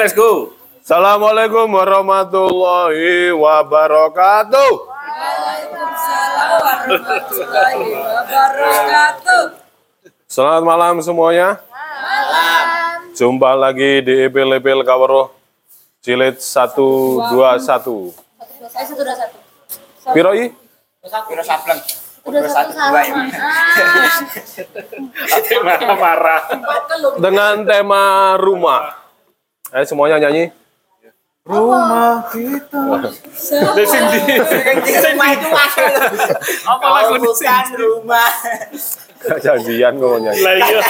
Let's go. Assalamualaikum warahmatullahi wabarakatuh. Waalaikumsalam warahmatullahi wabarakatuh. Selamat malam semuanya. Malam. Jumpa lagi di Epil-Epil Kaweruh Jilid 121. Saya satu dua satu. Piroi? Piro sableng. Dengan tema rumah. Ayo semuanya nyanyi. Di sini. Rumah itu. Apa lagu di rumah. Janjian kok nyanyi. Lah iya.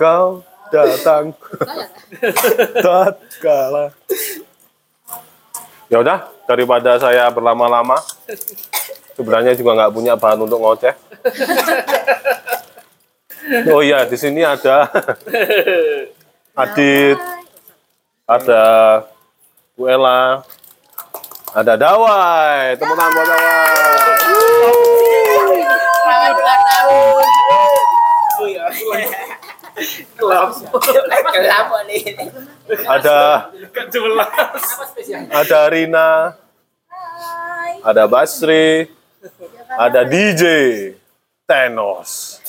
Kau datang tatkala. Ya udah, daripada saya berlama-lama, sebenarnya juga nggak punya bahan untuk ngoceh. Oh iya, di sini ada Adit, ada Bu Ella, ada Dawai, tangan buat Dawai. Kenapa nih? Ada ada Rina, ada Basri, ada DJ Tenos.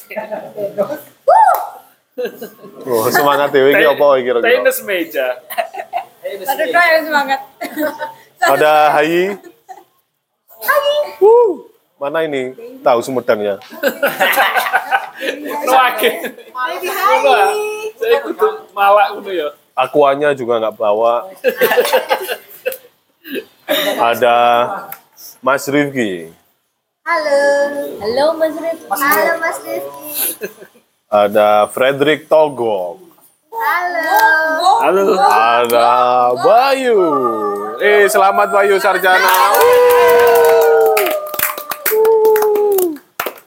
Oh, semangat dewe iki apa iki kira-kira? Tenis meja. Aduh, doa yang semangat. Ada Hayi. Wuh, mana ini? Tahu Sumedangnya. Nuake. Saya kudu malak ngono ya. Akuanya juga nggak bawa. Ada Mas Rifki, Halo. Halo Mas Rifki. Halo Mas Rifki. Ada Frederick Togok, Halo. Halo. ada Bayu. Eh, selamat Bayu Sarjana.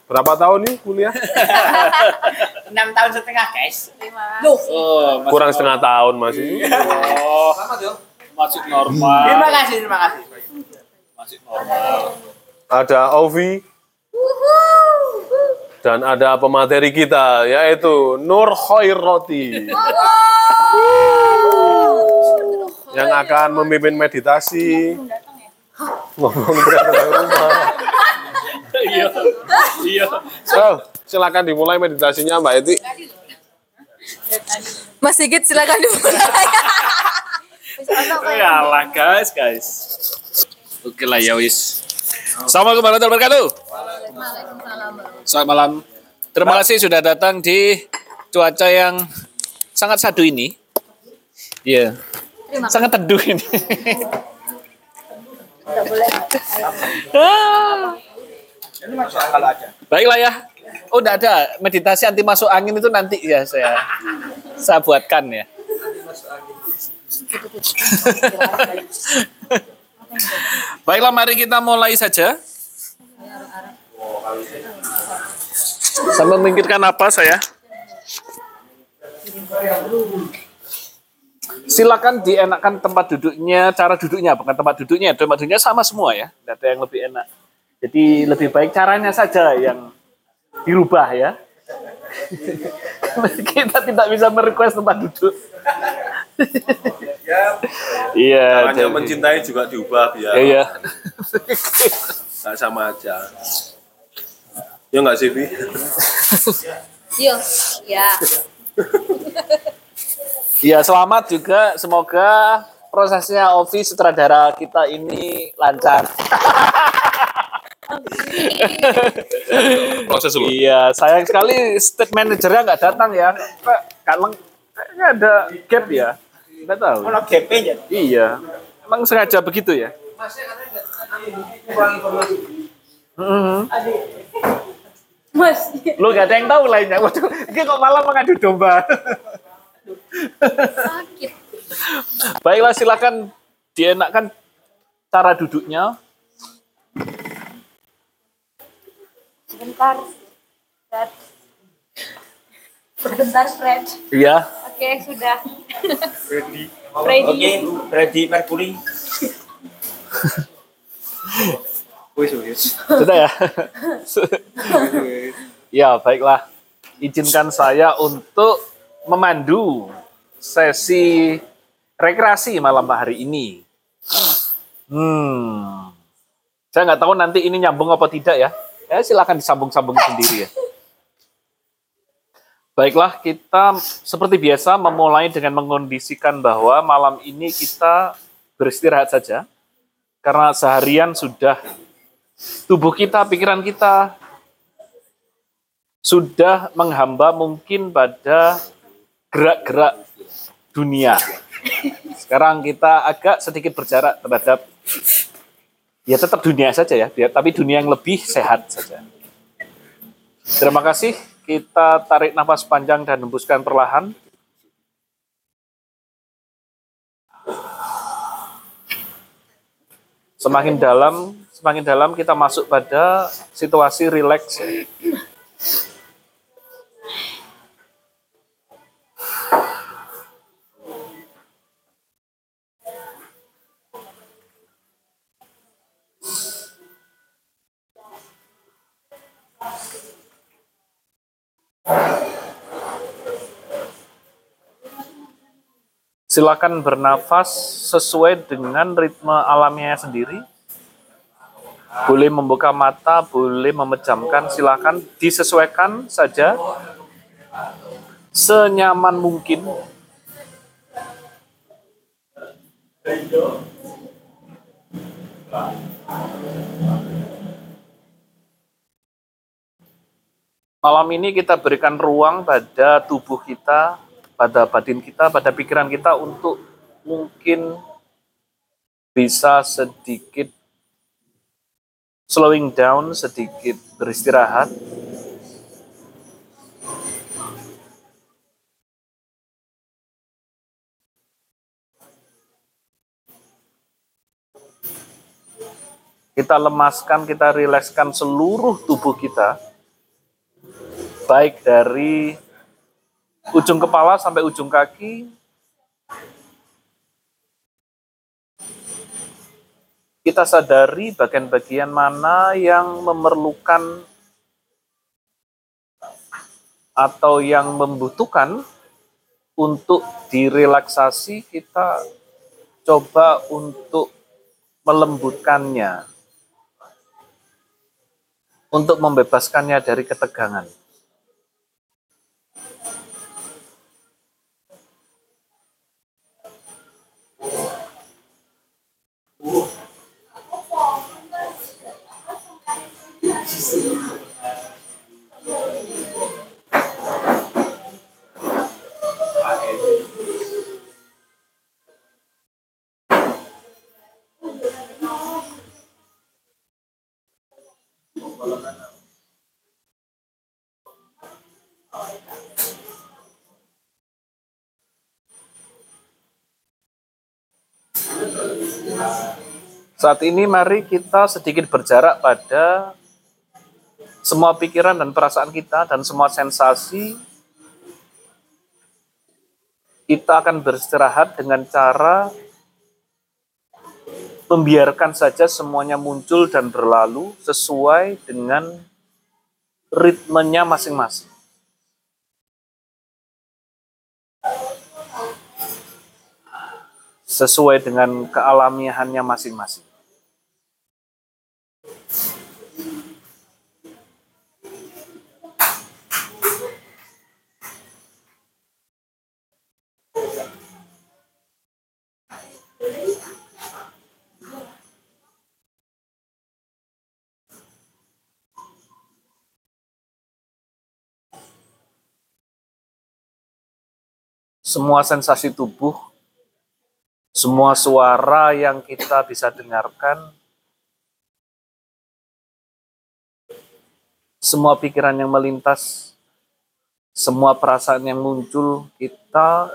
Berapa tahun nih kuliah? Enam tahun setengah guys. Oh, masuk Kurang setengah tahun masih. Oh, masuk normal. Terima kasih, terima kasih. Masuk normal. Ada Ovi dan ada pemateri kita yaitu Nur Khairoti yang akan memimpin meditasi ngomong rumah. Iya. Iya. So, silakan dimulai meditasinya Mbak Eti. Mas Sigit silakan dimulai. Ya lah guys, guys. Oke lah ya wis. Assalamualaikum warahmatullahi wabarakatuh. Selamat malam. Terima kasih sudah datang di cuaca yang sangat sadu ini. Iya. Sangat teduh ini. Ah. Baiklah ya. Oh, udah ada meditasi anti masuk angin itu nanti ya saya saya buatkan ya. Baiklah, mari kita mulai saja. Saya memikirkan apa saya? Silakan dienakkan tempat duduknya, cara duduknya, bukan tempat duduknya. Tempat duduknya sama semua ya, tidak ada yang lebih enak. Jadi lebih baik caranya saja yang dirubah ya. Kita tidak bisa merequest tempat duduk. Iya. Caranya jadi- mencintai juga diubah biar Iya. nggak sama aja. Ya nggak sih, Vi? Yo, ya. Iya, selamat juga. Semoga prosesnya Ovi sutradara kita ini lancar. Proses dulu. Iya, sayang sekali state manajernya nggak datang ya. Pak, Kaleng, kayaknya ada gap ya. Nggak tahu. Kalau GP ya. Iya, emang sengaja begitu ya? Mas. Lu gak ada yang tahu lainnya. Waduh, ini kok malah mengadu domba. Sakit. Baiklah, silakan dienakkan cara duduknya. Sebentar. Fred. Sebentar, Fred. Iya. Oke, sudah. Ready. Ready. Oke, ready Mercury. Wis wis. Sudah ya? ya, baiklah. Izinkan saya untuk memandu sesi rekreasi malam hari ini. Hmm, saya nggak tahu nanti ini nyambung apa tidak ya. Ya silakan disambung-sambung sendiri ya. Baiklah, kita seperti biasa memulai dengan mengondisikan bahwa malam ini kita beristirahat saja. Karena seharian sudah tubuh kita, pikiran kita sudah menghamba mungkin pada gerak-gerak dunia. Sekarang kita agak sedikit berjarak terhadap ya tetap dunia saja ya, tapi dunia yang lebih sehat saja. Terima kasih. Kita tarik nafas panjang dan hembuskan perlahan. Semakin dalam, semakin dalam kita masuk pada situasi rileks. Silakan bernafas sesuai dengan ritme alamiahnya sendiri. Boleh membuka mata, boleh memejamkan, silakan disesuaikan saja senyaman mungkin. Malam ini kita berikan ruang pada tubuh kita, pada batin kita, pada pikiran kita untuk mungkin bisa sedikit slowing down, sedikit beristirahat. Kita lemaskan, kita rilekskan seluruh tubuh kita, baik dari ujung kepala sampai ujung kaki. Kita sadari bagian-bagian mana yang memerlukan atau yang membutuhkan untuk direlaksasi, kita coba untuk melembutkannya, untuk membebaskannya dari ketegangan. Saat ini mari kita sedikit berjarak pada semua pikiran dan perasaan kita dan semua sensasi. Kita akan beristirahat dengan cara membiarkan saja semuanya muncul dan berlalu sesuai dengan ritmenya masing-masing. Sesuai dengan kealamiahannya masing-masing. Semua sensasi tubuh, semua suara yang kita bisa dengarkan, semua pikiran yang melintas, semua perasaan yang muncul, kita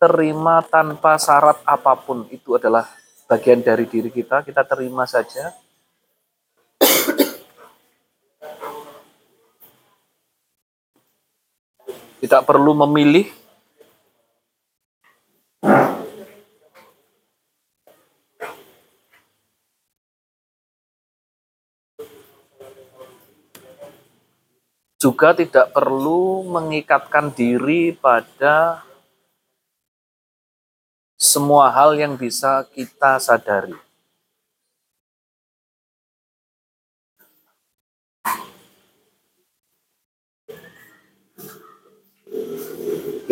terima tanpa syarat apa pun. Itu adalah bagian dari diri kita, kita terima saja. Tidak perlu memilih juga tidak perlu mengikatkan diri pada semua hal yang bisa kita sadari.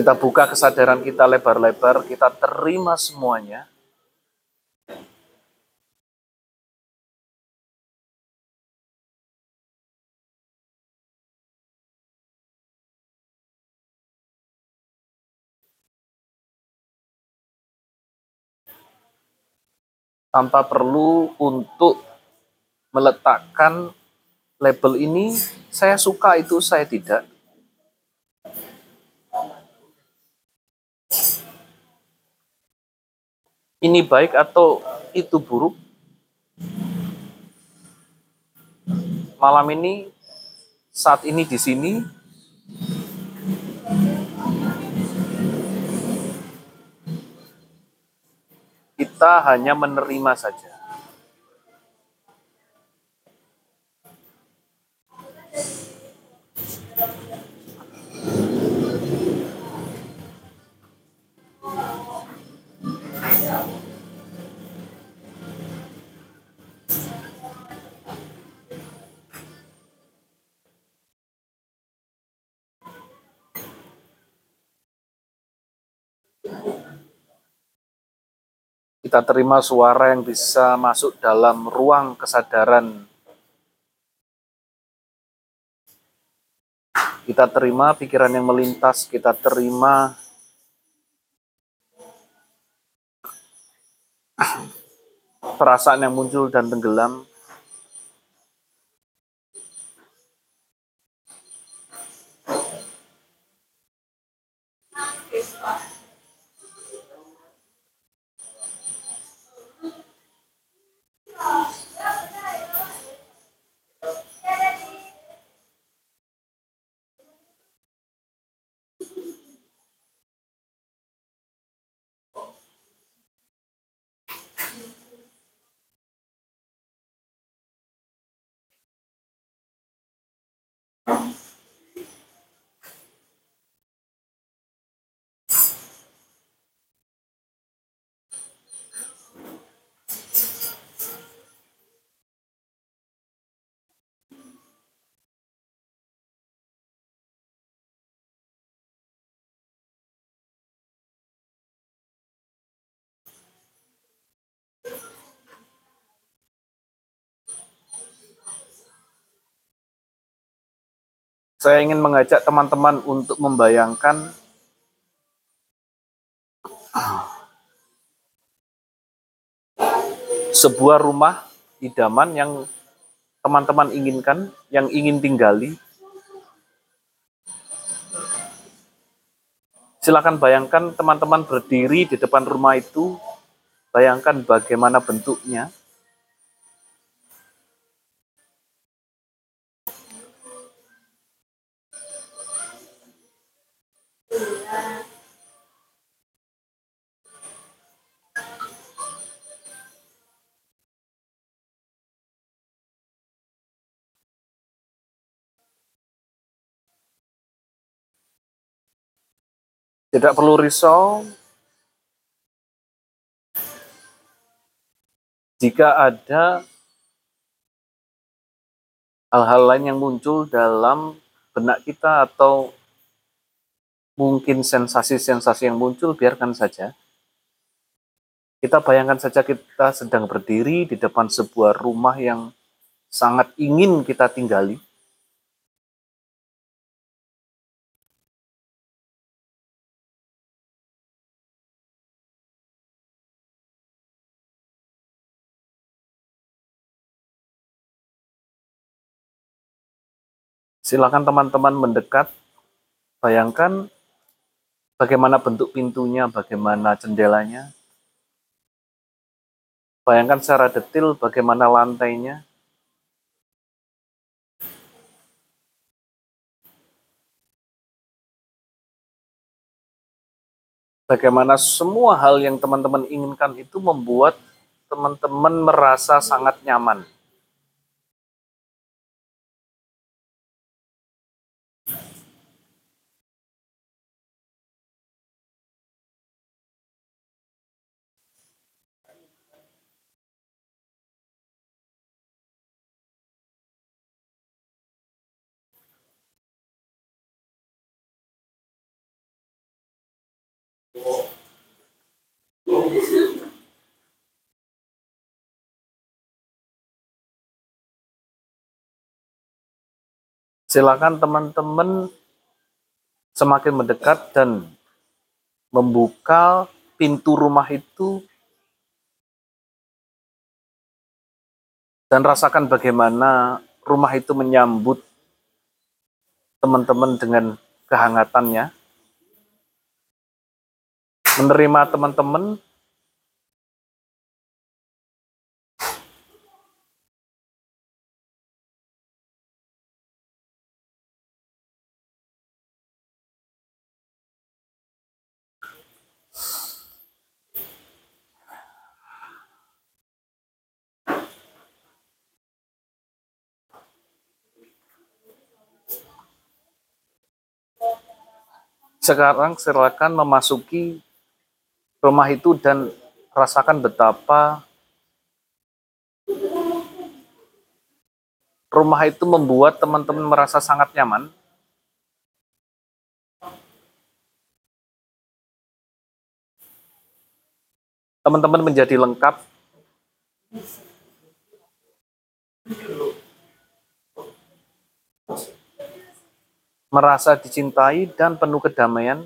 Kita buka kesadaran kita lebar-lebar, kita terima semuanya. Tanpa perlu untuk meletakkan label ini, saya suka itu, saya tidak. Ini baik atau itu buruk. Malam ini, saat ini di sini, kita hanya menerima saja. Kita terima suara yang bisa masuk dalam ruang kesadaran. Kita terima pikiran yang melintas, kita terima perasaan yang muncul dan tenggelam. Saya ingin mengajak teman-teman untuk membayangkan sebuah rumah idaman yang teman-teman inginkan, yang ingin tinggali. Silakan bayangkan teman-teman berdiri di depan rumah itu, bayangkan bagaimana bentuknya, Tidak perlu risau jika ada hal-hal lain yang muncul dalam benak kita atau mungkin sensasi-sensasi yang muncul, biarkan saja. Kita bayangkan saja kita sedang berdiri di depan sebuah rumah yang sangat ingin kita tinggali. Silakan teman-teman mendekat, bayangkan bagaimana bentuk pintunya, bagaimana jendelanya. Bayangkan secara detail bagaimana lantainya. Bagaimana semua hal yang teman-teman inginkan itu membuat teman-teman merasa sangat nyaman. Silakan teman-teman semakin mendekat dan membuka pintu rumah itu dan rasakan bagaimana rumah itu menyambut teman-teman dengan kehangatannya, menerima teman-teman Sekarang silakan memasuki rumah itu dan rasakan betapa rumah itu membuat teman-teman merasa sangat nyaman. Teman-teman menjadi lengkap merasa dicintai dan penuh kedamaian.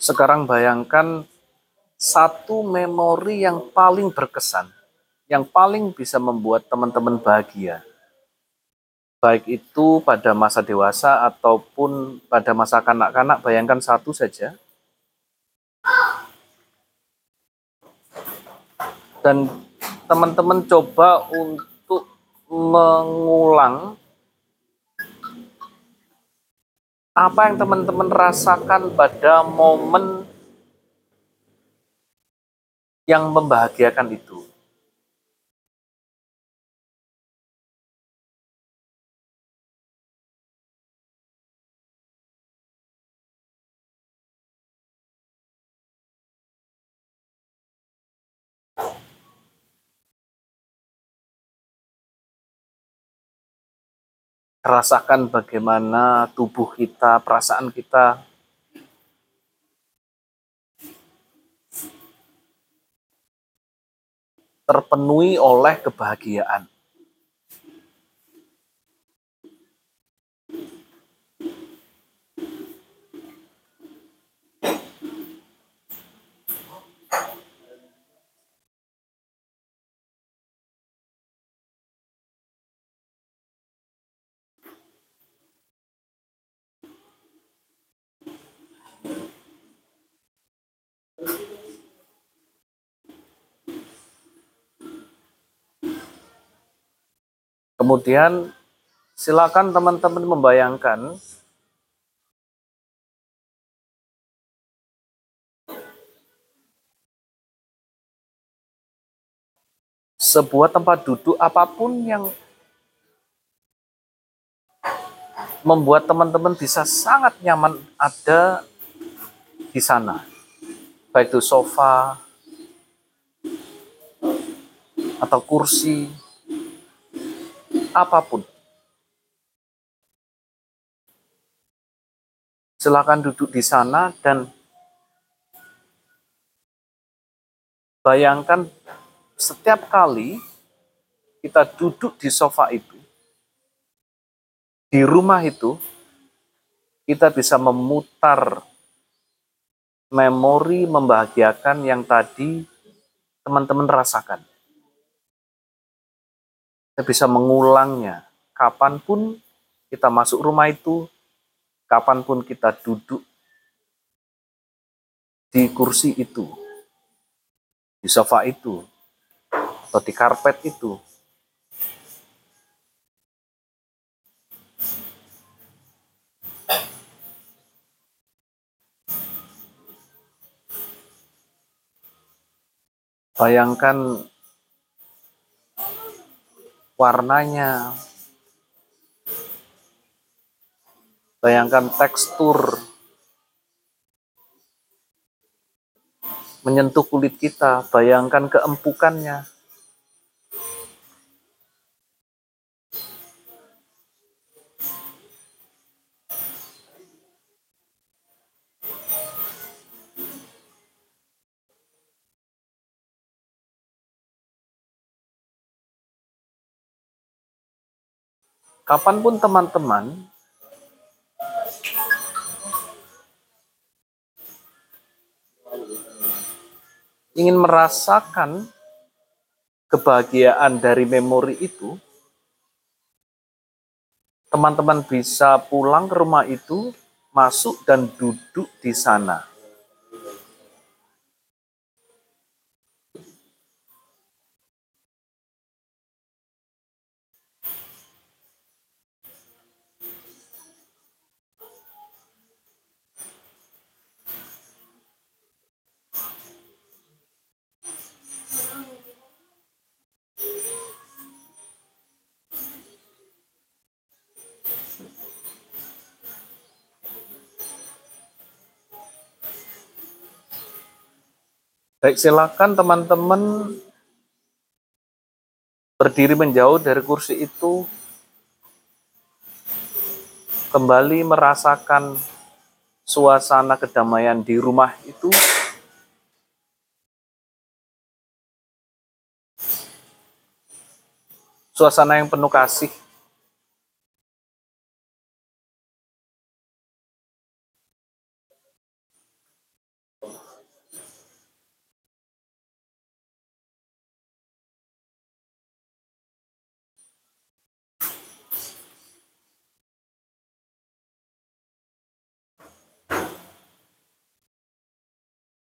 Sekarang bayangkan satu memori yang paling berkesan, yang paling bisa membuat teman-teman bahagia. Baik itu pada masa dewasa ataupun pada masa kanak-kanak, bayangkan satu saja. Dan teman-teman coba untuk mengulang apa yang teman-teman rasakan pada momen yang membahagiakan itu. Rasakan bagaimana tubuh kita, perasaan kita terpenuhi oleh kebahagiaan. Kemudian silakan teman-teman membayangkan sebuah tempat duduk apa pun yang membuat teman-teman bisa sangat nyaman ada di sana. Baik itu sofa atau kursi apa pun. Silakan duduk di sana dan bayangkan setiap kali kita duduk di sofa itu, di rumah itu, kita bisa memutar memori membahagiakan yang tadi teman-teman rasakan kita bisa mengulangnya. Kapan pun kita masuk rumah itu, kapan pun kita duduk di kursi itu, di sofa itu, atau di karpet itu, Bayangkan warnanya, bayangkan tekstur menyentuh kulit kita, bayangkan keempukannya. Kapan pun teman-teman ingin merasakan kebahagiaan dari memori itu, teman-teman bisa pulang ke rumah itu, masuk dan duduk di sana. Baik, silakan teman-teman berdiri menjauh dari kursi itu, kembali merasakan suasana kedamaian di rumah itu. Suasana yang penuh kasih.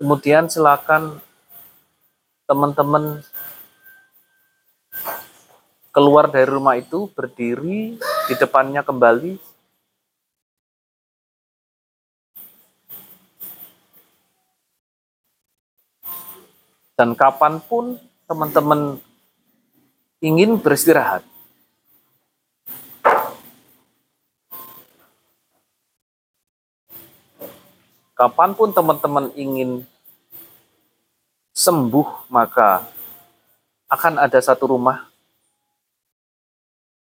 Kemudian silakan teman-teman keluar dari rumah itu, berdiri di depannya kembali. Dan kapan pun teman-teman ingin beristirahat, kapan pun teman-teman ingin sembuh, maka akan ada satu rumah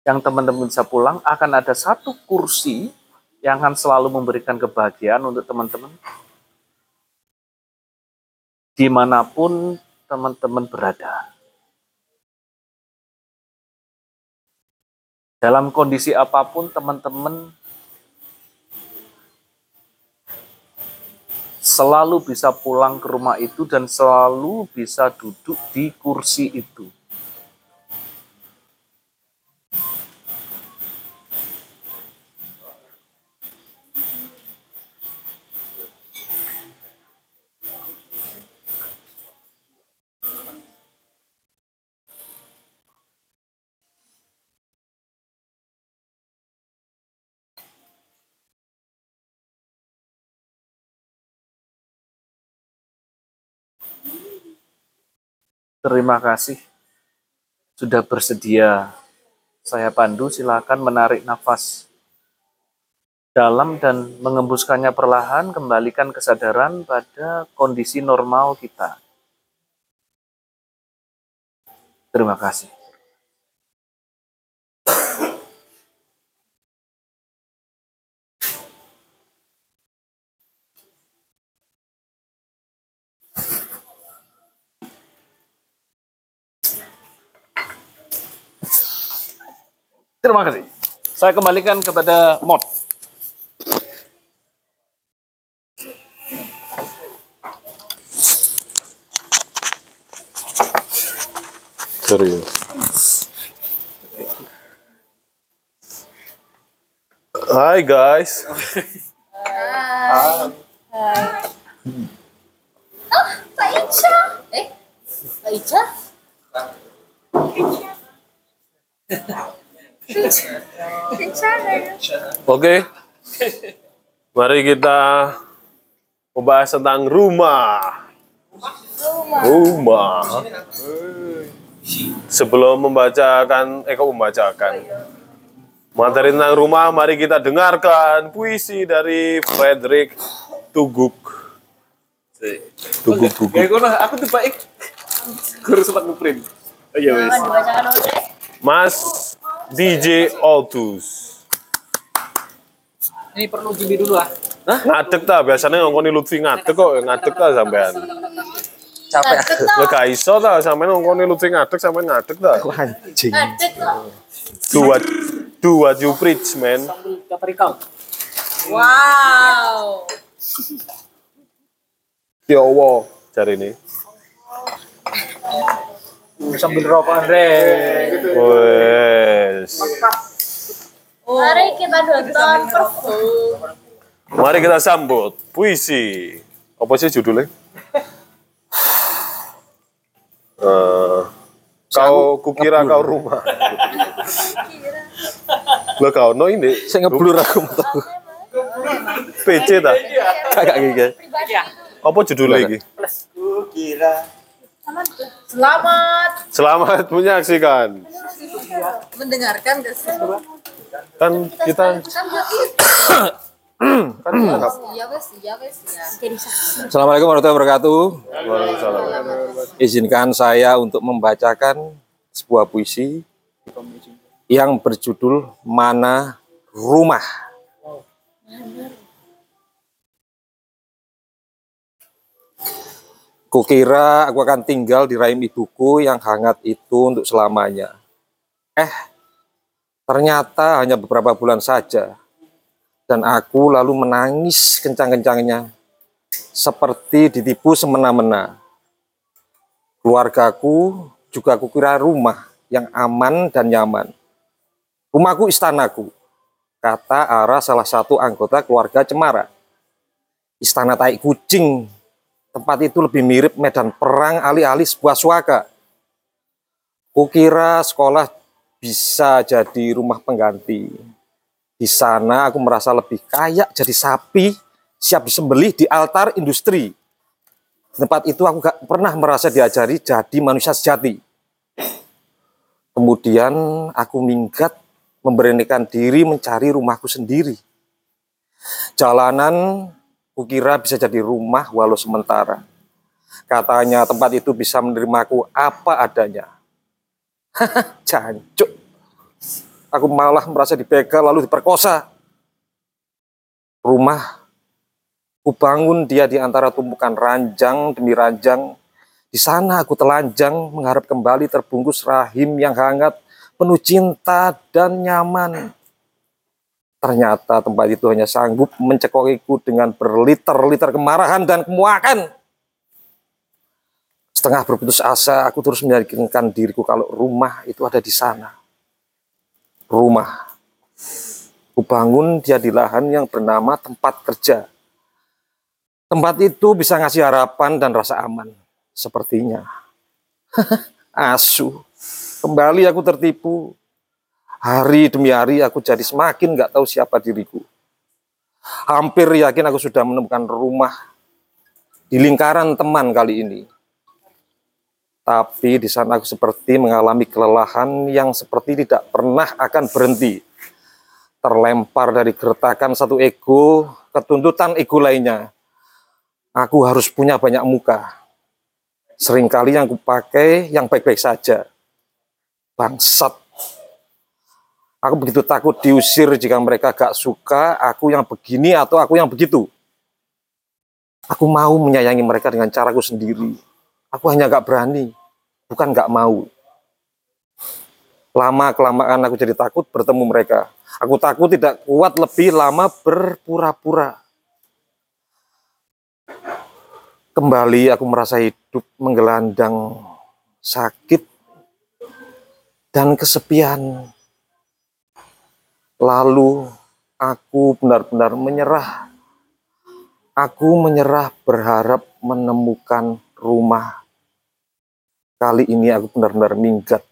yang teman-teman bisa pulang, akan ada satu kursi yang akan selalu memberikan kebahagiaan untuk teman-teman. Di mana pun teman-teman berada. Dalam kondisi apa pun teman-teman selalu bisa pulang ke rumah itu dan selalu bisa duduk di kursi itu. Terima kasih sudah bersedia saya pandu. Silakan menarik nafas dalam dan mengembuskannya perlahan, kembalikan kesadaran pada kondisi normal kita. Terima kasih. Terima kasih. Saya kembalikan kepada mod. Serius. Hai guys. Pak Ica. Eh, Pak Ica? Ica Oke. Mari kita membahas tentang rumah. Rumah. Rumah. Sebelum membacakan, eh kok membacakan. Materi tentang rumah, mari kita dengarkan puisi dari Frederick Tuguk. Tuguk, Tuguk. Kayak gue aku tuh baik. Gue sempat ngeprint. Oh iya wes. Mas DJ Altus. Ini perlu jimbi dulu ah. Hah? Ngadeg ta, biasanya ngongkoni Lutfi ngadeg kok, ngadeg ta sampean. Capek. Lah gak iso ta, sampean ngongkoni Lutfi ngadeg, sampean ngadeg ta. Anjing. Ngadeg kok. Do what, do what you preach, man. Kaprikau. Wow. Ya Allah, cari ini. Sambil rokokan re. Wes. Mari kita nonton perform. Mari kita sambut puisi. Apa sih judulnya? Eh, kau kukira kau rumah. Lo kau no ini Saya ngeblur aku tahu. PC ta? Kagak gitu. Apa judulnya ini? Ku kira Selamat Selamat menyaksikan. mendengarkan guys. Kan kita kan kita Assalamualaikum warahmatullahi wabarakatuh. Waalaikumsalam. Izinkan saya untuk membacakan sebuah puisi yang berjudul Mana Rumah. Kukira aku akan tinggal di rahim ibuku yang hangat itu untuk selamanya. Eh, ternyata hanya beberapa bulan saja. Dan aku lalu menangis kencang-kencangnya seperti ditipu semena-mena. Keluargaku juga kukira rumah yang aman dan nyaman. Rumahku istanaku, kata arah salah satu anggota keluarga Cemara. Istana tai kucing, tempat itu lebih mirip medan perang alih-alih sebuah suaka. Kukira sekolah bisa jadi rumah pengganti. Di sana aku merasa lebih kayak jadi sapi siap disembelih di altar industri. Di tempat itu aku gak pernah merasa diajari jadi manusia sejati. Kemudian aku minggat memberanikan diri mencari rumahku sendiri. Jalanan kukira bisa jadi rumah walau sementara. Katanya tempat itu bisa menerimaku apa adanya. Jancuk. Aku malah merasa dibegal lalu diperkosa. Rumah Kubangun dia di antara tumpukan ranjang demi ranjang. Di sana aku telanjang mengharap kembali terbungkus rahim yang hangat, penuh cinta dan nyaman. Ternyata tempat itu hanya sanggup mencekokiku dengan berliter-liter kemarahan dan kemuakan. Setengah berputus asa, aku terus meyakinkan diriku kalau rumah itu ada di sana. Rumah. Kubangun dia di lahan yang bernama tempat kerja. Tempat itu bisa ngasih harapan dan rasa aman. Sepertinya. Asu. Kembali aku tertipu. Hari demi hari aku jadi semakin nggak tahu siapa diriku. Hampir yakin aku sudah menemukan rumah di lingkaran teman kali ini. Tapi di sana aku seperti mengalami kelelahan yang seperti tidak pernah akan berhenti. Terlempar dari gertakan satu ego ke tuntutan ego lainnya aku harus punya banyak muka. Seringkali yang kupakai yang baik-baik saja. Bangsat. Aku begitu takut diusir jika mereka gak suka aku yang begini atau aku yang begitu. Aku mau menyayangi mereka dengan caraku sendiri. Aku hanya gak berani, bukan gak mau. Lama kelamaan aku jadi takut bertemu mereka. Aku takut tidak kuat lebih lama berpura-pura. Kembali aku merasa hidup menggelandang, sakit, dan kesepian. Lalu aku benar-benar menyerah. Aku menyerah berharap menemukan rumah. Kali ini aku benar-benar minggat.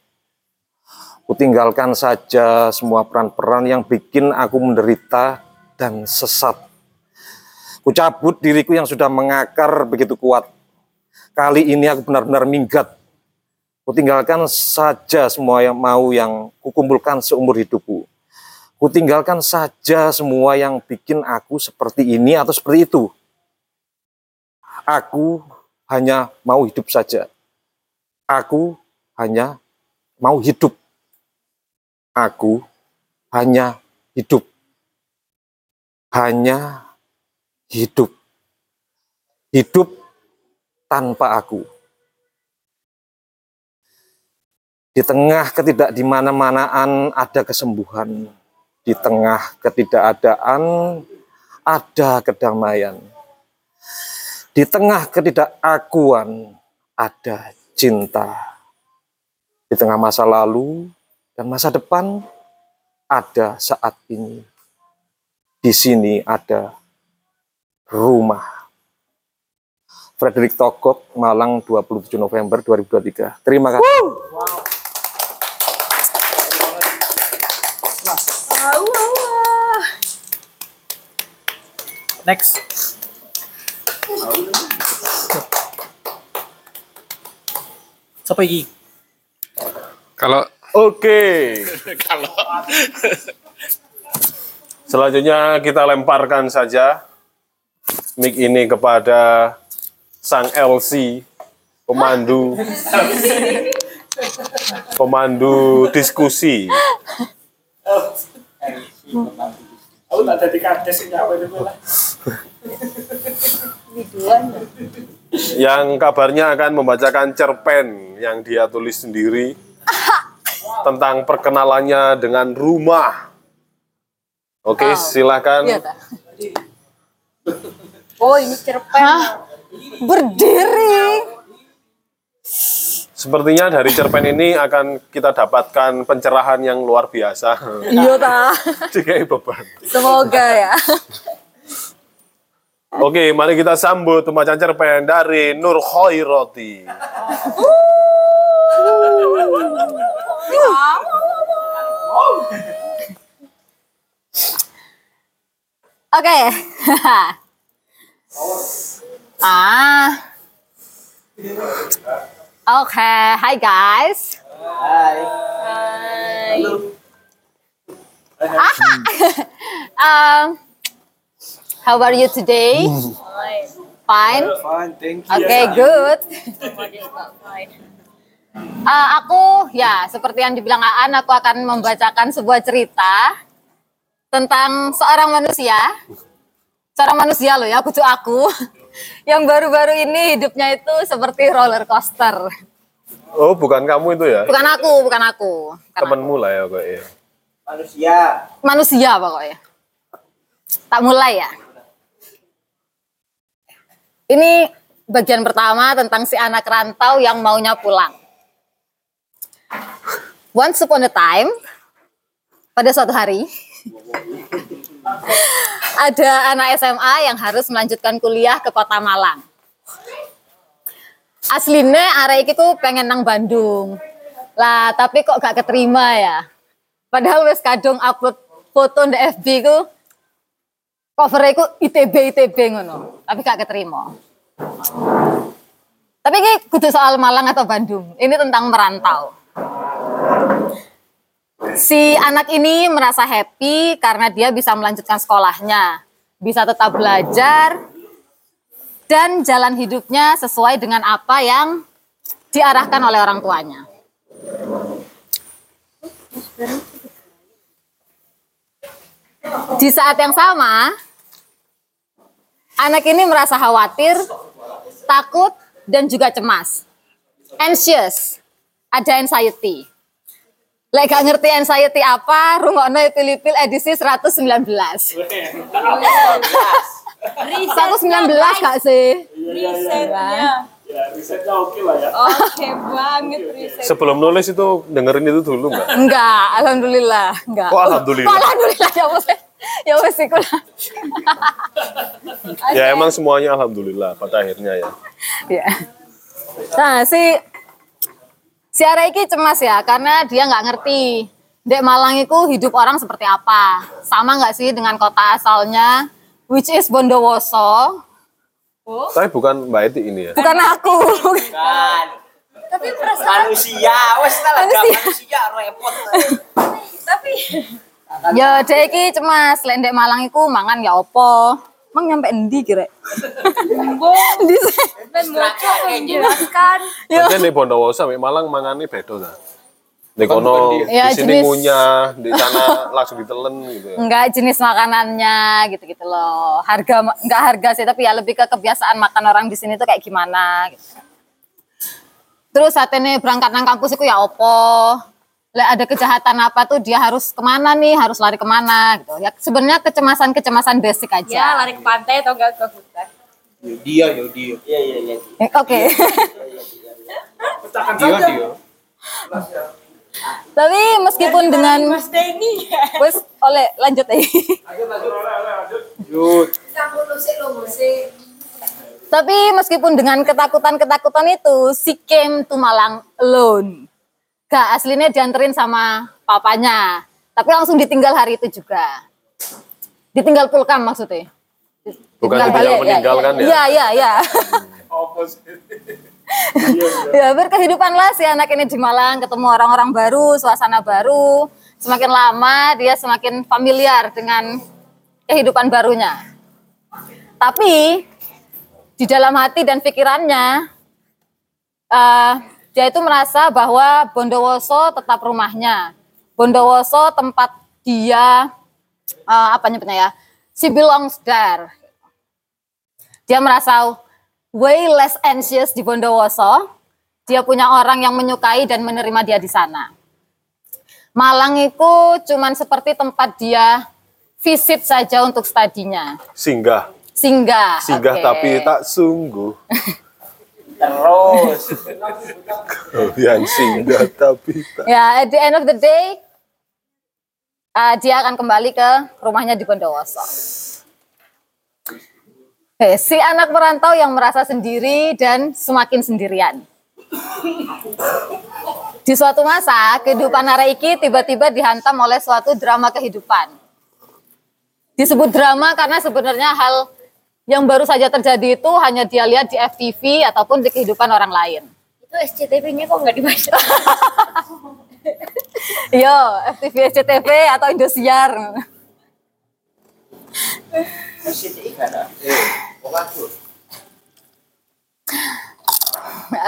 Kutinggalkan saja semua peran-peran yang bikin aku menderita dan sesat. Kucabut diriku yang sudah mengakar begitu kuat. Kali ini aku benar-benar minggat. Kutinggalkan saja semua yang mau yang kukumpulkan seumur hidupku. Kutinggalkan saja semua yang bikin aku seperti ini atau seperti itu. Aku hanya mau hidup saja. Aku hanya mau hidup. Aku hanya hidup. Hanya hidup. Hidup tanpa aku. Di tengah ketidakdimana-manaan ada kesembuhan. Di tengah ketidakadaan ada kedamaian. Di tengah ketidakakuan ada cinta. Di tengah masa lalu dan masa depan ada saat ini. Di sini ada rumah. Frederick Togok, Malang 27 November 2023. Terima kasih. Next. Siapa lagi? Kalau Oke. kalau Selanjutnya kita lemparkan saja mic ini kepada sang LC pemandu pemandu diskusi. Aku tak jadi kades ini apa itu lah. Yang kabarnya akan membacakan cerpen yang dia tulis sendiri tentang perkenalannya dengan rumah. Oke, silakan. Iya, tak? Oh, ini cerpen. Berdiri. Sepertinya dari cerpen ini akan kita dapatkan pencerahan yang luar biasa. Iya, ta. Jika beban. Semoga ya. Oke, mari kita sambut pembacaan cerpen dari Nur Khairoti. Oke. ah. Oke, hi guys. Hai. Hi. um, how are you today? Fine. Fine, thank you. Oke, good. Eh, aku ya seperti yang dibilang Aan, aku akan membacakan sebuah cerita tentang seorang manusia, seorang manusia loh ya, kucu aku, yang baru-baru ini hidupnya itu seperti roller coaster. Oh, bukan kamu itu ya? Bukan aku, bukan aku, Bukan Temenmu lah ya kayaknya. Manusia. aku. manusia pokoknya. Tak mulai ya. Ini bagian pertama tentang si anak rantau yang maunya pulang. Once upon a time, pada suatu hari, ada anak SMA yang harus melanjutkan kuliah ke kota Malang. Aslinya arek iki tuh pengen nang Bandung. Lah, tapi kok gak keterima ya. Padahal wes kadung upload foto di FB ku cover ku ITB ITB ngono, tapi gak keterima. Tapi ini kudu soal Malang atau Bandung. Ini tentang merantau. Si anak ini merasa happy karena dia bisa melanjutkan sekolahnya, bisa tetap belajar, dan jalan hidupnya sesuai dengan apa yang diarahkan oleh orang tuanya. Di saat yang sama, anak ini merasa khawatir, takut, dan juga cemas. Anxious, ada anxiety. Lek gak ngerti anxiety apa, rungokno Pilipil edisi 119. 119 gak sih? Ya, risetnya oke lah ya. Oke banget riset. Sebelum nulis itu dengerin itu dulu nggak? Enggak, alhamdulillah, enggak. Oh, alhamdulillah. Oh, alhamdulillah ya wes. Ya wes iku lah. Ya emang semuanya alhamdulillah pada akhirnya ya. Ya. Nah, si si Ara iki cemas ya karena dia nggak ngerti Dek Malang itu hidup orang seperti apa. Sama nggak sih dengan kota asalnya which is Bondowoso. Tapi bukan Mbak Eti ini ya. Bukan aku. Kan. Tapi perasaan Manusia, wes lah Manusia. manusia repot. tapi Ya dek iki cemas, lek ndek Malang iku mangan ya opo? Mang nyampe endi kira? Endi sih? dan moco menjelaskan Nanti di Bondowoso sampai Malang mangane beda ta. Di kono di Ya, sini jenis- ngunyah, di sana langsung ditelen gitu. Enggak jenis makanannya gitu-gitu loh. Harga enggak harga sih tapi ya lebih ke kebiasaan makan orang di sini tuh kayak gimana gitu. Terus saat ini berangkat nang kampus itu ya opo. Lek ada kejahatan apa tuh dia harus ke mana nih, harus lari ke mana gitu. Ya sebenarnya kecemasan-kecemasan basic ya aja. lari ke pantai atau enggak ke hutan Dia, yo dia. Iya, iya, iya. Eh, Oke. Pecahkan Dia, saja. dia. Tapi meskipun dengan Mas Denny wes oleh lanjut eh. Yud. Tapi meskipun dengan ketakutan-ketakutan itu, si came to Malang alone. Gak aslinya dianterin sama papanya. Tapi langsung ditinggal hari itu juga. Ditinggal pulkam Bukan maksudnya. ditinggal balik, meninggalkan ya? Iya, iya, iya. Ya berkehidupan lah si anak ini di Malang, ketemu orang-orang baru, suasana baru. Semakin lama dia semakin familiar dengan kehidupan barunya. Tapi di dalam hati dan pikirannya eh, dia itu merasa bahwa Bondowoso tetap rumahnya. Bondowoso tempat dia eh, apa nyebutnya ya? She belongs there. Dia merasa way less anxious di Bondowoso. Dia punya orang yang menyukai dan menerima dia di sana. Malang itu cuman seperti tempat dia visit saja untuk studinya. Singgah, Singgah. singgah oke. tapi tak sungguh. Terus. Yang singgah tapi tak. Ya, at the end of the day, uh, dia akan kembali ke rumahnya di Bondowoso. Si anak merantau yang merasa sendiri dan semakin sendirian. Di suatu masa, kehidupan Araiki tiba-tiba dihantam oleh suatu drama kehidupan. Disebut drama karena sebenarnya hal yang baru saja terjadi itu hanya dia lihat di FTV ataupun di kehidupan orang lain. itu SCTV-nya kok nggak dibaca Yo, FTV SCTV atau Indosiar. Pokoknya.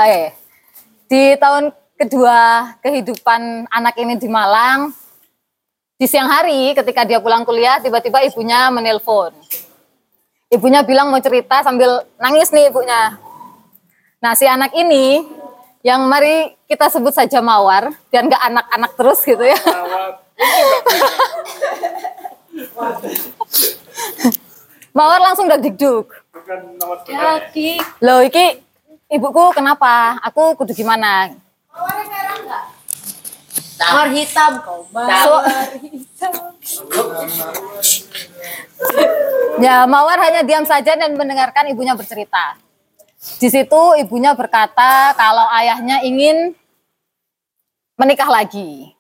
Eh, di tahun kedua kehidupan anak ini di Malang, di siang hari ketika dia pulang kuliah, tiba-tiba ibunya menelpon. Ibunya bilang mau cerita sambil nangis nih ibunya. Nah si anak ini yang mari kita sebut saja Mawar, biar nggak anak-anak terus gitu ya. Mawar langsung udah digduk. Jadi Loh iki ibuku kenapa? Aku kudu gimana? mawar hitam kau So- ya Mawar hanya diam saja dan mendengarkan ibunya bercerita. Di situ ibunya berkata kalau ayahnya ingin menikah lagi.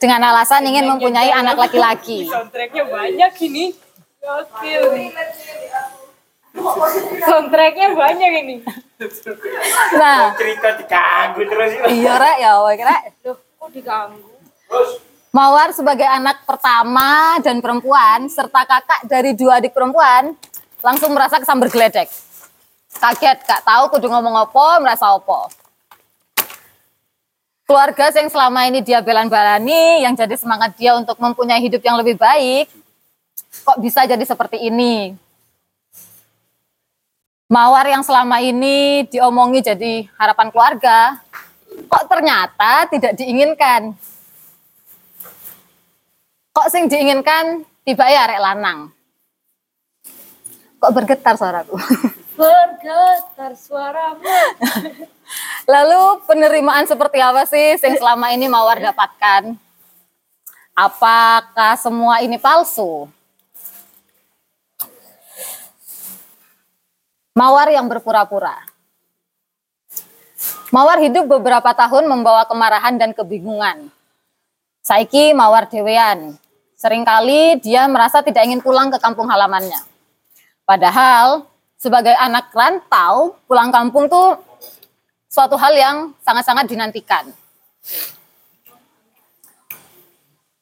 Dengan alasan ingin mempunyai anak laki-laki. soundtracknya banyak ini soundtracknya banyak ini Nah, Cerita diganggu terus. iya rek ya kira Duh, kok diganggu Mawar sebagai anak pertama dan perempuan serta kakak dari dua adik perempuan langsung merasa kesamber geledek. Kaget, gak tahu kudu ngomong apa, merasa apa. Keluarga yang selama ini dia belan-balani, yang jadi semangat dia untuk mempunyai hidup yang lebih baik, kok bisa jadi seperti ini? Mawar yang selama ini diomongi jadi harapan keluarga, kok ternyata tidak diinginkan kok sing diinginkan tiba ya arek lanang. Kok bergetar suaraku? bergetar suaramu Lalu penerimaan seperti apa sih yang selama ini Mawar dapatkan? Apakah semua ini palsu? Mawar yang berpura-pura. Mawar hidup beberapa tahun membawa kemarahan dan kebingungan. Saiki Mawar dewean. Seringkali dia merasa tidak ingin pulang ke kampung halamannya. Padahal sebagai anak rantau, pulang kampung tuh suatu hal yang sangat-sangat dinantikan.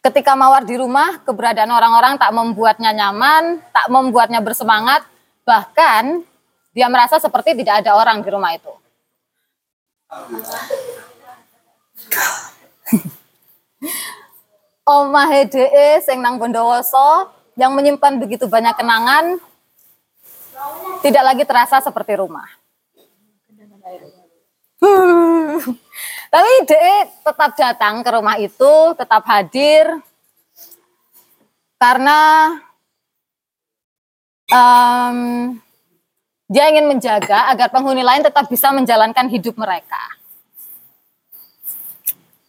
Ketika Mawar di rumah, keberadaan orang-orang tak membuatnya nyaman, tak membuatnya bersemangat, bahkan dia merasa seperti tidak ada orang di rumah itu. Omahe DE sing nang Bondowoso yang menyimpan begitu banyak kenangan tidak lagi terasa seperti rumah. Tapi DE tetap datang ke rumah itu, tetap hadir karena em, dia ingin menjaga agar penghuni lain tetap bisa menjalankan hidup mereka.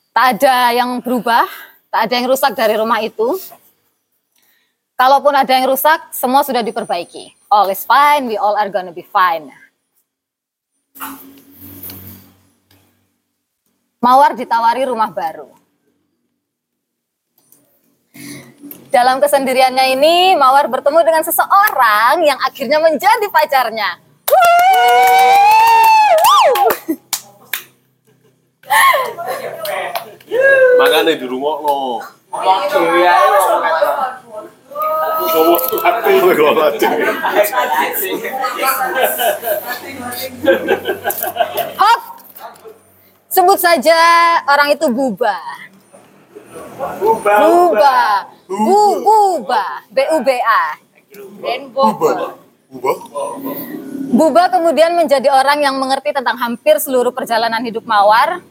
Tak ada yang berubah, tak ada yang rusak dari rumah itu. Kalaupun ada yang rusak, semua sudah diperbaiki. All is fine, we all are gonna be fine. Mawar ditawari rumah baru. Dalam kesendiriannya ini, Mawar bertemu dengan seseorang yang akhirnya menjadi pacarnya. Makanya di rumah lo. Ae Ngomong. Hop! Sebut saja orang itu Buba. Buba, Buba. Bu, Buba. B-U-B-A. Dan Bogor. Buba kemudian menjadi orang yang mengerti tentang hampir seluruh perjalanan hidup Mawar,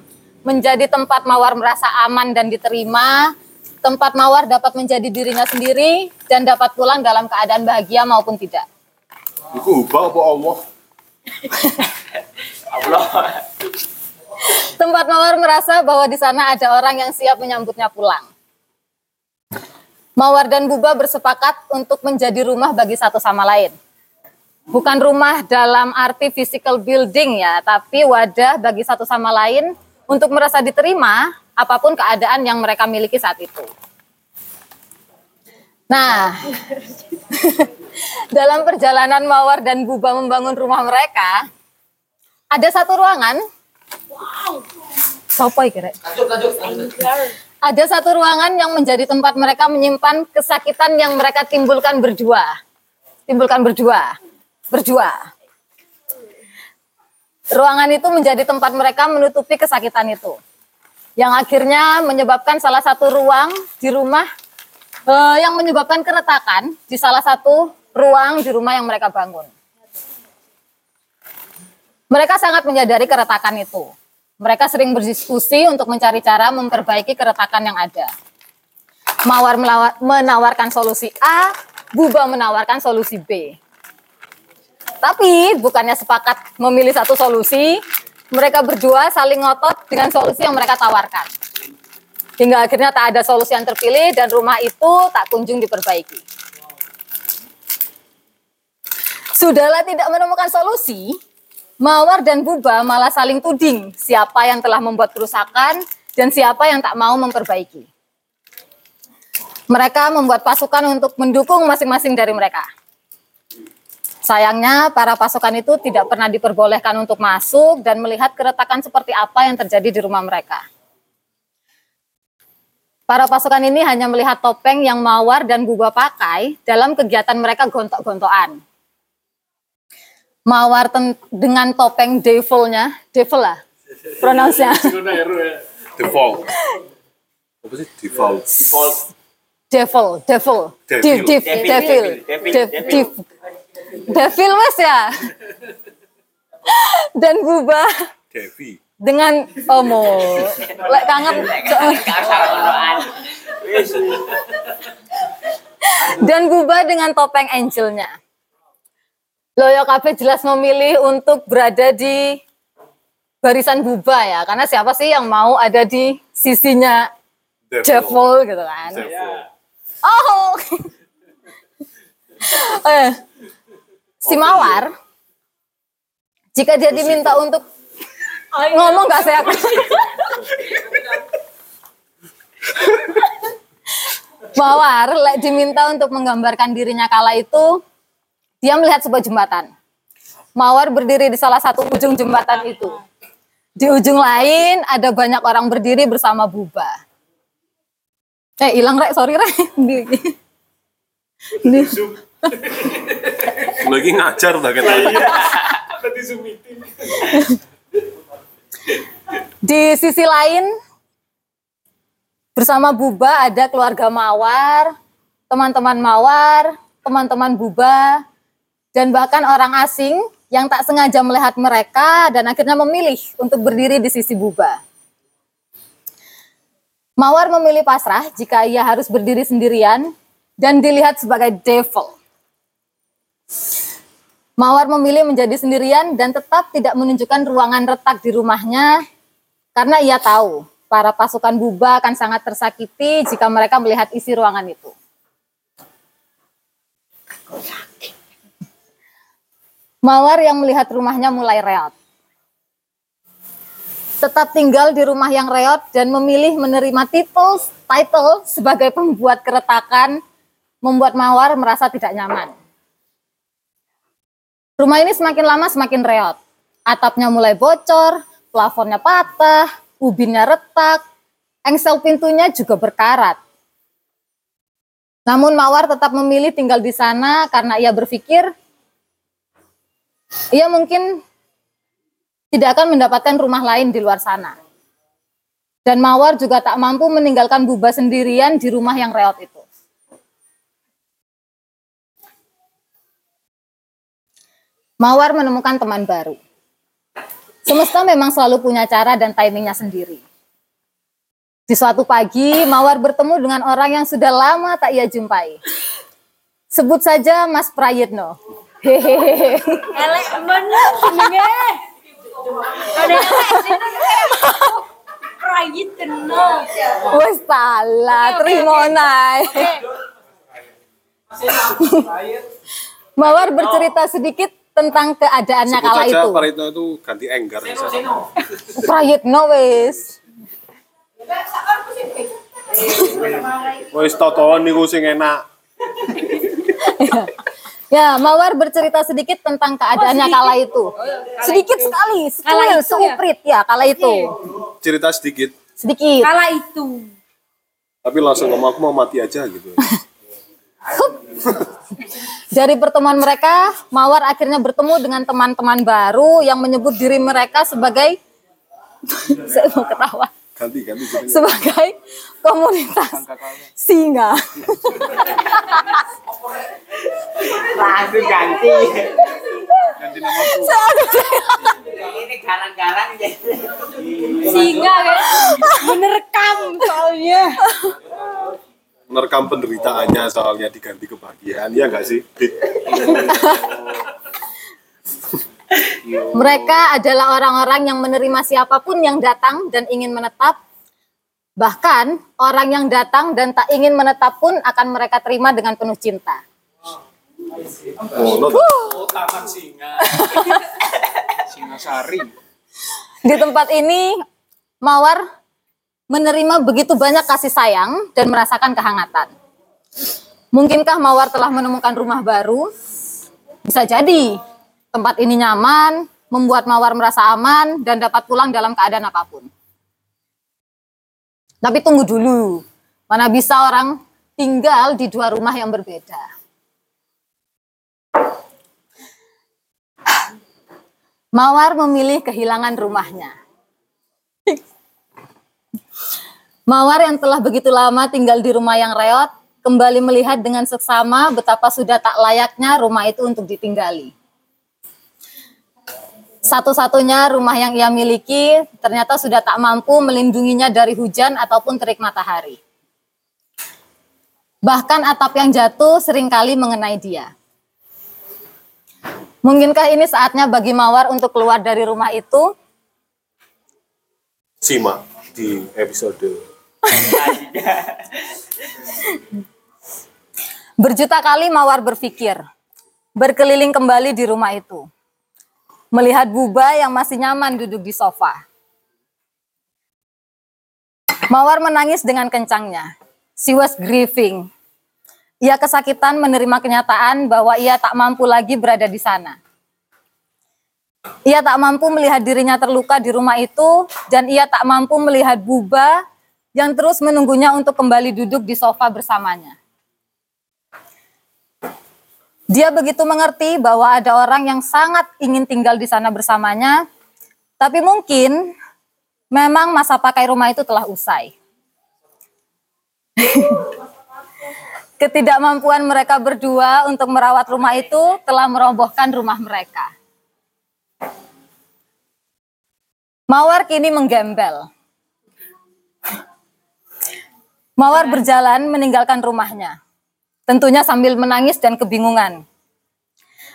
menjadi tempat Mawar merasa aman dan diterima, tempat Mawar dapat menjadi dirinya sendiri dan dapat pulang dalam keadaan bahagia maupun tidak. Ubah apa Allah? Allah. Tempat Mawar merasa bahwa di sana ada orang yang siap menyambutnya pulang. Mawar dan Buba bersepakat untuk menjadi rumah bagi satu sama lain. Bukan rumah dalam arti physical building ya, tapi wadah bagi satu sama lain untuk merasa diterima apa pun keadaan yang mereka miliki saat itu. Nah, dalam perjalanan Mawar dan Buba membangun rumah mereka, ada satu ruangan. Sopo iki, Rek? Ada satu ruangan yang menjadi tempat mereka menyimpan kesakitan yang mereka timbulkan berdua. Timbulkan berdua. Berdua. Ruangan itu menjadi tempat mereka menutupi kesakitan itu. Yang akhirnya menyebabkan salah satu ruang di rumah eh, yang menyebabkan keretakan di salah satu ruang di rumah yang mereka bangun. Mereka sangat menyadari keretakan itu. Mereka sering berdiskusi untuk mencari cara memperbaiki keretakan yang ada. Mawar menawarkan solusi A, Buba menawarkan solusi B. Tapi bukannya sepakat memilih satu solusi, mereka berdua saling ngotot dengan solusi yang mereka tawarkan. Hingga akhirnya tak ada solusi yang terpilih dan rumah itu tak kunjung diperbaiki. Sudahlah tidak menemukan solusi, Mawar dan Buba malah saling tuding siapa yang telah membuat kerusakan dan siapa yang tak mau memperbaiki. Mereka membuat pasukan untuk mendukung masing-masing dari mereka. Sayangnya, para pasukan itu tidak pernah diperbolehkan untuk masuk dan melihat keretakan seperti apa yang terjadi di rumah mereka. Para pasukan ini hanya melihat topeng yang Mawar dan Buba pakai dalam kegiatan mereka gontok-gontokan. Mawar ten- dengan topeng devilnya, devil lah, pronounce-nya. Default. Apa sih default? Default. devil, devil, Devil. Devil, devil, devil, Dev- devil. devil mas ya. Dan Buba Devi. dengan omo, lek kangen Wis. dan Buba dengan topeng angelnya. Loyo Cafe jelas memilih untuk berada di barisan Buba ya, karena siapa sih yang mau ada di sisinya devil. Gitu kan? Devil. Oh. eh, si Mawar, jika dia diminta untuk ngomong gak saya? Mawar diminta untuk menggambarkan dirinya kala itu, dia melihat sebuah jembatan. Mawar berdiri di salah satu ujung jembatan itu. Di ujung lain ada banyak orang berdiri bersama Buba. Eh, hilang rek, sorry rek. Di- di- Lagi ngajar Tadi Zoom meeting. Di sisi lain, bersama Buba ada keluarga Mawar, teman-teman Mawar, teman-teman Buba, dan bahkan orang asing yang tak sengaja melihat mereka dan akhirnya memilih untuk berdiri di sisi Buba. Mawar memilih pasrah jika ia harus berdiri sendirian dan dilihat sebagai devil. Mawar memilih menjadi sendirian dan tetap tidak menunjukkan ruangan retak di rumahnya karena ia tahu para pasukan Buba akan sangat tersakiti jika mereka melihat isi ruangan itu. Mawar yang melihat rumahnya mulai reot. Tetap tinggal di rumah yang reot dan memilih menerima titel, title sebagai pembuat keretakan membuat Mawar merasa tidak nyaman. Rumah ini semakin lama semakin reot. Atapnya mulai bocor, plafonnya patah, ubinnya retak, engsel pintunya juga berkarat. Namun Mawar tetap memilih tinggal di sana karena ia berpikir ia mungkin tidak akan mendapatkan rumah lain di luar sana. Dan Mawar juga tak mampu meninggalkan Buba sendirian di rumah yang reot itu. Mawar menemukan teman baru. Semesta memang selalu punya cara dan timingnya sendiri. Di suatu pagi, Mawar bertemu dengan orang yang sudah lama tak ia jumpai. Sebut saja Mas Prayitno. Hehehe. Elek bener jenenge. Ada. Prayit tenang. Wes salah, terima naik. Mawar bercerita sedikit tentang keadaannya kala itu. Parito itu ganti enggar. Prayitno wes. Wis totoan niku sing enak. Ya, Mawar bercerita sedikit tentang keadaannya kala itu. Sedikit sekali, Kala sekali, itu ya? seuprit ya kala itu. Cerita sedikit, Sedikit. Kala itu. tapi langsung ngomong aku mau mati aja gitu. Dari pertemuan mereka, Mawar akhirnya bertemu dengan teman-teman baru yang menyebut diri mereka sebagai saya mau ketawa Ganti ganti sebagai komunitas singa. Langsung ganti. Ini garang-garang jadi. Singa kan. Menerkam soalnya. Merekam penderitaannya soalnya diganti kebahagiaan, ya nggak sih? Mereka adalah orang-orang yang menerima siapa pun yang datang dan ingin menetap. Bahkan orang yang datang dan tak ingin menetap pun akan mereka terima dengan penuh cinta. Oh. Oh, Taman Singa. Singasari. Di tempat ini, Mawar menerima begitu banyak kasih sayang dan merasakan kehangatan. Mungkinkah Mawar telah menemukan rumah baru? Bisa jadi. Tempat ini nyaman, membuat Mawar merasa aman dan dapat pulang dalam keadaan apa pun. Tapi tunggu dulu, mana bisa orang tinggal di dua rumah yang berbeda. Mawar memilih kehilangan rumahnya. Mawar yang telah begitu lama tinggal di rumah yang reot, kembali melihat dengan seksama betapa sudah tak layaknya rumah itu untuk ditinggali. Satu-satunya rumah yang ia miliki ternyata sudah tak mampu melindunginya dari hujan ataupun terik matahari. Bahkan atap yang jatuh sering kali mengenai dia. Mungkinkah ini saatnya bagi Mawar untuk keluar dari rumah itu? Simak di episode Berjuta kali Mawar berpikir, berkeliling kembali di rumah itu. Melihat Buba yang masih nyaman duduk di sofa. Mawar menangis dengan kencangnya. She was grieving. Ia kesakitan menerima kenyataan bahwa ia tak mampu lagi berada di sana. Ia tak mampu melihat dirinya terluka di rumah itu dan ia tak mampu melihat Buba yang terus menunggunya untuk kembali duduk di sofa bersamanya. Dia begitu mengerti bahwa ada orang yang sangat ingin tinggal di sana bersamanya, tapi mungkin memang masa pakai rumah itu telah usai. Ketidakmampuan mereka berdua untuk merawat rumah itu telah merobohkan rumah mereka. Mawar kini menggembel. Mawar berjalan meninggalkan rumahnya. Tentunya sambil menangis dan kebingungan.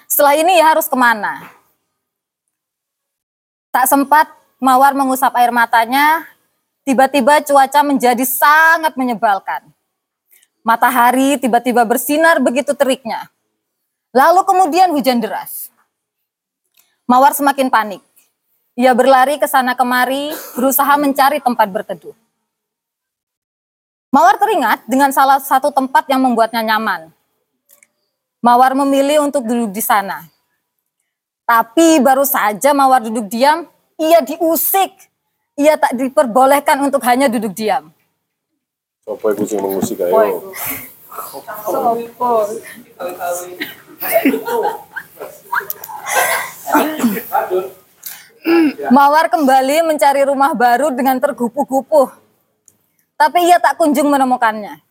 Setelah ini ia harus ke mana? Tak sempat Mawar mengusap air matanya, tiba-tiba cuaca menjadi sangat menyebalkan. Matahari tiba-tiba bersinar begitu teriknya. Lalu kemudian hujan deras. Mawar semakin panik. Ia berlari ke sana kemari, berusaha mencari tempat berteduh. Mawar teringat dengan salah satu tempat yang membuatnya nyaman. Mawar memilih untuk duduk di sana. Tapi baru saja Mawar duduk diam, ia diusik. Ia tak diperbolehkan untuk hanya duduk diam. Sopo iku sing mengusik ayo. Mawar kembali mencari rumah baru dengan tergupuh-gupuh. Tapi ia tak kunjung menemukannya.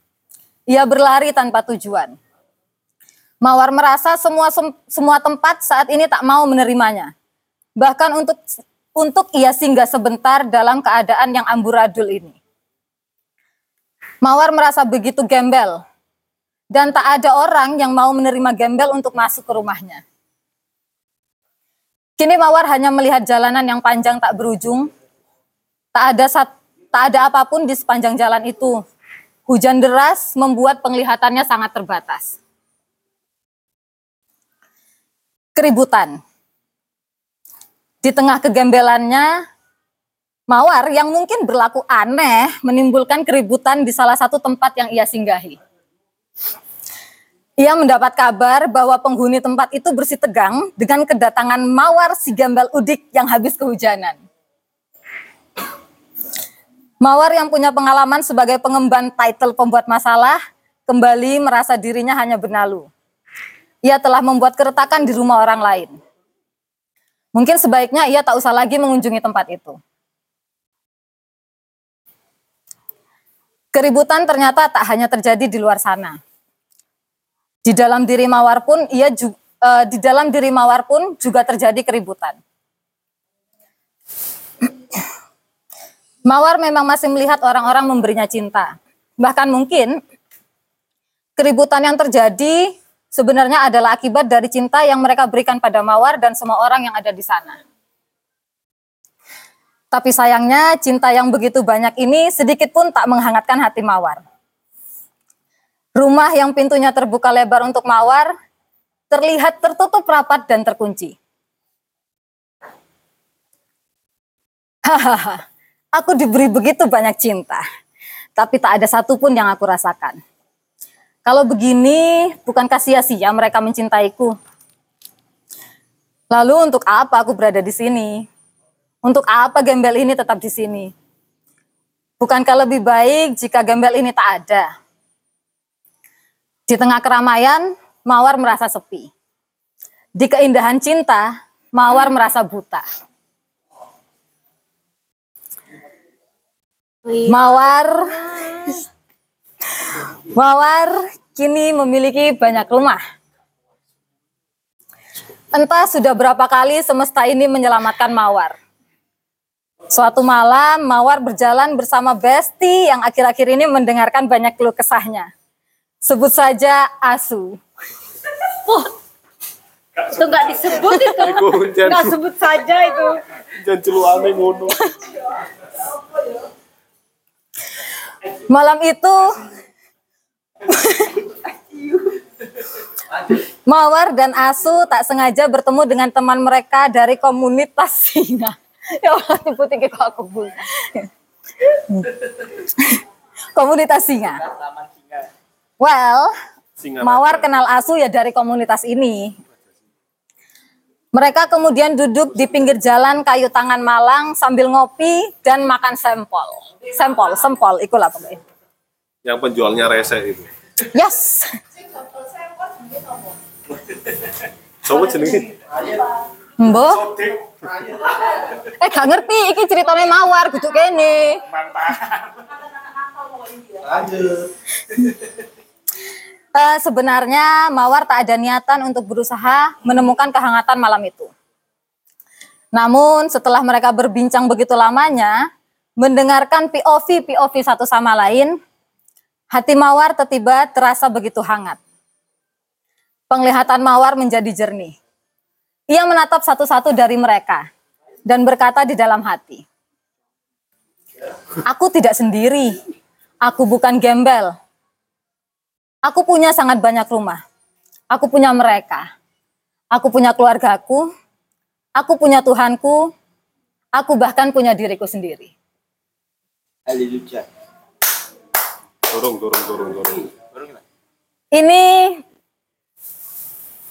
Ia berlari tanpa tujuan. Mawar merasa semua semua tempat saat ini tak mau menerimanya. Bahkan untuk untuk ia singgah sebentar dalam keadaan yang amburadul ini. Mawar merasa begitu gembel dan tak ada orang yang mau menerima gembel untuk masuk ke rumahnya. Kini Mawar hanya melihat jalanan yang panjang tak berujung. Tak ada sat, tak ada apa pun di sepanjang jalan itu. Hujan deras membuat penglihatannya sangat terbatas. Keributan. Di tengah kegembelannya, Mawar yang mungkin berlaku aneh menimbulkan keributan di salah satu tempat yang ia singgahi. Ia mendapat kabar bahwa penghuni tempat itu bersih tegang dengan kedatangan Mawar si gembel udik yang habis kehujanan. Mawar yang punya pengalaman sebagai pengemban title pembuat masalah kembali merasa dirinya hanya benalu. Ia telah membuat keretakan di rumah orang lain. Mungkin sebaiknya ia tak usah lagi mengunjungi tempat itu. Keributan ternyata tak hanya terjadi di luar sana. Di dalam diri Mawar pun ia juga, uh, di dalam diri Mawar pun juga terjadi keributan. Mawar memang masih melihat orang-orang memberinya cinta. Bahkan mungkin keributan yang terjadi sebenarnya adalah akibat dari cinta yang mereka berikan pada Mawar dan semua orang yang ada di sana. Tapi sayangnya cinta yang begitu banyak ini sedikit pun tak menghangatkan hati Mawar. Rumah yang pintunya terbuka lebar untuk Mawar terlihat tertutup rapat dan terkunci. Hahaha, aku diberi begitu banyak cinta, tapi tak ada satupun yang aku rasakan. Kalau begini, bukankah sia-sia mereka mencintaiku? Lalu untuk apa aku berada di sini? Untuk apa gembel ini tetap di sini? Bukankah lebih baik jika gembel ini tak ada? Di tengah keramaian, Mawar merasa sepi. Di keindahan cinta, Mawar merasa buta. Mawar Mawar kini memiliki banyak rumah. Entah sudah berapa kali semesta ini menyelamatkan Mawar. Suatu malam, Mawar berjalan bersama Besti yang akhir-akhir ini mendengarkan banyak keluh kesahnya. Sebut saja Asu. Wah, itu nggak disebut itu. Nggak sebut saja itu. jan celuane ngono. Malam itu, Mawar dan Asu tak sengaja bertemu dengan teman mereka dari komunitas singa. Ya Allah, tipu-tipu kok aku bu. komunitas singa. Well, Singa Mawar kenal Asu ya dari komunitas ini. Mereka kemudian duduk di pinggir jalan kayu tangan Malang sambil ngopi dan makan sempol. Sempol, sempol, ikulah pokoknya. Yang penjualnya rese itu. Yes. Coba jenenge. Mbok. Eh gak ngerti iki ceritanya mawar kudu kene. Eh, sebenarnya Mawar tak ada niatan untuk berusaha menemukan kehangatan malam itu. Namun setelah mereka berbincang begitu lamanya, mendengarkan POV POV satu sama lain, hati Mawar tiba terasa begitu hangat. Penglihatan Mawar menjadi jernih. Ia menatap satu-satu dari mereka dan berkata di dalam hati, Aku tidak sendiri, aku bukan gembel, Aku punya sangat banyak rumah. Aku punya mereka. Aku punya keluargaku. Aku punya Tuhanku. Aku bahkan punya diriku sendiri. Haleluya. Dorong, dorong, dorong, dorong. Ini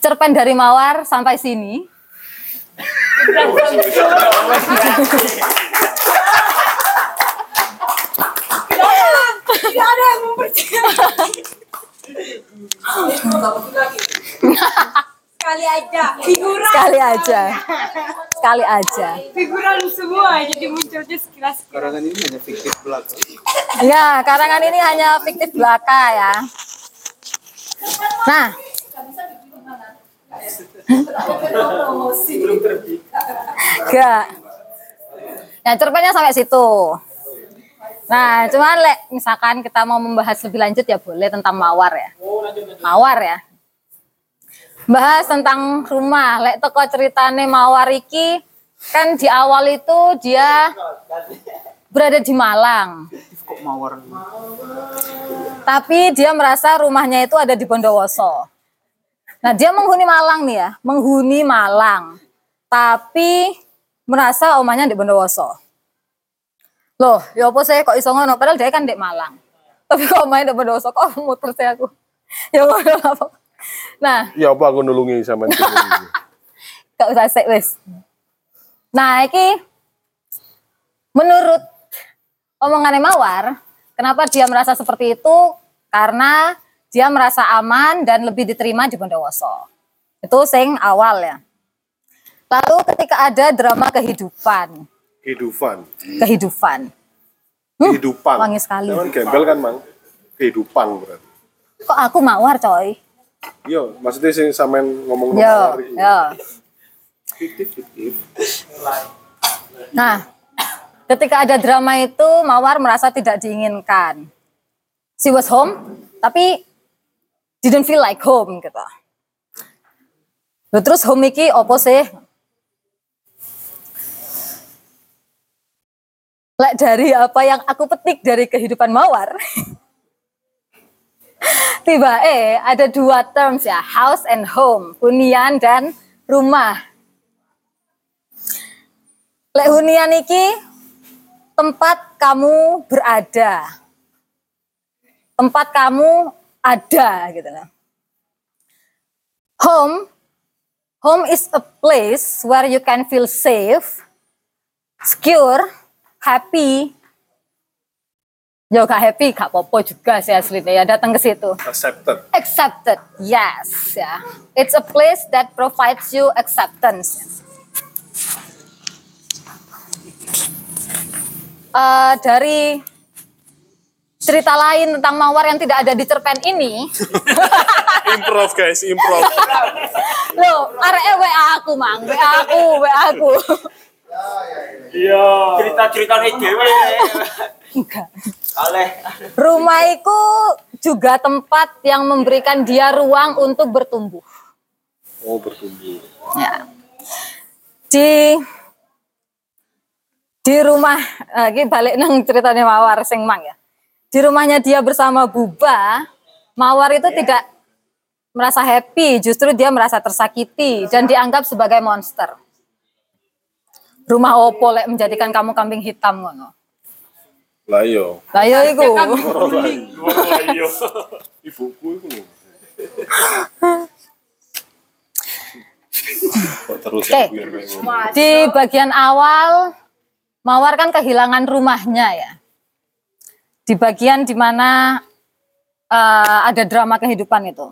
cerpen dari Mawar sampai sini. Tidak ada yang mempercayai. Sekali aja. Figuran. Sekali aja. Sekali aja. Figuran semua jadi munculnya sekilas. Karangan ini hanya fiktif belaka. Ya, karangan ini hanya fiktif belaka ya. Nah. Gak. Nah, cerpennya sampai situ. Nah, cuman lek misalkan kita mau membahas lebih lanjut ya boleh tentang mawar ya. Mawar ya. Bahas tentang rumah. Lek teko ceritane mawar iki kan di awal itu dia berada di Malang. Kok mawar? Tapi dia merasa rumahnya itu ada di Bondowoso. Nah, dia menghuni Malang nih ya, menghuni Malang. Tapi merasa omahnya di Bondowoso. Loh, ya apa saya kok iso ngono? Padahal dia kan di Malang. Tapi kok omahnya di Bondowoso kok muter saya aku. Ya ngono lah. Nah, Ya apa aku nulungi sama ini. gak usah sek wis. Nah, iki menurut omongannya Mawar, kenapa dia merasa seperti itu? Karena dia merasa aman dan lebih diterima di Bondowoso. Itu sing awal ya. Lalu ketika ada drama kehidupan, Kehidupan. kehidupan. Kehidupan. wangi sekali. Jangan gembel kan, Mang. Kehidupan berarti. Kok aku Mawar coy? Iya, maksudnya sing sampean ngomong Yo, hari. yo. Fiktif, fiktif. Nah, ketika ada drama itu Mawar merasa tidak diinginkan. She was home, tapi didn't feel like home gitu. Loh, terus home iki opo sih? Lek dari apa yang aku petik dari kehidupan Mawar. Tiba eh ada dua terms ya, house and home, hunian dan rumah. Lek hunian iki tempat kamu berada. Tempat kamu ada gitu nah. Home home is a place where you can feel safe, secure, happy. Ya gak happy, gak popo juga sih aslinya ya datang ke situ. Accepted. Accepted, yes ya. It's a place that provides you acceptance. Eh, dari cerita lain tentang mawar yang tidak ada di cerpen ini, Improv guys, improv. loh, arek WA aku mang, WA aku, WA aku. Iya. Cerita-cerita nih dewe. Enggak. Oleh. Rumah itu juga tempat yang memberikan dia ruang untuk bertumbuh. Oh, bertumbuh. Ya. Di di rumah lagi balik nang ceritanya Mawar sing mang ya. Di rumahnya dia bersama Buba, Mawar itu tidak merasa happy, justru dia merasa tersakiti dan dianggap sebagai monster. Rumah opo lek menjadikan kamu kambing hitam ngono. Lah iya. Lah ya iku. Iya. Ibuku itu. Kok terus Oke. ya, biar bingung. Di bagian awal Mawar kan kehilangan rumahnya ya. Di bagian di mana eh, ada drama kehidupan itu.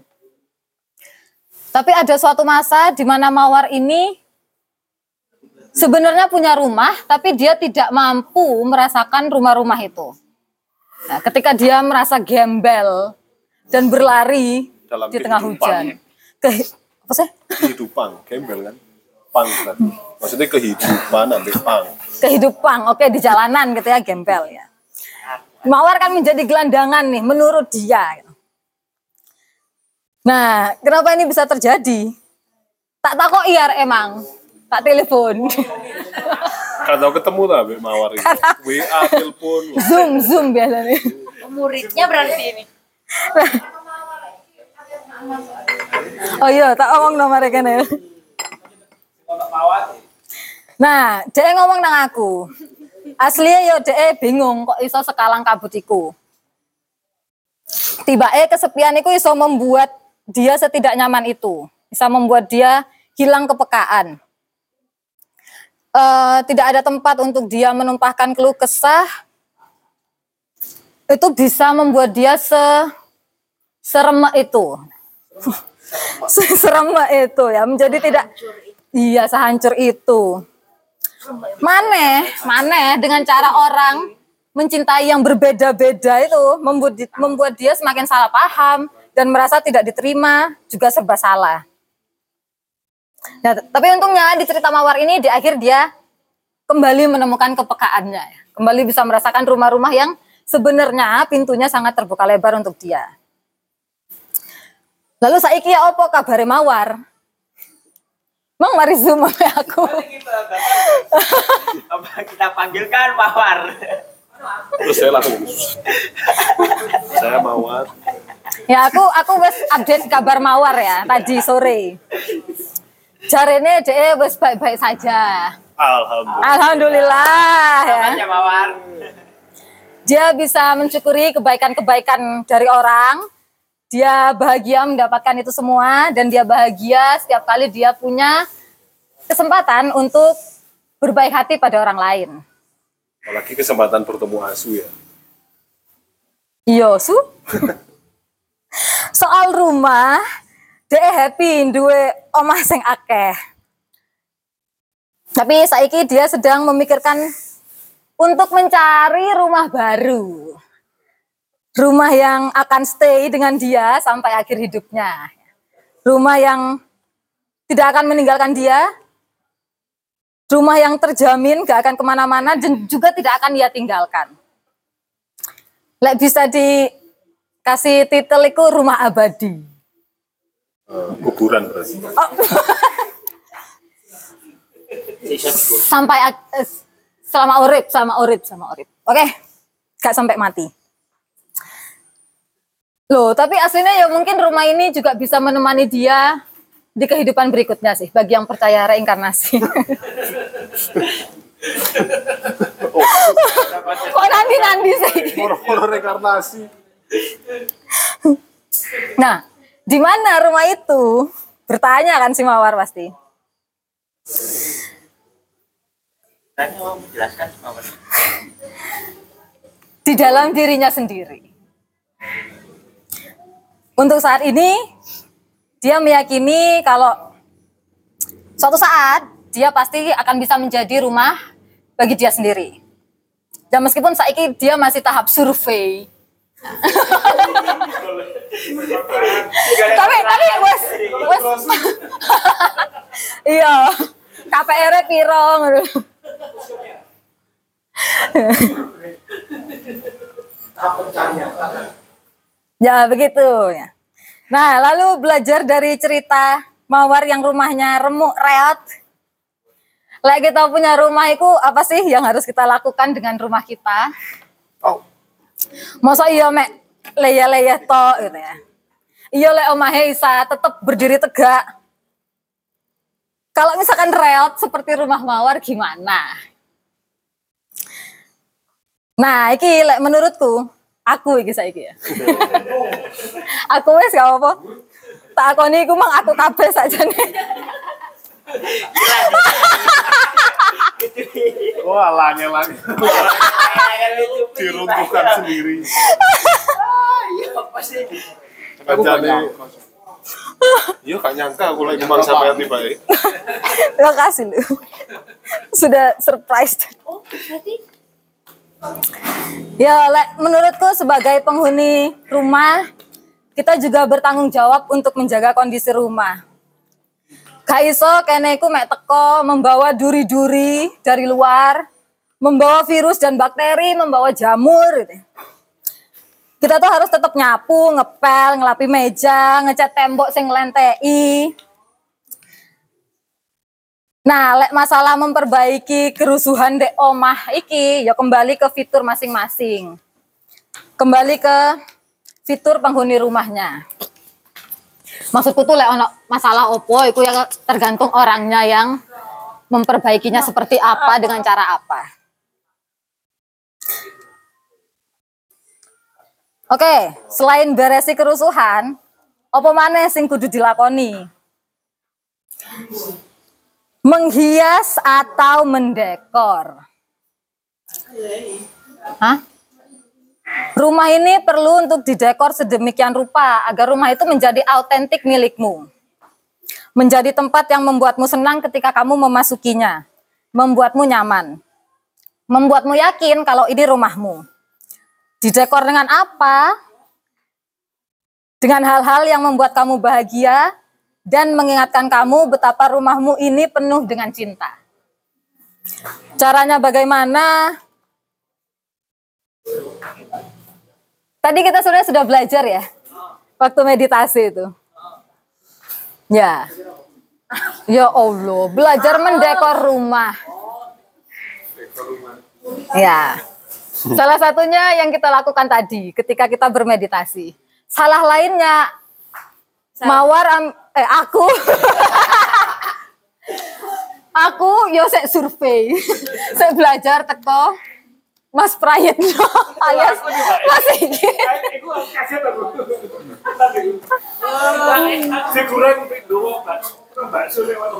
Tapi ada suatu masa di mana Mawar ini sebenarnya punya rumah, tapi dia tidak mampu merasakan rumah-rumah itu. Nah, ketika dia merasa gembel dan berlari Dalam di tengah hujan. Ke, apa sih? kehidupan gembel kan pang berarti maksudnya kehidupan ambil pang kehidupan, oke di jalanan gitu ya gembel ya. Mawar kan menjadi gelandangan nih menurut dia. Nah, kenapa ini bisa terjadi? Tak takut iar emang, tak telepon, tau ketemu tak Mbak Mawar ini WA telepon zoom zoom biasanya. Muridnya berarti ini. Oh iya, tak ngomong nomor mereka nih. Nah, dia ngomong nang aku. Aslinya yo dia bingung kok iso sekalang kabut iku. Tiba eh kesepian iku iso membuat dia setidak nyaman itu. Bisa membuat dia hilang kepekaan. Eh, tidak ada tempat untuk dia menumpahkan keluh kesah. Itu bisa membuat dia se seremek itu. seremek itu ya menjadi tidak iya sehancur itu Maneh, maneh dengan cara orang mencintai yang berbeda-beda itu membuat membuat dia semakin salah paham dan merasa tidak diterima, juga serba salah. Nah, tapi untungnya di cerita Mawar ini di akhir dia kembali menemukan kepekaannya, ya. kembali bisa merasakan rumah-rumah yang sebenarnya pintunya sangat terbuka lebar untuk dia. Lalu saiki ya opo kabare Mawar? Mang mari zoom aku. Apa kita panggilkan Mawar? terus saya langsung saya Mawar Ya aku aku wes update kabar Mawar ya tadi sore. Jarene dhek wes baik-baik saja. alhamdulillah Alhamdulillah ya. Mawar. Dia bisa mensyukuri kebaikan-kebaikan dari orang. Dia bahagia mendapatkan itu semua dan dia bahagia setiap kali dia punya kesempatan untuk berbaik hati pada orang lain. apalagi kesempatan bertemu asu ya Iya, su. Soal rumah, dia happy duwe omah sing akeh. Tapi saiki dia sedang memikirkan untuk mencari rumah baru. Rumah yang akan stay dengan dia sampai akhir hidupnya. Rumah yang tidak akan meninggalkan dia. Rumah yang terjamin gak akan ke mana-mana dan juga tidak akan dia tinggalkan. Lek bisa dikasih titel itu rumah abadi. Eh, kuburan berarti Sampai ak- eh, selama urip, selama urip, selama urip. Oke, gak sampai mati. Loh, tapi aslinya ya mungkin rumah ini juga bisa menemani dia di kehidupan berikutnya sih, bagi yang percaya reinkarnasi. Kok nanti-nanti sih? reinkarnasi Nah, di mana rumah itu? Bertanya kan si Mawar pasti. Tanya mau menjelaskan Mawar. di dalam dirinya sendiri. Untuk saat ini, dia meyakini kalau suatu saat dia pasti akan bisa menjadi rumah bagi dia sendiri. Dan meskipun saat ini dia masih tahap survei. Tapi tapi wes wes iya KPR -nya piro ngono. Ya begitu ya. Nah lalu belajar dari cerita Mawar yang rumahnya remuk reot. Lah kita punya rumah itu apa sih yang harus kita lakukan dengan rumah kita? oh Masa iya mek leya-leya to gitu ya. Iya lek omahe isa tetep berdiri tegak. Kalau misalkan reot seperti rumah Mawar gimana? Nah, iki lek menurutku aku iki saiki ya. aku wis gak apa. Tak akoni iku mang aku kabeh saja nih. Wah, lanya lagi. Diruntuhkan sendiri. Iya, apa sih? Kancane. Iya, gak nyangka aku lagi kemang sampai tiba ya. Terima kasih lu. Sudah surprised. Ya, Le- menurutku sebagai penghuni rumah, kita juga bertanggung jawab untuk menjaga kondisi rumah. Gak kene iku mek teko membawa duri-duri dari luar, membawa virus dan bakteri, membawa jamur gitu. Kita tuh harus tetap nyapu, ngepel, ngelapi meja, ngecat tembok sing lentei. Nah, lek masalah memperbaiki kerusuhan dek omah iki ya kembali ke fitur masing-masing. Kembali ke fitur penghuni rumahnya. Maksudku tuh lek ono masalah opo itu ya tergantung orangnya yang memperbaikinya seperti apa dengan cara apa. Oke, selain beresi kerusuhan, apa maneh sing kudu dilakoni? Menghias atau mendekor. Hah? Rumah ini perlu untuk didekor sedemikian rupa agar rumah itu menjadi autentik milikmu. Menjadi tempat yang membuatmu senang ketika kamu memasukinya. Membuatmu nyaman. Membuatmu yakin kalau ini rumahmu. Didekor dengan apa? Dengan hal-hal yang membuat kamu bahagia dan mengingatkan kamu betapa rumahmu ini penuh dengan cinta. Caranya bagaimana? Tadi kita sudah sudah belajar ya, waktu meditasi itu. Ya, ya Allah, belajar mendekor rumah. Ya, salah satunya yang kita lakukan tadi ketika kita bermeditasi. Salah lainnya, mawar am- eh aku aku yo sek survei saya belajar teko Mas Prayitno alias Mas Iki Iku kaget aku. Bakso lewat.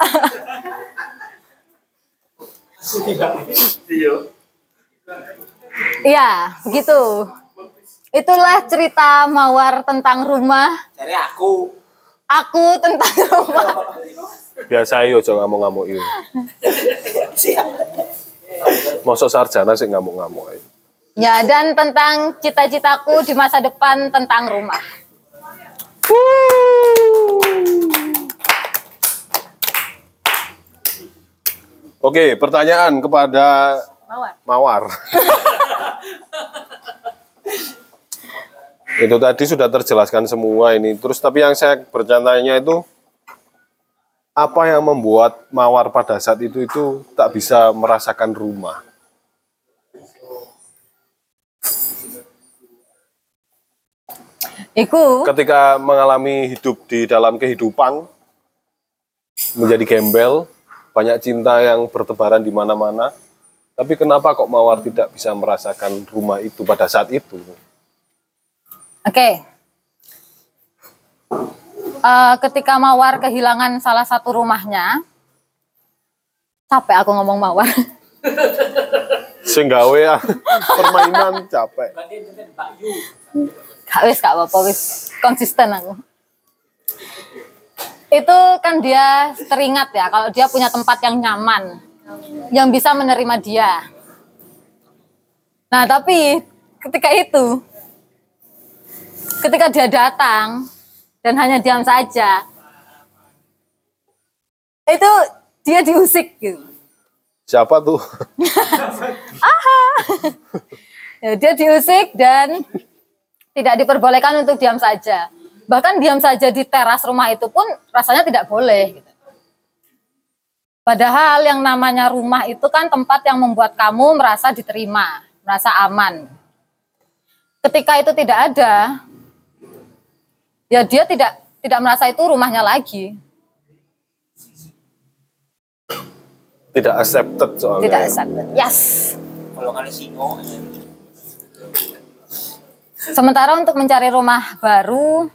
Iya. Iya begitu itulah cerita Mawar tentang rumah Cari aku. aku tentang rumah Biasa yo aja ngamuk-ngamuk yo. Siap. Mosok sarjana sih ngamuk-ngamuk ya dan tentang cita-citaku di masa depan tentang rumah Oke, pertanyaan kepada Mawar Mawar. itu tadi sudah terjelaskan semua ini. Terus tapi yang saya bertanya itu apa yang membuat Mawar pada saat itu itu tak bisa merasakan rumah? Iku Ketika mengalami hidup di dalam kehidupan menjadi gembel, banyak cinta yang bertebaran di mana-mana. Tapi kenapa kok Mawar tidak bisa merasakan rumah itu pada saat itu? Oke. Eh, ketika Mawar kehilangan salah satu rumahnya, capek aku ngomong Mawar. Sing gawe ah, permainan capek. Gak wis, gak apa-apa wis konsisten aku. Itu kan dia teringat ya kalau dia punya tempat yang nyaman, yang bisa menerima dia. Nah tapi ketika itu, ketika dia datang dan hanya diam saja, itu dia diusik gitu. Siapa tuh? Ya, dia diusik dan tidak diperbolehkan untuk diam saja. Bahkan diam saja di teras rumah itu pun rasanya tidak boleh. gitu. Padahal yang namanya rumah itu kan tempat yang membuat kamu merasa diterima, merasa aman. Ketika itu tidak ada, ya dia tidak tidak merasa itu rumahnya lagi. Tidak accepted soalnya. Tidak accepted. Yes. Kalau kali singo. Ya. Sementara untuk mencari rumah baru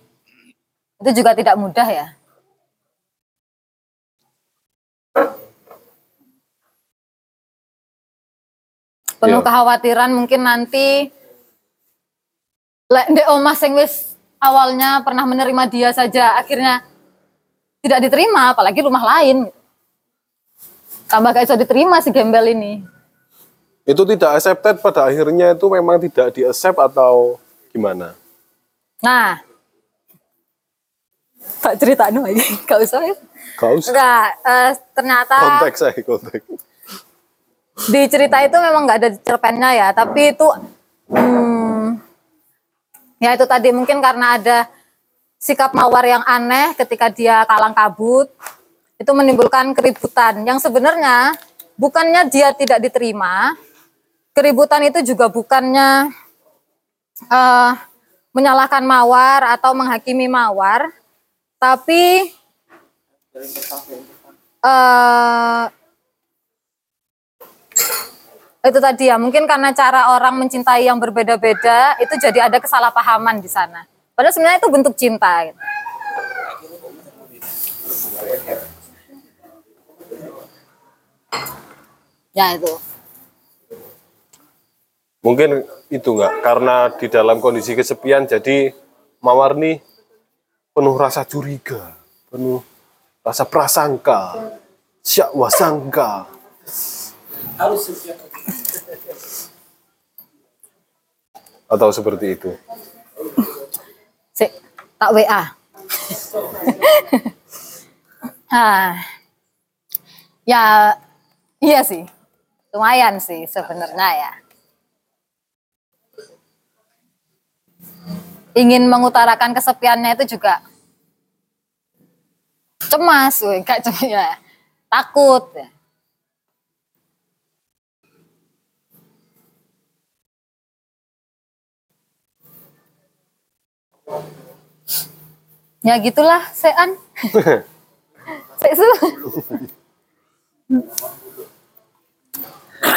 itu juga tidak mudah ya. Penuh yeah. kekhawatiran mungkin nanti lek ndek omah sing wis awalnya pernah menerima dia saja akhirnya tidak diterima apalagi rumah lain tambah gak bisa diterima si gembel ini Itu tidak accepted pada akhirnya itu memang tidak di-accept atau gimana? nah tak cerita nu aja gak usah ya Gak usah. enggak eh, ternyata Konteks saya, konteks. di cerita itu memang nggak ada cerpennya ya, tapi itu hmm, ya itu tadi mungkin karena ada sikap mawar yang aneh ketika dia kalang kabut itu menimbulkan keributan. Yang sebenarnya bukannya dia tidak diterima, keributan itu juga bukannya eh, menyalahkan mawar atau menghakimi mawar, tapi eh itu tadi ya mungkin karena cara orang mencintai yang berbeda-beda itu jadi ada kesalahpahaman di sana padahal sebenarnya itu bentuk cinta gitu. ya itu Mungkin itu enggak, karena di dalam kondisi kesepian jadi Mawar nih penuh rasa curiga, penuh rasa prasangka, syakwasangka. Harus setiap Atau seperti itu. Sik, tak WA Hah. ya iya sih lumayan sih sebenarnya ya ingin mengutarakan kesepiannya itu juga cemas, cuma ya takut. ya. Ya gitulah, Sean. Seksu.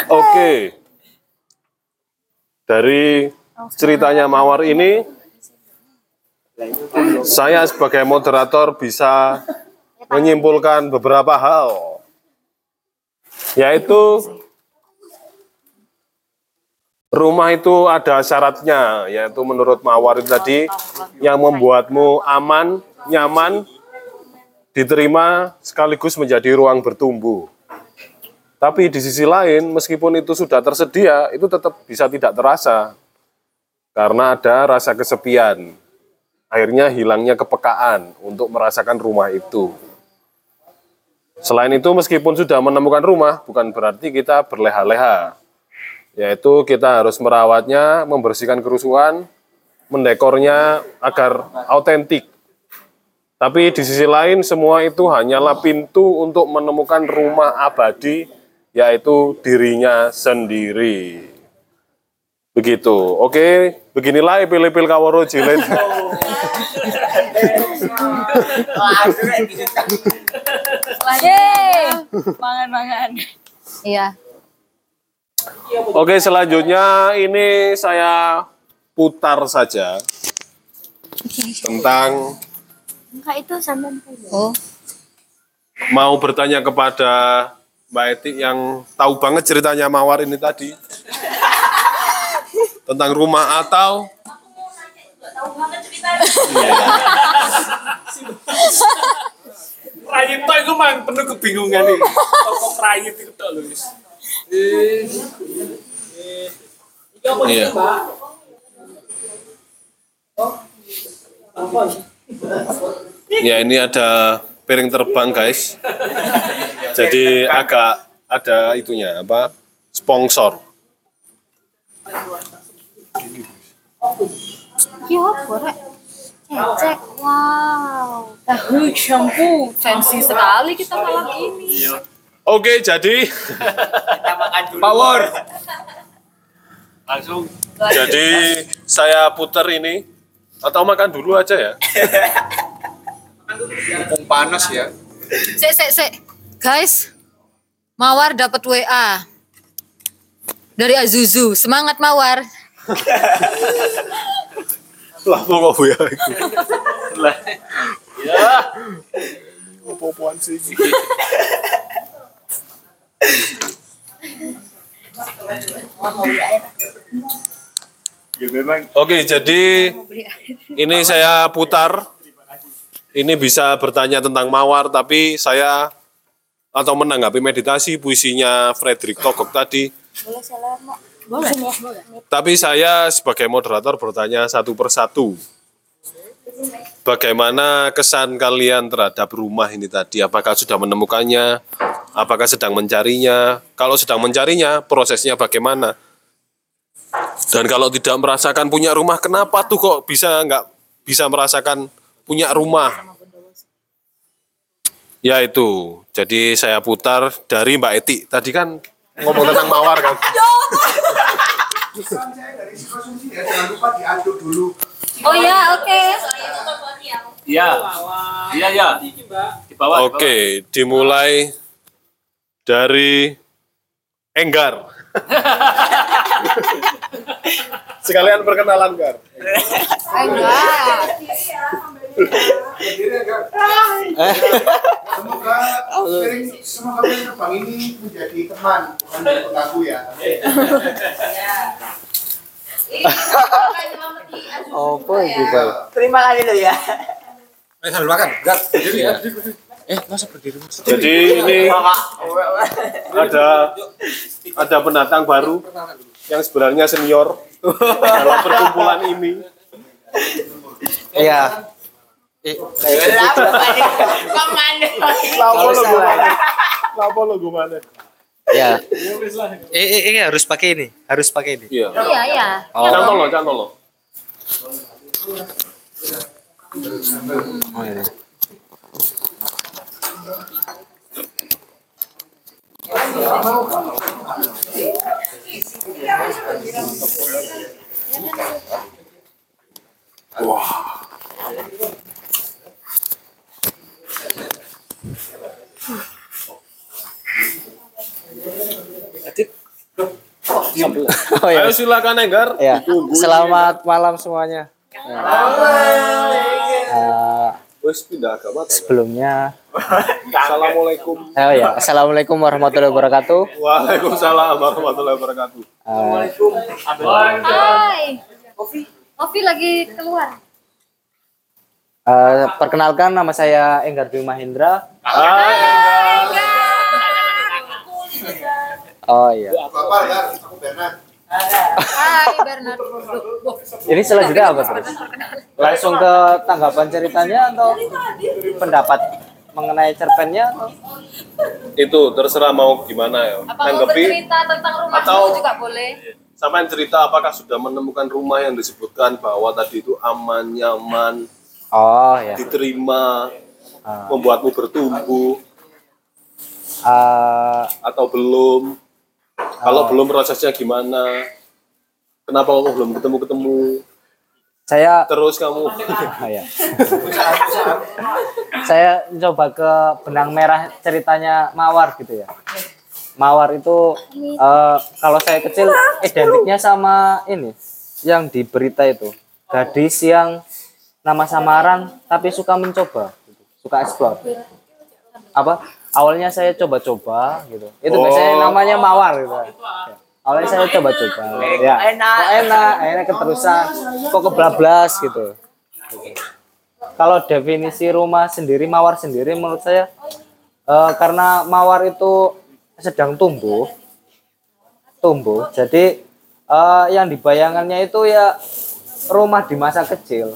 Oke. Dari ceritanya Mawar ini, saya sebagai moderator bisa menyimpulkan beberapa hal. Yaitu rumah itu ada syaratnya, yaitu menurut Mawar itu tadi yang membuatmu aman, nyaman, diterima sekaligus menjadi ruang bertumbuh. Tapi di sisi lain, meskipun itu sudah tersedia, itu tetap bisa tidak terasa. Karena ada rasa kesepian. Akhirnya hilangnya kepekaan untuk merasakan rumah itu. Selain itu, meskipun sudah menemukan rumah, bukan berarti kita berleha-leha. Yaitu kita harus merawatnya, membersihkan kerusuhan, mendekornya agar autentik. Tapi di sisi lain, semua itu hanyalah pintu untuk menemukan rumah abadi, yaitu dirinya sendiri. Begitu. Oke, beginilah ipil-ipil kawaro jilid. Yeay. Mangan-mangan. Iya. Oke, selanjutnya ini saya putar saja tentang Enggak itu sampai Oh. mau bertanya kepada Mbak Eti yang tahu banget ceritanya Mawar ini tadi. Tentang rumah atau? Rayit tok iku mang penuh kebingungan iki. Pokok rayit Iya. Ya ini ada piring terbang guys. Jadi agak ada itunya apa sponsor. Iya, boleh. Cek, wow. tahu shampoo fancy sekali kita malam ini. Oke jadi Kita makan dulu. Power. Langsung jadi saya putar ini atau makan dulu aja ya. mumpung panas ya. Sek, sek, sek. Guys, Mawar dapat WA dari Azuzu. Semangat Mawar. Lah kok ya. Lah. Ya. Apa-apaan sih Oke, jadi ini saya putar. Ini bisa bertanya tentang mawar, tapi saya atau menanggapi meditasi puisinya Frederick Togok tadi. Tapi saya sebagai moderator bertanya satu persatu. Bagaimana kesan kalian terhadap rumah ini tadi? Apakah sudah menemukannya? Apakah sedang mencarinya? Kalau sedang mencarinya, prosesnya bagaimana? Dan kalau tidak merasakan punya rumah, kenapa tuh kok bisa nggak bisa merasakan punya rumah? Ya itu. Jadi saya putar dari Mbak Eti. Tadi kan ngomong tentang mawar kan? Pesan saya dari konsumsi ya, jangan lupa diaduk dulu. Oh ya, oke. Iya. Iya, iya. Di bawah. di Oke, dimulai dari Enggar. Sekalian perkenalan, Gar. Berdiri enggak? Semoga sering semoga terbang ini menjadi teman, bukan pengganggu ya. Apa itu, Pak? Terima kasih lo ya. Jadi ini ada ada pendatang baru yang sebenarnya senior dalam perkumpulan ini. Iya. Lapo lo gimana? Lapo lo gimana? Ya. Eh, eh, eh, harus pakai ini, harus pakai ini. Iya. Iya, iya. Cantol lo, cantol lo. Oh, Oh ya. Ayo silakan Enggar. Ya. Selamat malam semuanya. Eh, ta? sebelumnya, Assalamualaikum. oh ya, assalamualaikum warahmatullahi wabarakatuh. Waalaikumsalam warahmatullahi wabarakatuh. Eh, Hai. Ovi lagi keluar. eh, perkenalkan nama saya Enggar Dwi Mahendra. Oh iya. Bapak ya, aku Bernard. Hai, Bernard. Ini selanjutnya apa terus? Langsung ke tanggapan ceritanya atau pendapat mengenai cerpennya atau? Itu terserah mau gimana ya. Apa mau Tanggapi bercerita tentang rumahmu Atau- juga boleh? sampai cerita apakah sudah menemukan rumah yang disebutkan bahwa tadi itu aman, nyaman, Oh ya. diterima, Ah. membuatmu bertumbuh Eh, atau belum? Kalau belum prosesnya gimana? Kenapa kamu belum ketemu-ketemu? saya Terus kamu Ah, ya. saya coba ke benang merah ceritanya Mawar gitu ya. Mawar itu eh, kalau saya kecil identiknya sama ini yang di berita itu gadis yang nama samaran tapi suka mencoba, gitu. suka explore. Apa? Awalnya saya coba-coba gitu. Itu biasanya namanya Mawar gitu. Ya. Awalnya saya coba-coba. Ya. Kok enak, akhirnya keterusan kok kebablas gitu kalau definisi rumah sendiri mawar sendiri menurut saya eh, karena mawar itu sedang tumbuh tumbuh jadi eh, yang dibayangannya itu ya rumah di masa kecil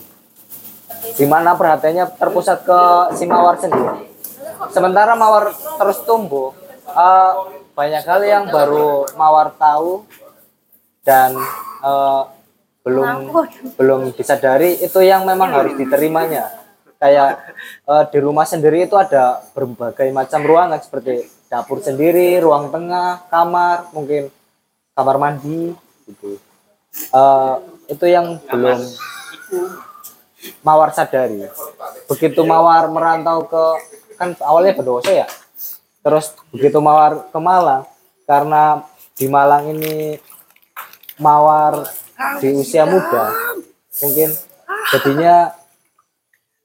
di mana perhatiannya terpusat ke si mawar sendiri sementara mawar terus tumbuh eh, banyak hal yang baru mawar tahu dan eh, belum belum disadari itu yang memang harus diterimanya. Kayak eh, di rumah sendiri itu ada berbagai macam ruangan seperti dapur sendiri ruang tengah kamar mungkin kamar mandi gitu. Eh, itu yang belum mawar sadari. Begitu mawar merantau ke kan awalnya Bondowoso ya. Terus begitu mawar ke Malang karena di Malang ini mawar di usia muda mungkin jadinya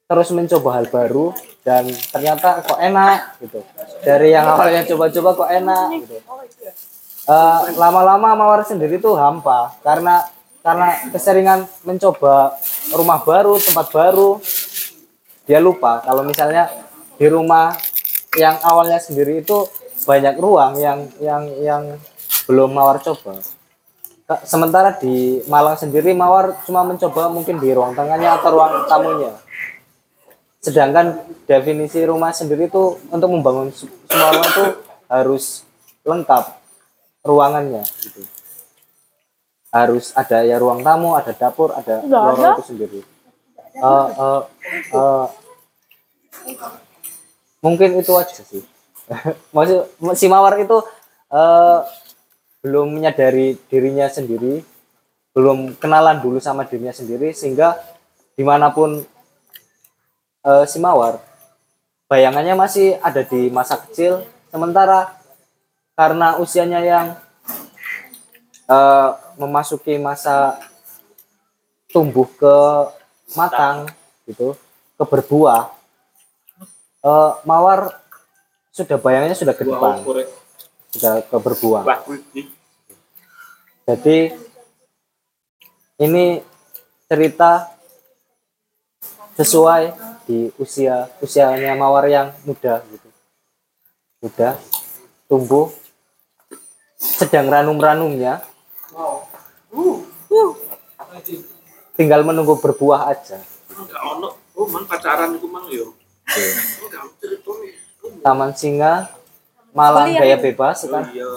terus mencoba hal baru dan ternyata kok enak gitu. Dari yang awalnya coba-coba kok enak gitu. Eh, lama-lama mawar sendiri tuh hampa karena karena keseringan mencoba rumah baru tempat baru dia lupa. Kalau misalnya di rumah yang awalnya sendiri itu banyak ruang yang yang yang belum mawar coba. Sementara di Malang sendiri mawar cuma mencoba mungkin di ruang tengahnya atau ruang tamunya. Sedangkan definisi rumah sendiri itu untuk membangun se- semua rumah itu harus lengkap ruangannya gitu. Harus ada ya ruang tamu ada dapur ada ruang itu sendiri. Eh, eh, eh, mungkin itu aja sih. Maksud si mawar itu eh, belum menyadari dirinya sendiri belum kenalan dulu sama dirinya sendiri sehingga di mana pun eh, si mawar bayangannya masih ada di masa kecil. Sementara karena usianya yang eh, memasuki masa tumbuh ke matang gitu ke berbuah eh, mawar sudah bayangannya sudah ke depan. sudah ke berbuah jadi ini cerita sesuai di usia usianya mawar yang muda gitu. Muda tumbuh sedang ranum-ranumnya. Tinggal menunggu berbuah aja. Enggak ono. Oh, pacaran mang yo. Taman Singa Malang Kuliah. Gaya Bebas kan Iya.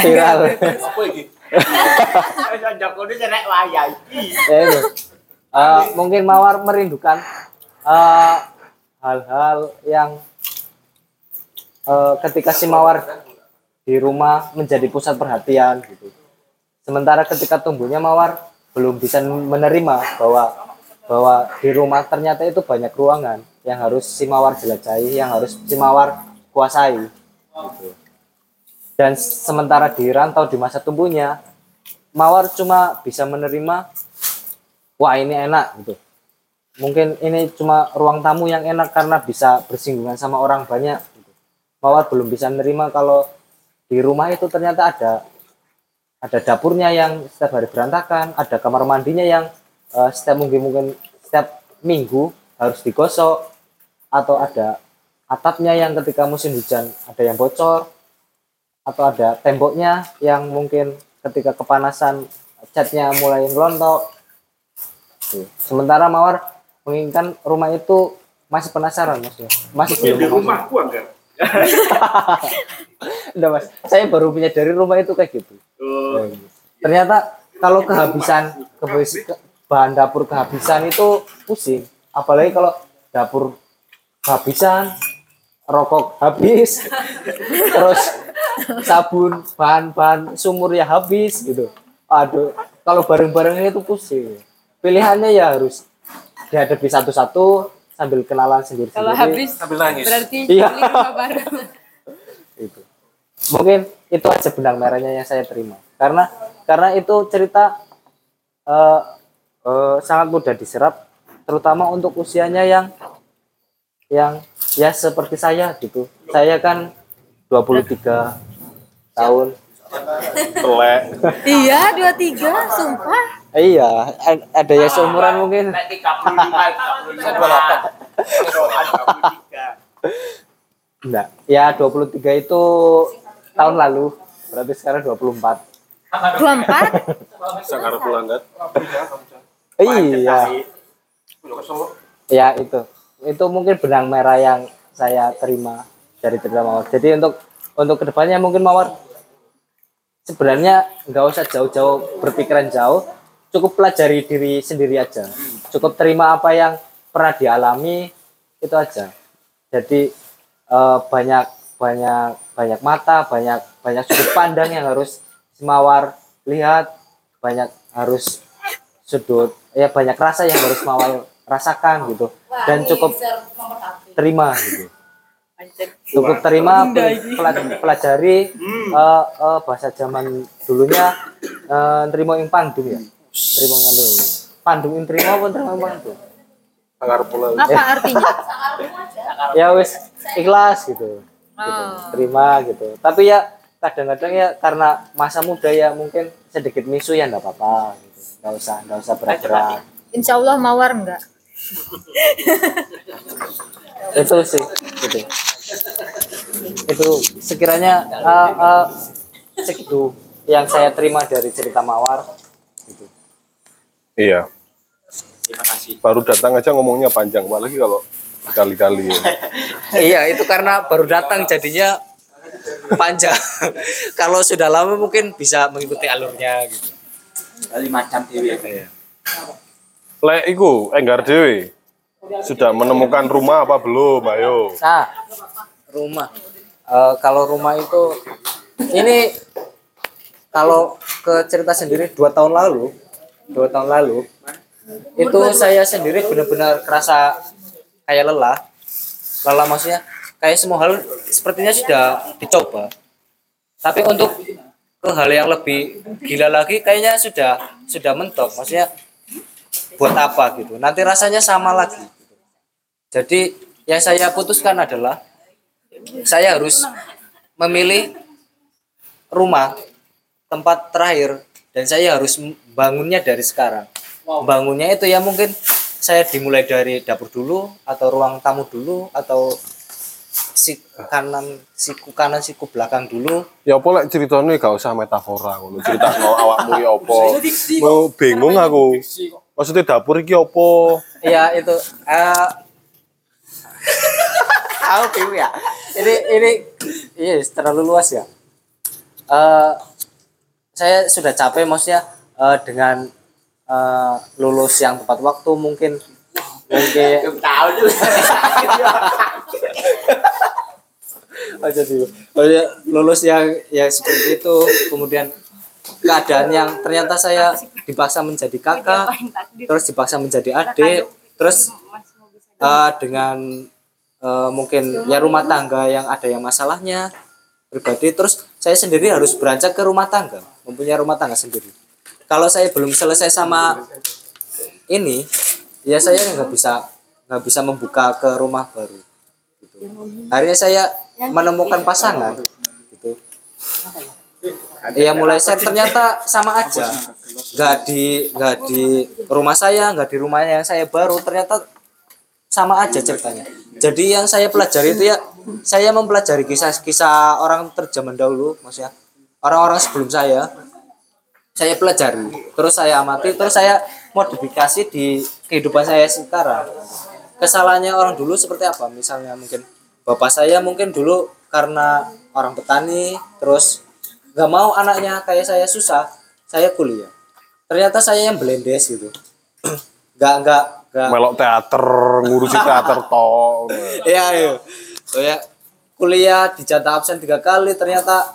viral Apa iki? Jakone cerek wayai. Ya, itu. Eh, mungkin Mawar merindukan eh, hal-hal yang eh, ketika si Mawar di rumah menjadi pusat perhatian gitu. Sementara ketika tumbuhnya Mawar belum bisa menerima bahwa bahwa di rumah ternyata itu banyak ruangan yang harus si Mawar jelajahi, yang harus si Mawar kuasai. Gitu. Dan sementara di rantau di masa tumbuhnya, Mawar cuma bisa menerima wah ini enak gitu. Mungkin ini cuma ruang tamu yang enak karena bisa bersinggungan sama orang banyak. Gitu. Mawar belum bisa menerima kalau di rumah itu ternyata ada ada dapurnya yang setiap hari berantakan, ada kamar mandinya yang eh, setiap mungkin mungkin setiap minggu harus digosok atau ada atapnya yang ketika musim hujan ada yang bocor atau ada temboknya yang mungkin ketika kepanasan catnya mulai ngelontok Tuh. Sementara Mawar menginginkan rumah itu masih penasaran maksudnya. Masih Di belum rumahku enggak. Udah mas, saya baru punya dari rumah itu kayak gitu. Oh, Ternyata kalau kehabisan kebis- ke- bahan dapur kehabisan itu pusing. Apalagi kalau dapur kehabisan, rokok habis, terus sabun bahan-bahan sumur ya habis gitu. Aduh, kalau bareng-bareng itu pusing. Pilihannya ya harus dihadapi satu-satu sambil kenalan sendiri-sendiri. Kalau habis berarti Iya. beli rumah baru. itu mungkin itu aja benang merahnya yang saya terima karena karena itu cerita eh, eh, sangat mudah diserap terutama untuk usianya yang yang ya seperti saya gitu. Saya kan 23 tahun. Telek. Iya, dua tiga, sumpah. Iya ada yang seumuran mungkin. Enggak ya 23 itu tahun lalu. Berarti sekarang 24 Dua empat. sakar pulandat iya. Ya itu. Itu mungkin benang merah yang saya terima dari cerita mawar. Jadi untuk untuk ke depannya mungkin mawar sebenarnya nggak usah jauh-jauh berpikiran jauh. Cukup pelajari diri sendiri aja. Cukup terima apa yang pernah dialami itu aja. Jadi eh, banyak banyak banyak mata banyak banyak sudut pandang yang harus si mawar lihat banyak harus sudut ya banyak rasa yang harus mawar rasakan gitu. Dan cukup terima gitu. Cukup terima pel- pel- pelajari eh, eh, bahasa zaman dulunya eh, terima ing ya? Terima ing pandung pandung ing terima apa terima pulandat Apa artinya? ya wis ikhlas gitu. Gitu. terima gitu. Tapi ya kadang-kadang ya karena masa muda ya mungkin sedikit misu ya nggak apa-apa. gitu nggak usah nggak usah berat-berat Insya Allah mawar enggak. itu sih gitu itu sekiranya uh, uh, segitu yang saya terima dari cerita mawar gitu. Iya. Baru datang aja ngomongnya panjang, apalagi kalau kali-kali. Ya. iya itu karena baru datang jadinya panjang kalau sudah lama mungkin bisa mengikuti alurnya gitu Kali macam dewi. Iya. Lek iku enggar dewe. Sudah menemukan rumah apa belum? Ayo. nah rumah Eh, kalau rumah itu ini kalau ke cerita sendiri dua tahun lalu dua tahun lalu itu saya sendiri benar-benar kerasa kayak lelah lelah maksudnya kayak semua hal sepertinya sudah dicoba tapi untuk ke hal yang lebih gila lagi kayaknya sudah sudah mentok. Maksudnya buat apa gitu? Nanti rasanya sama lagi jadi yang saya putuskan adalah saya harus memilih rumah tempat terakhir dan saya harus bangunnya dari sekarang. Bangunnya itu ya mungkin saya dimulai dari dapur dulu atau ruang tamu dulu atau si kanan siku kanan siku belakang dulu Ya apa lek ceritanya gak usah metafora ngono. Cerita no awakmu ya apa. Mau bingung aku. Maksudnya dapur iki apa? ya itu eh aku bingung ya ini ini iya terlalu luas ya Eh saya sudah capek maksudnya eh, dengan eh, lulus yang tepat waktu mungkin mungkin Tahu juga. oh jadi oh ya, lulus yang yang seperti itu. Kemudian keadaan yang ternyata saya dipaksa menjadi kakak terus dipaksa menjadi adik terus eh, dengan eh, mungkin ya rumah tangga yang ada yang masalahnya pribadi terus saya sendiri harus beranjak ke rumah tangga mempunyai rumah tangga sendiri. Kalau saya belum selesai sama ini ya saya nggak bisa nggak bisa membuka ke rumah baru gitu. akhirnya saya menemukan pasangan gitu. Ya mulai saya ternyata sama aja. Nggak di nggak di rumah saya nggak di rumahnya yang saya baru ternyata sama aja ceritanya. Jadi yang saya pelajari itu ya saya mempelajari kisah-kisah orang terjaman dahulu maksudnya orang-orang sebelum saya saya pelajari terus saya amati terus saya modifikasi di kehidupan saya sekarang kesalahannya orang dulu seperti apa misalnya mungkin bapak saya mungkin dulu karena orang petani terus nggak mau anaknya kayak saya susah saya kuliah ternyata saya yang belendes gitu nggak nggak nggak Melok teater, ngurusi teater tok. Iya, iya. Oh ya, kuliah dijatah absen tiga kali ternyata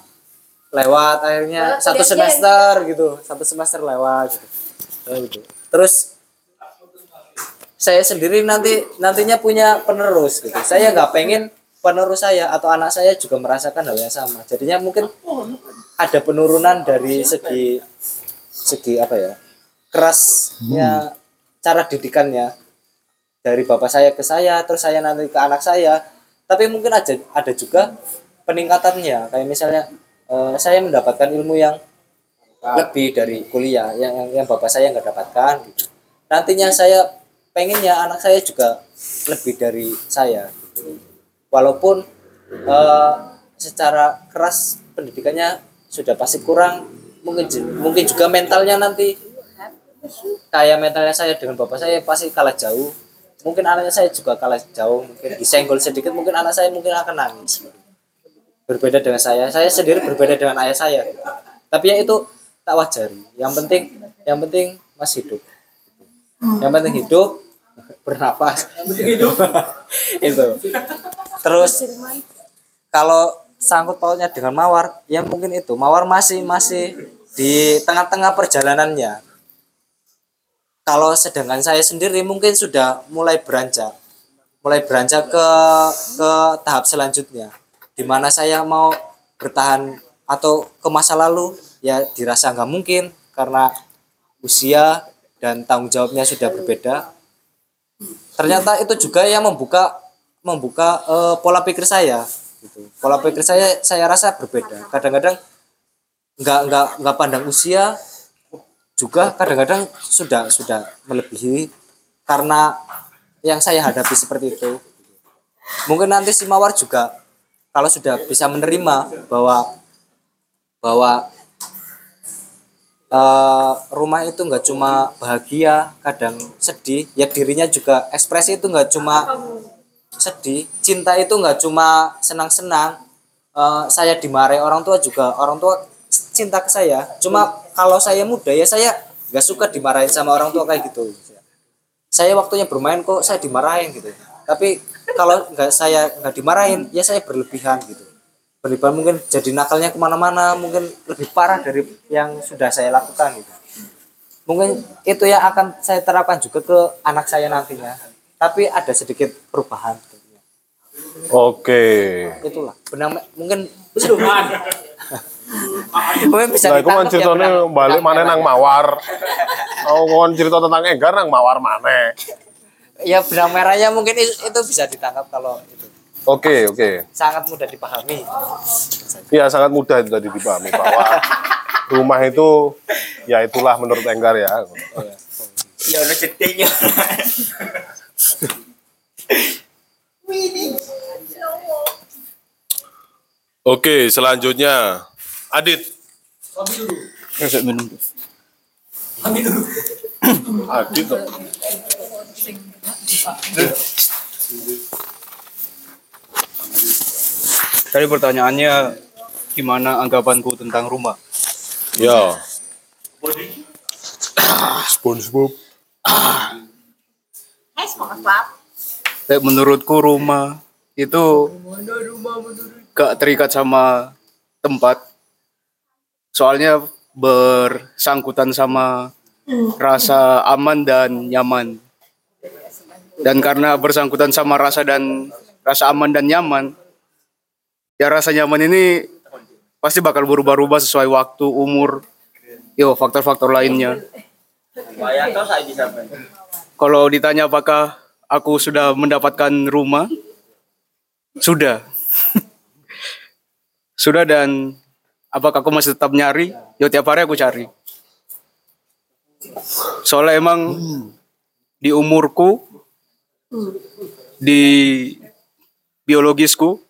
lewat akhirnya satu semester gitu, satu semester lewat gitu. Oh, gitu. Terus saya sendiri nanti nantinya punya penerus gitu. Saya nggak pengen penerus saya atau anak saya juga merasakan hal yang sama. Jadinya mungkin ada penurunan dari segi segi apa ya kerasnya cara didikannya dari bapak saya ke saya terus saya nanti ke anak saya tapi mungkin aja ada juga peningkatannya kayak misalnya eh, saya mendapatkan ilmu yang lebih dari kuliah yang yang, yang bapak saya nggak dapatkan gitu. nantinya saya pengennya anak saya juga lebih dari saya gitu. walaupun eh, secara keras pendidikannya sudah pasti kurang mungkin mungkin juga mentalnya nanti kayak mentalnya saya dengan bapak saya pasti kalah jauh. Mungkin anaknya saya juga kalah jauh mungkin disenggol sedikit mungkin anak saya mungkin akan nangis. Berbeda dengan saya saya sendiri berbeda dengan ayah saya. Tapi ya itu tak wajari yang penting yang penting masih hidup. Yang penting hidup bernapas. Itu. Terus kalau sangkut pautnya dengan mawar ya mungkin itu. Mawar masih masih di tengah-tengah perjalanannya. Kalau sedangkan saya sendiri mungkin sudah mulai beranjak. Mulai beranjak ke ke tahap selanjutnya. Di mana saya mau bertahan atau ke masa lalu ya dirasa nggak mungkin karena usia dan tanggung jawabnya sudah berbeda ternyata itu juga yang membuka membuka eh, pola pikir saya gitu. Pola pikir saya saya rasa berbeda. Kadang-kadang nggak nggak nggak pandang usia juga kadang-kadang sudah sudah melebihi karena yang saya hadapi seperti itu. Mungkin nanti si Mawar juga kalau sudah bisa menerima bahwa bahwa eh, rumah itu nggak cuma bahagia, kadang sedih, ya dirinya juga ekspresi itu nggak cuma sedih, cinta itu nggak cuma senang-senang. Eh, saya dimarahi orang tua juga orang tua cinta ke saya. Cuma kalau saya muda ya saya nggak suka dimarahin sama orang tua kayak gitu. Saya waktunya bermain kok saya dimarahin gitu. Tapi kalau nggak saya nggak dimarahin ya saya berlebihan gitu berlebihan mungkin jadi nakalnya ke mana-mana mungkin lebih parah dari yang sudah saya lakukan gitu mungkin itu yang akan saya terapkan juga ke anak saya nantinya tapi ada sedikit perubahan tentunya. Oke. itulah benang mungkin mungkin bisa Nah, ditangkap ya ceritanya balik mana nang mawar. Oh, kon cerita tentang Enggar nang mawar mana? ya benang merahnya mungkin itu, itu bisa ditangkap kalau itu Oke, oke. sangat mudah dipahami Iya, sangat mudah itu tadi dipahami bahwa rumah itu ya itulah menurut Enggar ya. ya udah cetiknya Oke, selanjutnya Adit. minum. Adit. Tadi pertanyaannya gimana anggapanku tentang rumah? Ya. SpongeBob. Hai. Kayak menurutku rumah itu gak terikat sama tempat. Soalnya bersangkutan sama rasa aman dan nyaman. Dan karena bersangkutan sama rasa dan rasa aman dan nyaman, ya rasa nyaman ini pasti bakal berubah-ubah sesuai waktu, umur, yo faktor-faktor lainnya. Kalau ditanya apakah aku sudah mendapatkan rumah, sudah. sudah dan apakah aku masih tetap nyari? Yo tiap hari aku cari. Soalnya emang di umurku, di biologisku,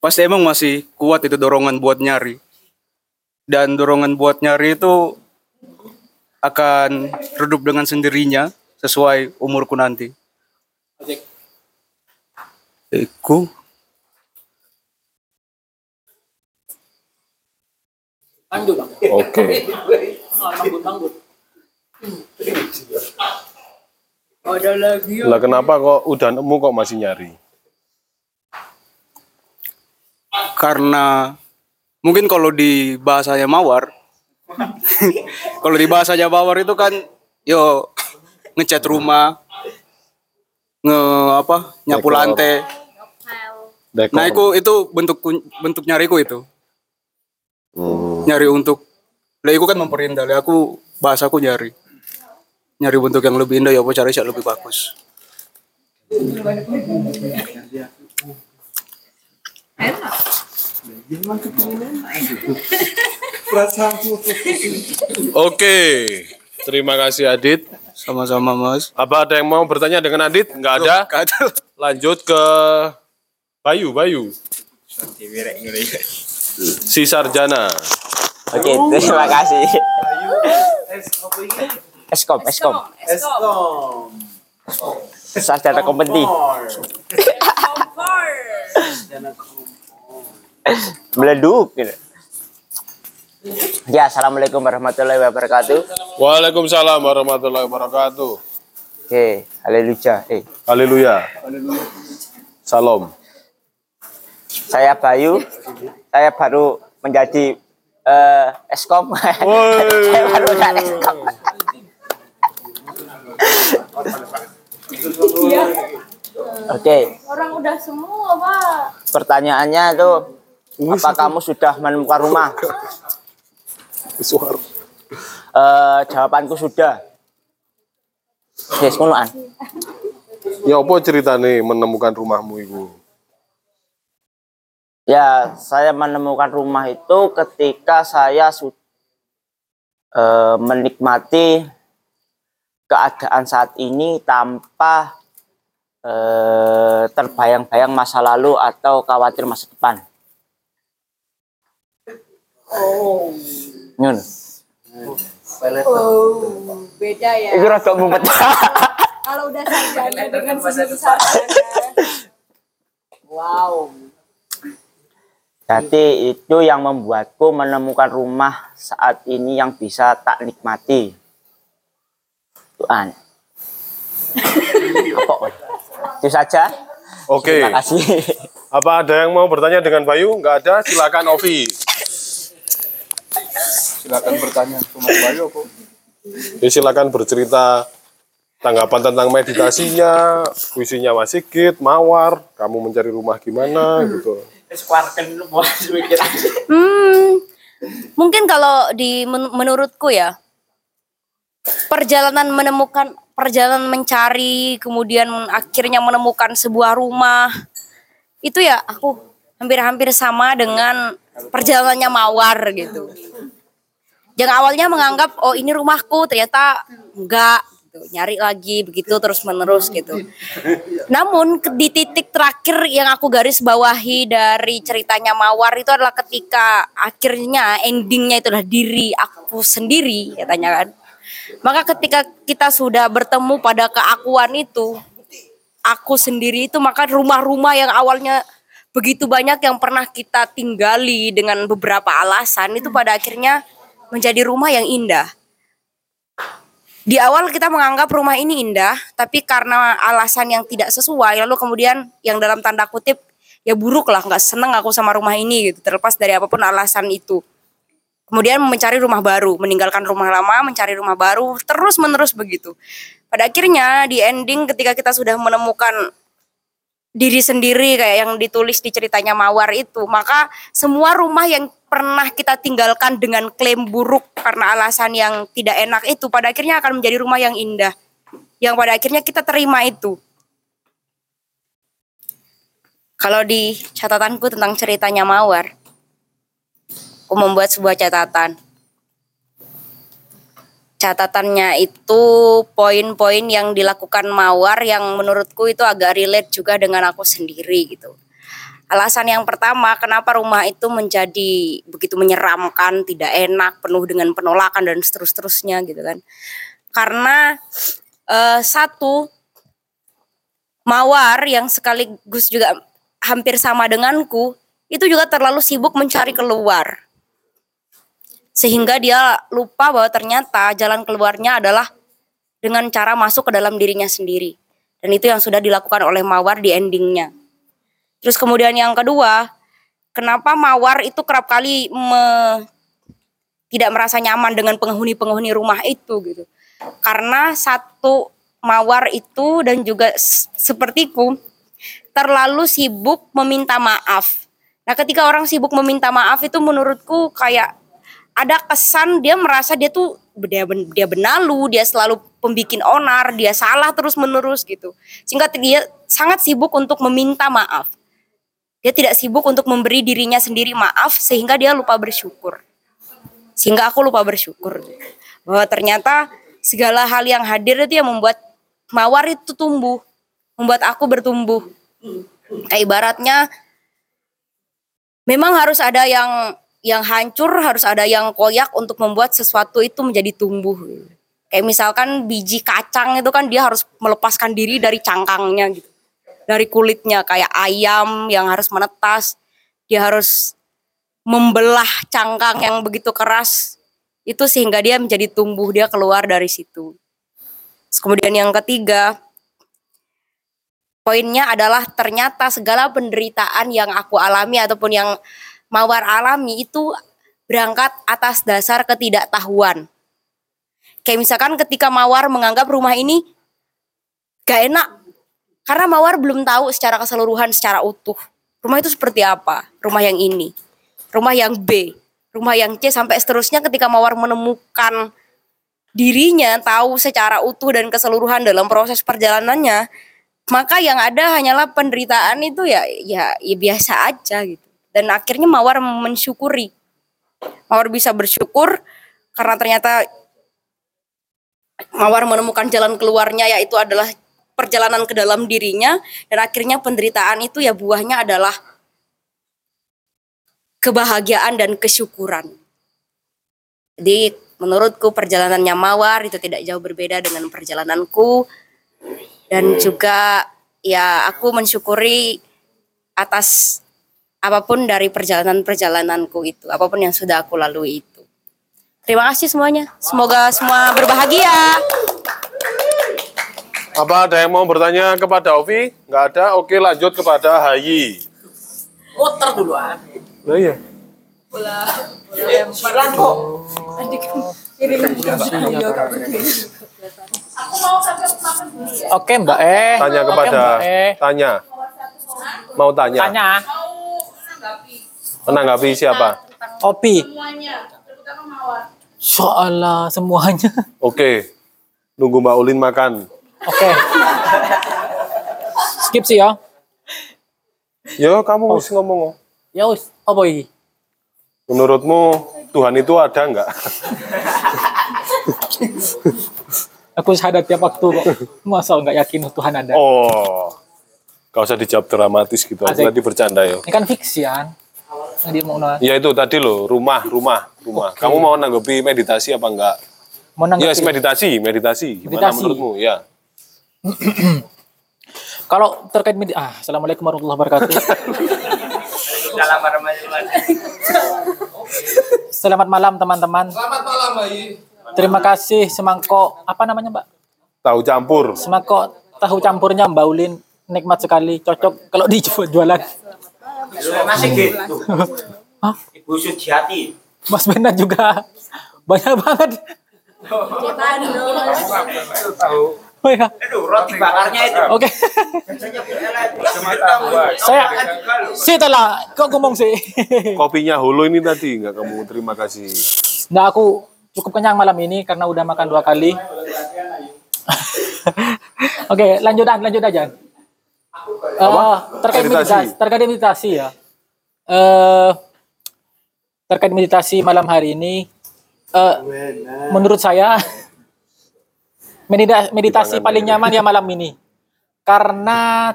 pasti emang masih kuat itu dorongan buat nyari. Dan dorongan buat nyari itu akan redup dengan sendirinya sesuai umurku nanti. Iku Oke. Lah kenapa kok udah nemu kok masih nyari? Karena mungkin kalau di bahasanya mawar, kalau di bahasanya mawar itu kan yo ngecat rumah, nge apa nyapu Dekor. lantai. Dekor. Nah itu itu bentuk bentuk nyariku itu Hmm. nyari untuk, lah itu kan memperindah. Lah aku bahasaku nyari, nyari bentuk yang lebih indah ya apa cari yang lebih bagus. Oke. Terima kasih Adit. Sama-sama mas. Apa ada yang mau bertanya dengan Adit? Nggak ada. Lanjut ke Bayu, Bayu. Si Sarjana. Oke, terima kasih. Eskom, Eskom. Eskom. Sarjana kompeti. Meleduk. gitu. Ya, assalamualaikum warahmatullahi wabarakatuh. Waalaikumsalam warahmatullahi wabarakatuh. Oke, haleluya. Eh, Haleluya. Salam. saya Bayu. Saya baru menjadi eh, Eskom. saya baru menjadi Eskom. Oke, Orang udah semua, Pak. pertanyaannya itu apa kamu sudah menemukan rumah? Eh, jawabanku sudah. Yes, ngonoan. Ya apa ceritane menemukan rumahmu itu? Ya, saya menemukan rumah itu ketika saya su- eh, menikmati keadaan saat ini tanpa eh, terbayang-bayang masa lalu atau khawatir masa depan. Oh. Nyun. Oh, beda ya. Itu rada mumet. Kalau udah sarjana dengan sarjana. Wow. Jadi itu yang membuatku menemukan rumah saat ini yang bisa tak nikmati. Tuhan. Apa? Itu saja. Oke. Terima kasih. Apa ada yang mau bertanya dengan Bayu? Nggak ada, silakan Ovi. Silakan bertanya ke Mas Bayu kok. Ya, silakan bercerita tanggapan tentang meditasinya, puisinya Mas Sigit, Mawar, kamu mencari rumah gimana gitu. Hmm, mungkin kalau di men- menurutku ya perjalanan menemukan perjalanan mencari kemudian akhirnya menemukan sebuah rumah itu ya aku hampir-hampir sama dengan perjalanannya mawar gitu. Yang awalnya menganggap oh ini rumahku ternyata enggak gitu. Nyari lagi begitu terus menerus gitu. Namun di titik terakhir yang aku garis bawahi dari ceritanya Mawar itu adalah ketika akhirnya endingnya itu adalah diri aku sendiri katanya kan. Maka ketika kita sudah bertemu pada keakuan itu, aku sendiri itu maka rumah-rumah yang awalnya begitu banyak yang pernah kita tinggali dengan beberapa alasan itu pada akhirnya menjadi rumah yang indah. Di awal kita menganggap rumah ini indah, tapi karena alasan yang tidak sesuai, lalu kemudian yang dalam tanda kutip ya buruk lah, nggak seneng aku sama rumah ini gitu, terlepas dari apa pun alasan itu. Kemudian mencari rumah baru, meninggalkan rumah lama, mencari rumah baru, terus menerus begitu. Pada akhirnya di ending ketika kita sudah menemukan diri sendiri kayak yang ditulis di ceritanya Mawar itu, maka semua rumah yang pernah kita tinggalkan dengan klaim buruk karena alasan yang tidak enak itu pada akhirnya akan menjadi rumah yang indah. Yang pada akhirnya kita terima itu. Kalau di catatanku tentang ceritanya Mawar, aku membuat sebuah catatan. Catatannya itu poin-poin yang dilakukan Mawar yang menurutku itu agak relate juga dengan aku sendiri gitu. Alasan yang pertama, kenapa rumah itu menjadi begitu menyeramkan, tidak enak, penuh dengan penolakan dan seterus-terusnya gitu kan. Karena eh, satu Mawar yang sekaligus juga hampir sama denganku, itu juga terlalu sibuk mencari keluar. Sehingga dia lupa bahwa ternyata jalan keluarnya adalah dengan cara masuk ke dalam dirinya sendiri. Dan itu yang sudah dilakukan oleh Mawar di endingnya. Terus kemudian yang kedua, kenapa Mawar itu kerap kali me- tidak merasa nyaman dengan penghuni-penghuni rumah itu gitu. Karena satu Mawar itu dan juga sepertiku terlalu sibuk meminta maaf. Nah, ketika orang sibuk meminta maaf itu menurutku kayak ada kesan dia merasa dia tuh dia, dia benalu, dia selalu pembikin onar, dia salah terus menerus gitu. Sehingga dia sangat sibuk untuk meminta maaf. Dia tidak sibuk untuk memberi dirinya sendiri maaf sehingga dia lupa bersyukur. Sehingga aku lupa bersyukur. Bahwa ternyata segala hal yang hadir itu yang membuat mawar itu tumbuh. Membuat aku bertumbuh. Kayak ibaratnya memang harus ada yang yang hancur, harus ada yang koyak untuk membuat sesuatu itu menjadi tumbuh. Kayak misalkan biji kacang itu kan dia harus melepaskan diri dari cangkangnya gitu. Dari kulitnya kayak ayam yang harus menetas, dia harus membelah cangkang yang begitu keras itu sehingga dia menjadi tumbuh, dia keluar dari situ. Kemudian yang ketiga, poinnya adalah ternyata segala penderitaan yang aku alami ataupun yang Mawar alami itu berangkat atas dasar ketidaktahuan. Kayak misalkan ketika Mawar menganggap rumah ini gak enak. Karena Mawar belum tahu secara keseluruhan, secara utuh. Rumah itu seperti apa? Rumah yang ini. Rumah yang B. Rumah yang C sampai seterusnya ketika Mawar menemukan dirinya tahu secara utuh dan keseluruhan dalam proses perjalanannya, maka yang ada hanyalah penderitaan itu ya ya, ya biasa aja gitu. dan akhirnya Mawar mensyukuri. Mawar bisa bersyukur karena ternyata Mawar menemukan jalan keluarnya yaitu adalah perjalanan ke dalam dirinya dan akhirnya penderitaan itu ya buahnya adalah kebahagiaan dan kesyukuran. Jadi menurutku perjalanannya Mawar itu tidak jauh berbeda dengan perjalananku dan juga ya aku mensyukuri atas apa pun dari perjalanan-perjalananku itu, apa pun yang sudah aku lalui itu. Terima kasih semuanya. Semoga semua berbahagia. Apa ada yang mau bertanya kepada Ovi? Nggak ada? Oke lanjut kepada Hayi. Muter dulu ah. Nah iya. Lempar kok. Adik Oke Mbak E. Tanya Oke, kepada, Mbak E. tanya. Mau tanya? Tanya. Menanggapi siapa? Opi. Soalnya semuanya. Oke. Nunggu Mbak Ulin makan. Oke. Skip sih ya. Yo, kamu harus ngomong. Ya wis, apa iki? Menurutmu Tuhan itu ada nggak? Aku sadar tiap waktu kok. Masa nggak yakin Tuhan ada? Oh, gak usah dijawab dramatis gitu. Aku tadi bercanda yo. Ini kan fiksian. Yang dia mau nolak. Ya itu tadi loh, rumah, rumah, rumah. Oke. Kamu mau nanggapi meditasi apa enggak? Mau nanggapi? Yes, meditasi, meditasi. Gimana Meditasi. menurutmu? Ya. Kalau terkait media, ah, assalamualaikum warahmatullahi wabarakatuh. Selamat malam teman-teman. Selamat malam, Bayi. Terima kasih semangkok apa namanya Mbak? Tahu campur. Semangkok tahu campurnya Mbak Ulin nikmat sekali, cocok kalau dijualan. Masih gitu. Hah? Ibu Sujiati. Mas Benar juga banyak banget. Oh ya. Aduh, roti bakarnya itu. Oke. Saya setelah kok ngomong sih. Kopinya holo ini tadi nggak kamu terima kasih. Nah aku cukup kenyang malam ini karena udah makan dua kali. Oke, lanjut lanjut aja. Eh, terkait Meditasi. meditasi, terkait meditasi ya. Eh terkait meditasi malam hari ini, eh menurut saya medita- meditasi paling nyaman ya malam ini, karena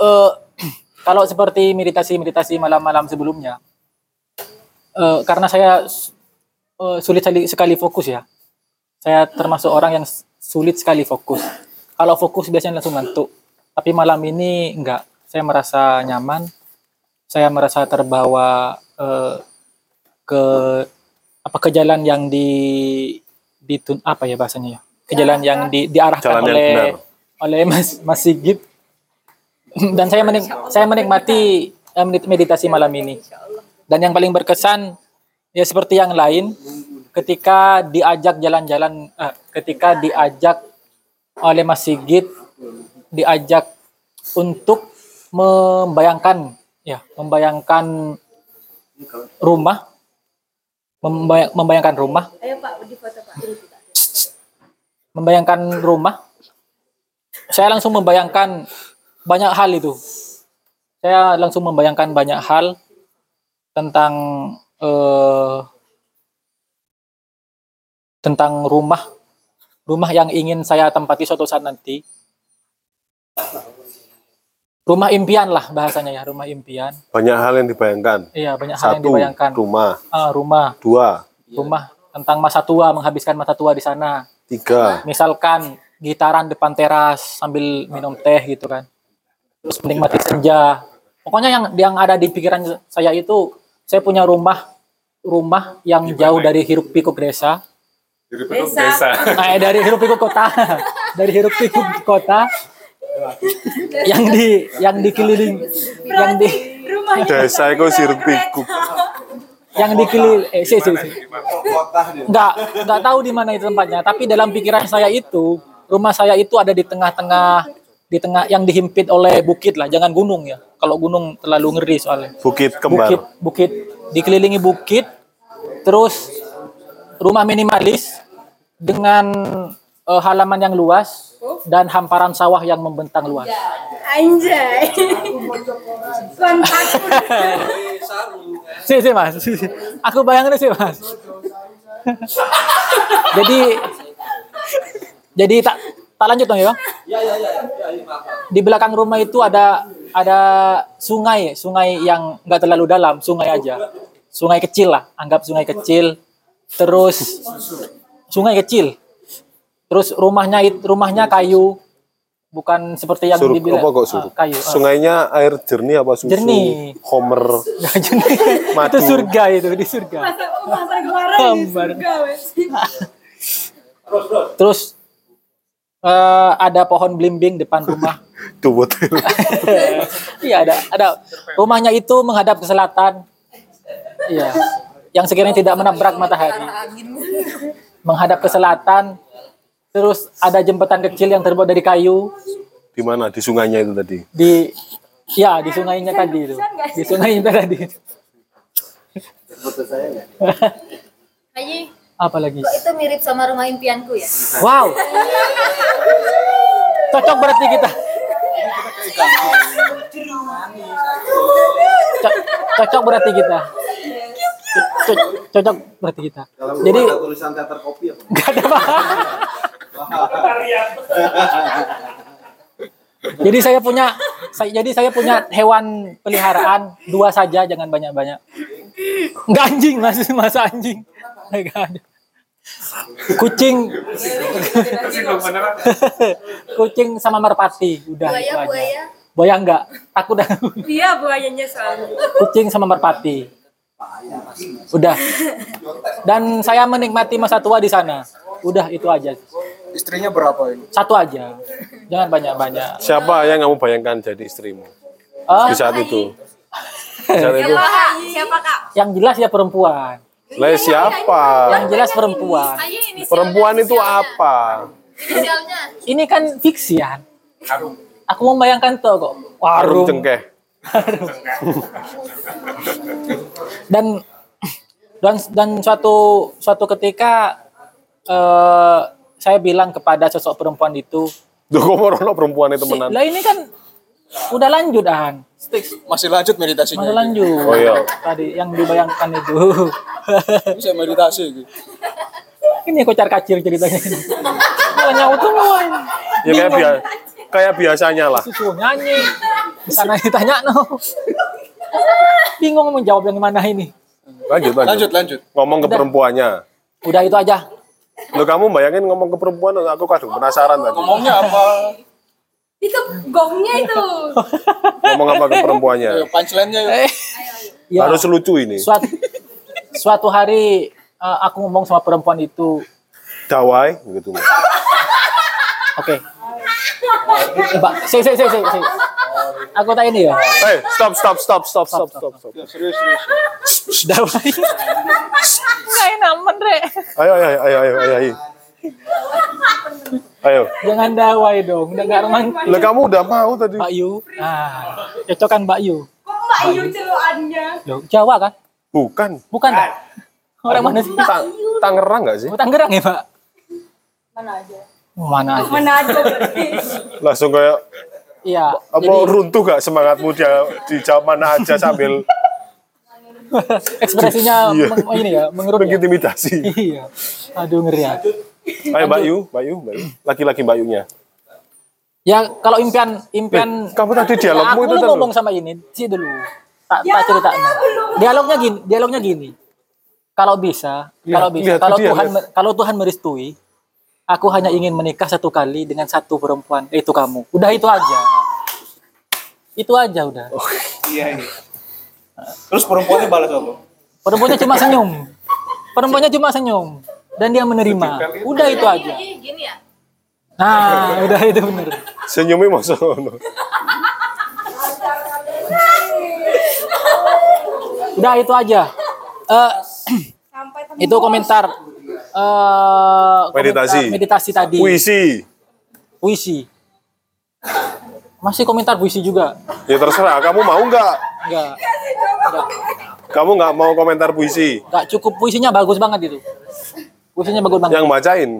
eh kalau seperti meditasi-meditasi malam-malam sebelumnya, eh karena saya eh, sulit sekali, fokus ya. Saya termasuk orang yang sulit sekali fokus. Kalau fokus biasanya langsung ngantuk. Tapi malam ini enggak. Saya merasa nyaman. Saya merasa terbawa eh, ke apa ke jalan yang di ditun apa ya bahasanya ya? Ke jalan yang di, diarahkan Jalan yang oleh benar. oleh Mas Mas Sigit. Dan saya menik, saya menikmati eh, medit- meditasi malam ini. Dan yang paling berkesan ya seperti yang lain ketika diajak jalan-jalan eh, ketika diajak oleh Mas Sigit diajak untuk membayangkan ya membayangkan rumah membay- membayangkan rumah Ayo Pak, di foto Pak. Membayangkan rumah saya langsung membayangkan banyak hal itu. Saya langsung membayangkan banyak hal tentang eh, tentang rumah rumah yang ingin saya tempati suatu saat nanti. Rumah impian lah bahasanya ya rumah impian. Banyak hal yang dibayangkan. iya banyak hal yang Satu, dibayangkan. rumah. Ah, rumah. Dua, rumah tentang masa tua menghabiskan masa tua di sana tiga, misalkan gitaran depan teras sambil minum teh gitu kan. Terus menikmati senja. Pokoknya yang yang ada di pikiran saya itu saya punya rumah rumah yang jauh dari hiruk pikuk desa. Desa. nah, dari hiruk pikuk kota. Dari hiruk pikuk kota. Yang di yang dikeliling yang di Desa itu sirip pikuk. yang dikeliling eh si, si, si. nggak nggak tahu di mana itu tempatnya tapi dalam pikiran saya itu rumah saya itu ada di tengah-tengah di tengah yang dihimpit oleh bukit lah jangan gunung ya. Kalau gunung terlalu ngeri soalnya. Bukit kembar. bukit bukit. Dikelilingi bukit terus rumah minimalis dengan eh, halaman yang luas dan hamparan sawah yang membentang luas Anjay. sih sih mas, sih, sih. aku bayangin sih mas. jadi jadi tak tak lanjut dong ya. Di belakang rumah itu ada ada sungai, sungai yang nggak terlalu dalam, sungai aja, sungai kecil lah, anggap sungai kecil. Terus sungai kecil. Terus rumahnya rumahnya kayu, bukan seperti yang Suruh dibilang apa kok ah, suruh? kayu. ah. Sungainya air jernih apa susu? Jernih. Homer. itu Madu. surga itu di surga. Gambar. Terus eh, ada pohon blimbing depan rumah. Tuh hotel. Iya ada ada rumahnya itu menghadap ke selatan. Iya. Yang sekiranya tidak menabrak matahari. Menghadap ke selatan. Terus ada jembatan kecil yang terbuat dari kayu Di mana? Di sungainya itu tadi. di ya di sungainya tadi itu. Di sungainya tadi. Ayi, Apa lagi? kok itu mirip sama rumah impianku ya? Wow. Cocok berarti kita. Co- cocok berarti kita. Co- cocok berarti kita. Jadi tulisan teater kopi apa? Gak ada Jadi saya punya saya, jadi saya punya hewan peliharaan dua saja jangan banyak-banyak. Enggak anjing mas masa anjing. Nggak ada. Kucing kucing sama merpati udah Buaya, itu aja. buaya. Buaya enggak, takut dah. Iya buayanya selalu. Kucing sama merpati. Udah. Dan saya menikmati masa tua di sana. Udah itu aja. Istrinya berapa ini? Satu aja. Jangan banyak-banyak. Siapa yang kamu bayangkan jadi istrimu? Ah? Di saat itu. Di saat itu. Kak, siapa kak? Yang jelas ya perempuan. Lah siapa? Yang jelas perempuan. Perempuan itu apa? Ini kan fiksian. Aku membayangkan tuh kok. Warung. cengkeh. Dan dan dan suatu suatu ketika eh saya bilang kepada sosok perempuan itu, Duh, kok perempuan itu temenan? lah ini kan udah lanjut Han. Masih lanjut meditasinya. Masih lanjut. Oh, iya. Tadi yang dibayangkan itu. Bisa meditasi gitu. ini kocar kacir ceritanya. Malah nyaut semua. Ya kayak biasa. Kayak biasanya lah. Susu nyanyi. Di sana ditanya no. Bingung mau jawab yang mana ini. Lanjut, lanjut. Lanjut, lanjut. Ngomong ke perempuannya. Udah itu aja. Lo kamu bayangin ngomong ke perempuan, aku kadang penasaran tadi. Ngomongnya apa? Itu gongnya itu. Ngomong apa ke perempuannya? Ayo, punchline-nya yuk. Ya, Harus lucu ini. suatu, suatu hari eh, aku ngomong sama perempuan itu, Dawai, gitu. oke. Mbak, si, si, si, si, si. Aku tak ini ya. Hey, stop, stop, stop, stop, stop, stop, stop. Serius, serius. Dawai. Nggak enak, men, Re. Ayo, ayo, ayo, ayo, ayo, ayo. Ayo. Jangan dawai dong, udah nggak romantis. Lah kamu udah mau tadi. Mbak Yu. Nah, cocokan Mbak Yu. Kok Mbak Yu celuannya? Loh, Jawa kan? Bukan. Bukan. tak? Orang mana sih? Ta- Tangerang nggak sih? Oh, Tangerang ya, Pak? Mana aja? Mana aja? Mana aja berarti. Langsung kayak Iya. apa Jadi runtuh gak semangatmu dia dijawab mana aja sambil ekspresinya Iya. meng- ini ya, mengerut. ya. mengintimidasi. Iya. Aduh ngeri ya. Ayo Mbak Yu, Mbak Yu, Mbak Yu. Laki-laki Mbak Yunya. Ya kalau impian impian Kamu tadi Ya, dialogmu aku itu tadi. ngomong sama ini sih dulu. Tak tak cerita. Dialognya gini, dialognya gini. Kalau bisa, Lihat, kalau bisa, lihat kalau dia, Tuhan lihat. kalau Tuhan merestui, aku hanya ingin menikah satu kali dengan satu perempuan, yaitu kamu. Udah itu aja. Itu aja udah. Iya, ini. Terus perempuannya balas apa? Perempuannya cuma senyum. Perempuannya cuma senyum dan dia menerima. Udah itu aja. Gini ya. Nah, udah itu bener. Senyumnya masuk. Udah itu aja. Eh, itu komentar eh komentar Meditasi. meditasi tadi. Puisi. Puisi. Masih komentar puisi juga. Ya terserah, kamu mau nggak? Enggak. Kamu nggak mau komentar puisi? Enggak cukup puisinya bagus banget itu. Puisinya bagus banget. Yang bacain?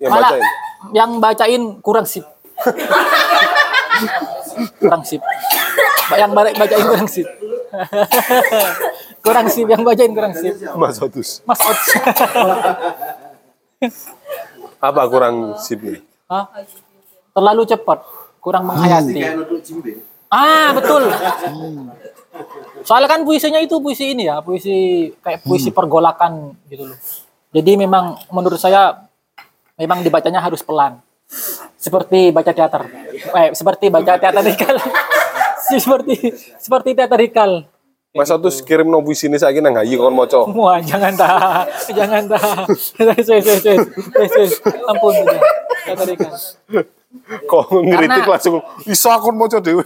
Yang Malah bacain? yang bacain kurang sip. kurang sip. Yang bacain kurang sip. kurang sip yang bacain kurang sip. Mas Otus. Mas Ot. Apa kurang sipnya? Hah? Terlalu cepat, kurang menghayati. Ah, betul. Soalnya kan puisinya itu puisi ini ya, puisi kayak puisi pergolakan gitu loh. Jadi memang menurut saya memang dibacanya harus pelan. Seperti baca teater. Eh, seperti baca teaterikal. seperti seperti teaterikal. Mas Otus kirim no puisi ini saiki nang hayi kon maca. Wah, jangan dah. Jangan dah. Wes, wes, wes, wes. Ampun sudah. Teaterikal. Kok ngeritik Karena- langsung iso aku maca dhewe.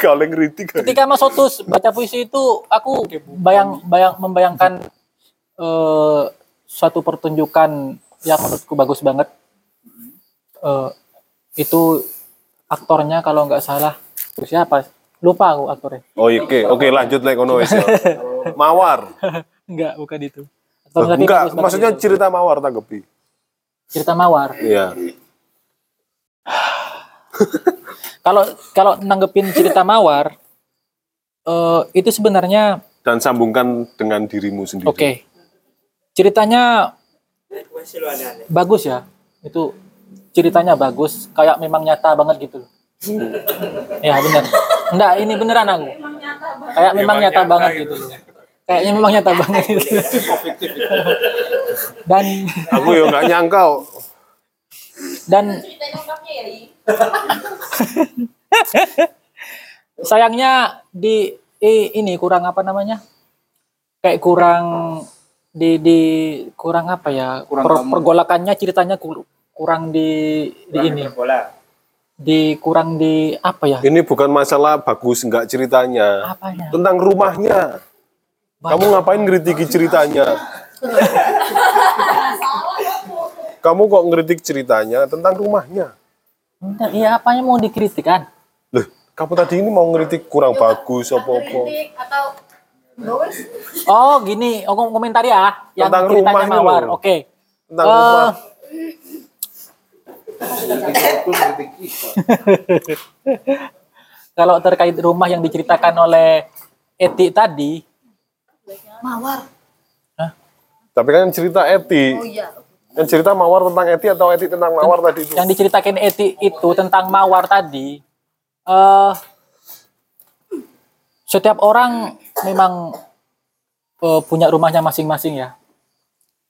Kalau ngeritik. Ketika Mas Otus baca puisi itu, aku bayang bayang membayangkan eh, suatu pertunjukan yang menurutku bagus banget. Eh, itu aktornya kalau nggak salah siapa? Lupa aku aktornya. Oh iya, oke, oke lanjut lek kono. Mawar. Enggak, bukan itu. Enggak, maksudnya itu. cerita Mawar tanggepi. cerita Mawar. Iya. Kalau kalau nanggepin cerita Mawar, eh, itu sebenarnya Dan sambungkan dengan dirimu sendiri. Oke. Ceritanya bagus ya. Itu ceritanya bagus, kayak memang nyata banget gitu loh. Ya benar. Enggak, ini beneran aku. Kayak memang nyata banget gitu loh. Kayaknya memang nyata banget gitu. Dan Aku ya nggak nyangka. dan sayangnya di i- ini kurang apa namanya kayak kurang di di kurang apa ya per- pergolakannya ceritanya kur- kurang di di ini di kurang di apa ya Ini bukan masalah bagus nggak ceritanya. Apanya? Tentang rumahnya. Kamu ngapain ngeritiki ceritanya? Kamu kok ngeritik ceritanya tentang rumahnya? Enggak, iya apanya mau dikritikan Loh, kamu tadi ini mau ngeritik kurang bagus apa-apa. atau oh gini oh ngom- komentar ya yang Tentang ceritanya mawar oke Tentang Eh, rumah. kalau terkait rumah yang diceritakan oleh Eti tadi mawar. Tapi kan cerita Eti. Oh iya. Yang cerita Mawar tentang Eti atau Eti tentang Mawar tadi itu? yang diceritakan Eti itu tentang mawar tadi eh setiap orang memang eh, punya rumahnya masing-masing ya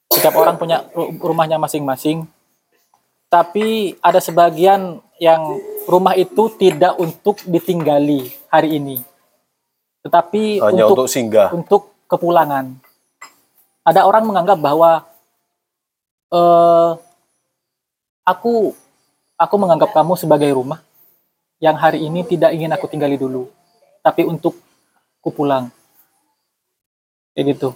setiap orang punya ru- rumahnya masing-masing tapi ada sebagian yang rumah itu tidak untuk ditinggali hari ini tetapi Hanya untuk untuk singgah. untuk kepulangan ada orang menganggap bahwa eh aku aku menganggap kamu sebagai rumah yang hari ini tidak ingin aku tinggali dulu, tapi untuk ku pulang. Kayak gitu.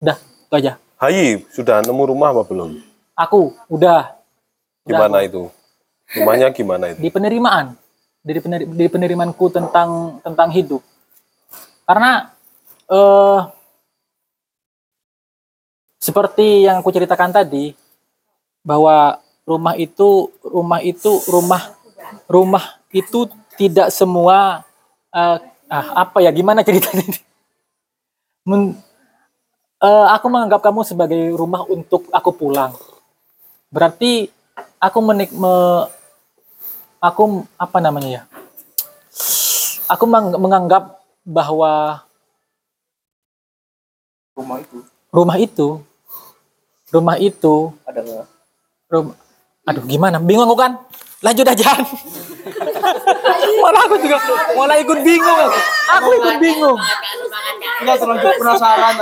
Udah, itu aja. Hayi, sudah nemu rumah apa belum? Aku udah Gimana itu? Rumahnya gimana itu? di penerimaan, dari peneri, penerimaanku tentang tentang hidup. Karena eh seperti yang aku ceritakan tadi bahwa rumah itu rumah itu rumah rumah itu tidak semua eh, ah, apa ya gimana ceritanya ini? Men- eh, aku menganggap kamu sebagai rumah untuk aku pulang. Berarti aku menik me- aku apa namanya ya? Aku meng- menganggap bahwa rumah itu. rumah itu rumah itu. Ada nggak? rum- aduh gimana? Bingung aku kan? Lanjut aja. Malah aku juga malah ikut bingung aku. Aku ikut bingung. Enggak terlanjut penasaran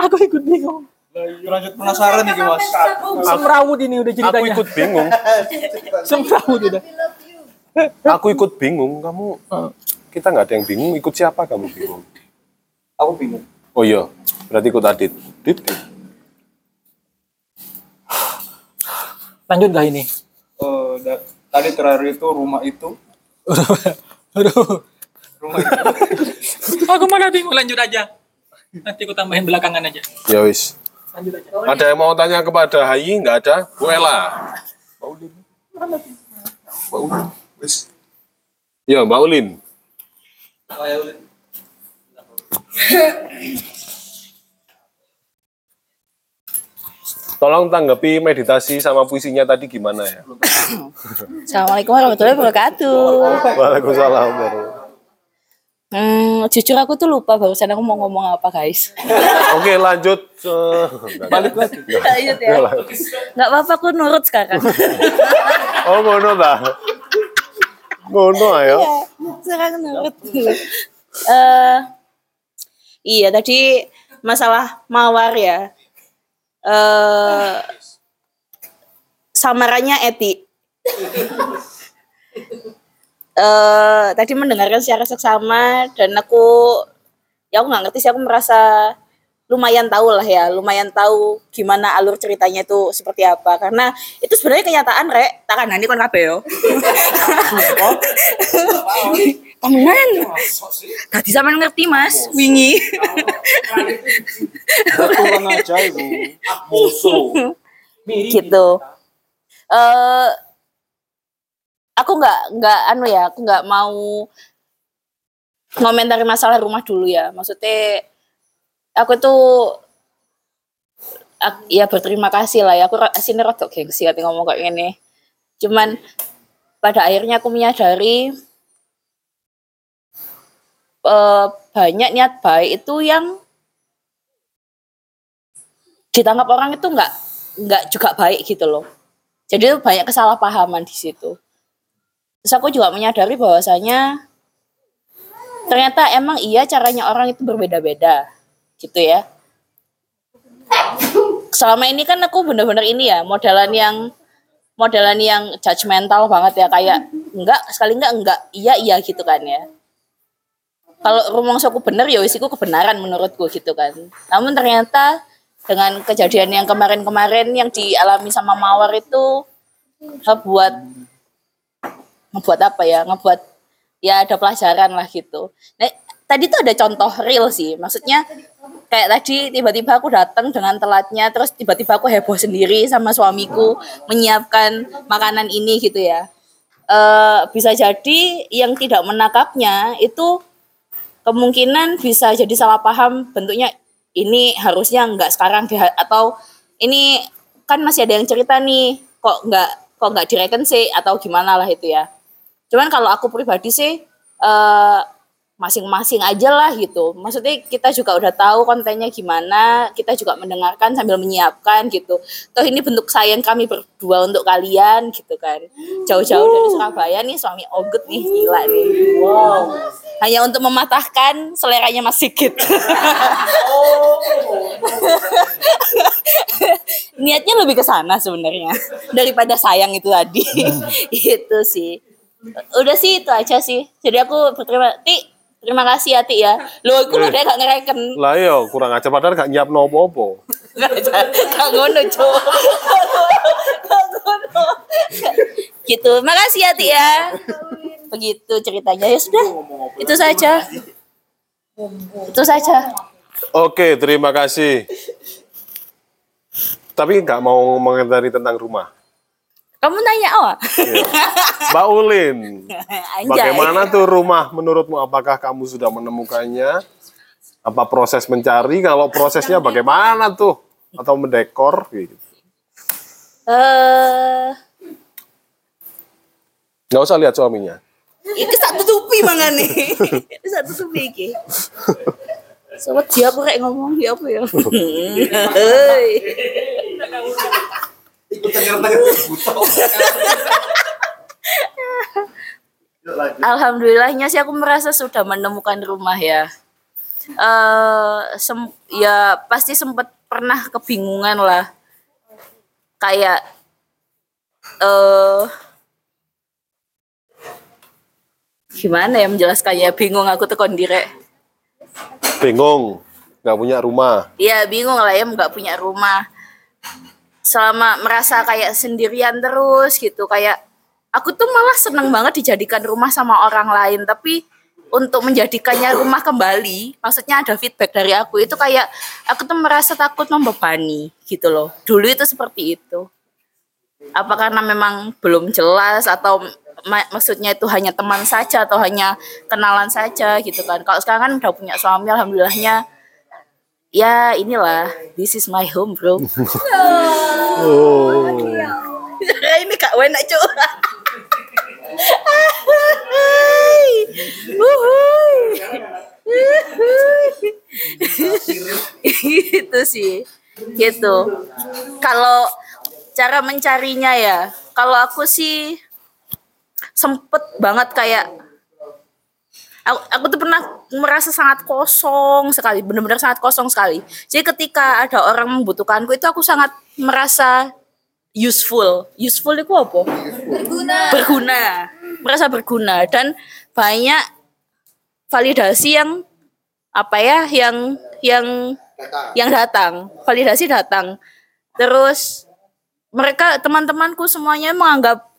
aku ikut bingung. Terlanjut penasaran nih mas. semrawut ini udah ceritanya. Aku ikut bingung. semrawut udah. Aku ikut bingung. Kamu kita nggak ada yang bingung. Ikut siapa kamu bingung? Aku bingung. Oh iya, berarti ikut Adit. Dit, lanjut gak ini Eh, da- tadi terakhir itu rumah itu aduh rumah itu aku malah bingung lanjut aja nanti aku tambahin belakangan aja Ya wis. lanjut aja Ada yang mau tanya kepada Hayi? Nggak ada? Bu Ella. Mbak Ulin. Wis. Ya, Mbak Ulin. Tolong tanggapi meditasi sama puisinya tadi gimana ya? Assalamualaikum warahmatullahi wabarakatuh. Waalaikumsalam. warahmatullahi Hmm, jujur aku tuh lupa barusan aku mau ngomong apa guys. Oke lanjut. Balik lagi. Lanjut ya. Enggak lah. Nggak apa-apa aku nurut sekarang. Oh ngono ta. Ngono ayo. Iya, sekarang nurut. Eh, iya tadi masalah mawar ya. Eh, samarannya Eti. eh tadi mendengarkan secara seksama dan aku ya aku nggak ngerti sih aku merasa lumayan tahu lah ya lumayan tahu gimana alur ceritanya itu seperti apa. Karena itu sebenarnya kenyataan rek. Takkan nanti kon kabeh yo temenan tadi sama ngerti mas. Wingi. Kurang aja ibu. Musuh. gitu. Eh aku nggak nggak anu ya aku nggak mau ngomentari masalah rumah dulu ya. Maksudnya aku tuh ya berterima kasih lah ya. Aku sini rotok gengsi hati ngomong kayak gini. Cuman pada akhirnya aku menyadari eh, banyak niat baik itu yang ditangkap orang itu nggak nggak juga baik gitu loh. Jadi banyak kesalahpahaman di situ. Terus aku juga menyadari bahwasanya ternyata emang iya caranya orang itu berbeda-beda gitu ya. Selama ini kan aku bener-bener ini ya modelan yang modelan yang judgmental banget ya kayak enggak sekali enggak enggak iya iya gitu kan ya kalau rumongsoku bener ya wis iku kebenaran menurutku gitu kan. Namun ternyata dengan kejadian yang kemarin-kemarin yang dialami sama Mawar itu ngebuat ngebuat apa ya ngebuat ya ada pelajaran lah gitu. Nah, tadi tuh ada contoh real sih. Maksudnya kayak tadi tiba-tiba aku datang dengan telatnya terus tiba-tiba aku heboh sendiri sama suamiku menyiapkan makanan ini gitu ya. Eh bisa jadi yang tidak menangkapnya itu kemungkinan bisa jadi salah paham bentuknya ini harusnya nggak sekarang deh atau ini kan masih ada yang cerita nih kok nggak kok nggak direken sih atau gimana lah itu ya. Cuman kalau aku pribadi sih eh masing-masing aja lah gitu. Maksudnya kita juga udah tahu kontennya gimana kita juga mendengarkan sambil menyiapkan gitu. Toh ini bentuk sayang kami berdua untuk kalian gitu kan. Jauh-jauh dari Surabaya nih suami ogut nih gila nih. Wow. Hanya untuk mematahkan seleranya Mas Sigit. Niatnya lebih ke sana sebenarnya daripada sayang itu tadi. Itu sih. Udah sih itu aja sih. Jadi aku berterima ti terima kasih ya ti ya. Lo aku udah gak ngereken. Lah yo kurang aja padahal gak nyiap nopo-opo. gak ngono cowok Gak ngono. gitu. Makasih ya ti ya. Begitu ceritanya. Ya sudah. Itu saja. Itu saja. Oke, terima kasih. Tapi nggak mau mengomentari tentang rumah. Kamu nanya apa Mbak Ulin, Anjay. bagaimana tuh rumah menurutmu? Apakah kamu sudah menemukannya? Apa proses mencari? Kalau prosesnya bagaimana tuh? Atau mendekor? Gitu. eh Nggak usah lihat suaminya. Iki sak tutupi mangane. Iki sak tutupi iki. Sobat dia aku kayak ngomong ya apa ya? Alhamdulillahnya sih aku merasa sudah menemukan rumah ya. Eh sem- ya pasti sempat pernah kebingungan lah. Kayak eh gimana ya menjelaskannya bingung aku tuh kondire Bingung, nggak punya rumah. ya bingung lah ya nggak punya rumah selama merasa kayak sendirian terus gitu kayak aku tuh malah seneng banget dijadikan rumah sama orang lain tapi untuk menjadikannya rumah kembali maksudnya ada feedback dari aku itu kayak aku tuh merasa takut membebani gitu loh dulu itu seperti itu apa karena memang belum jelas atau ma- maksudnya itu hanya teman saja atau hanya kenalan saja gitu kan. Kalau sekarang kan udah punya suami alhamdulillahnya ya inilah this is my home bro. Oh. ini kak enak cuy. gitu sih gitu kalau cara mencarinya ya kalau aku sih sempet banget kayak aku, aku tuh pernah merasa sangat kosong sekali benar-benar sangat kosong sekali. Jadi ketika ada orang membutuhkanku itu aku sangat merasa useful. Useful itu apa? Berguna. berguna. Merasa berguna. Dan banyak validasi yang apa ya yang yang yang datang. Validasi datang. Terus mereka teman-temanku semuanya menganggap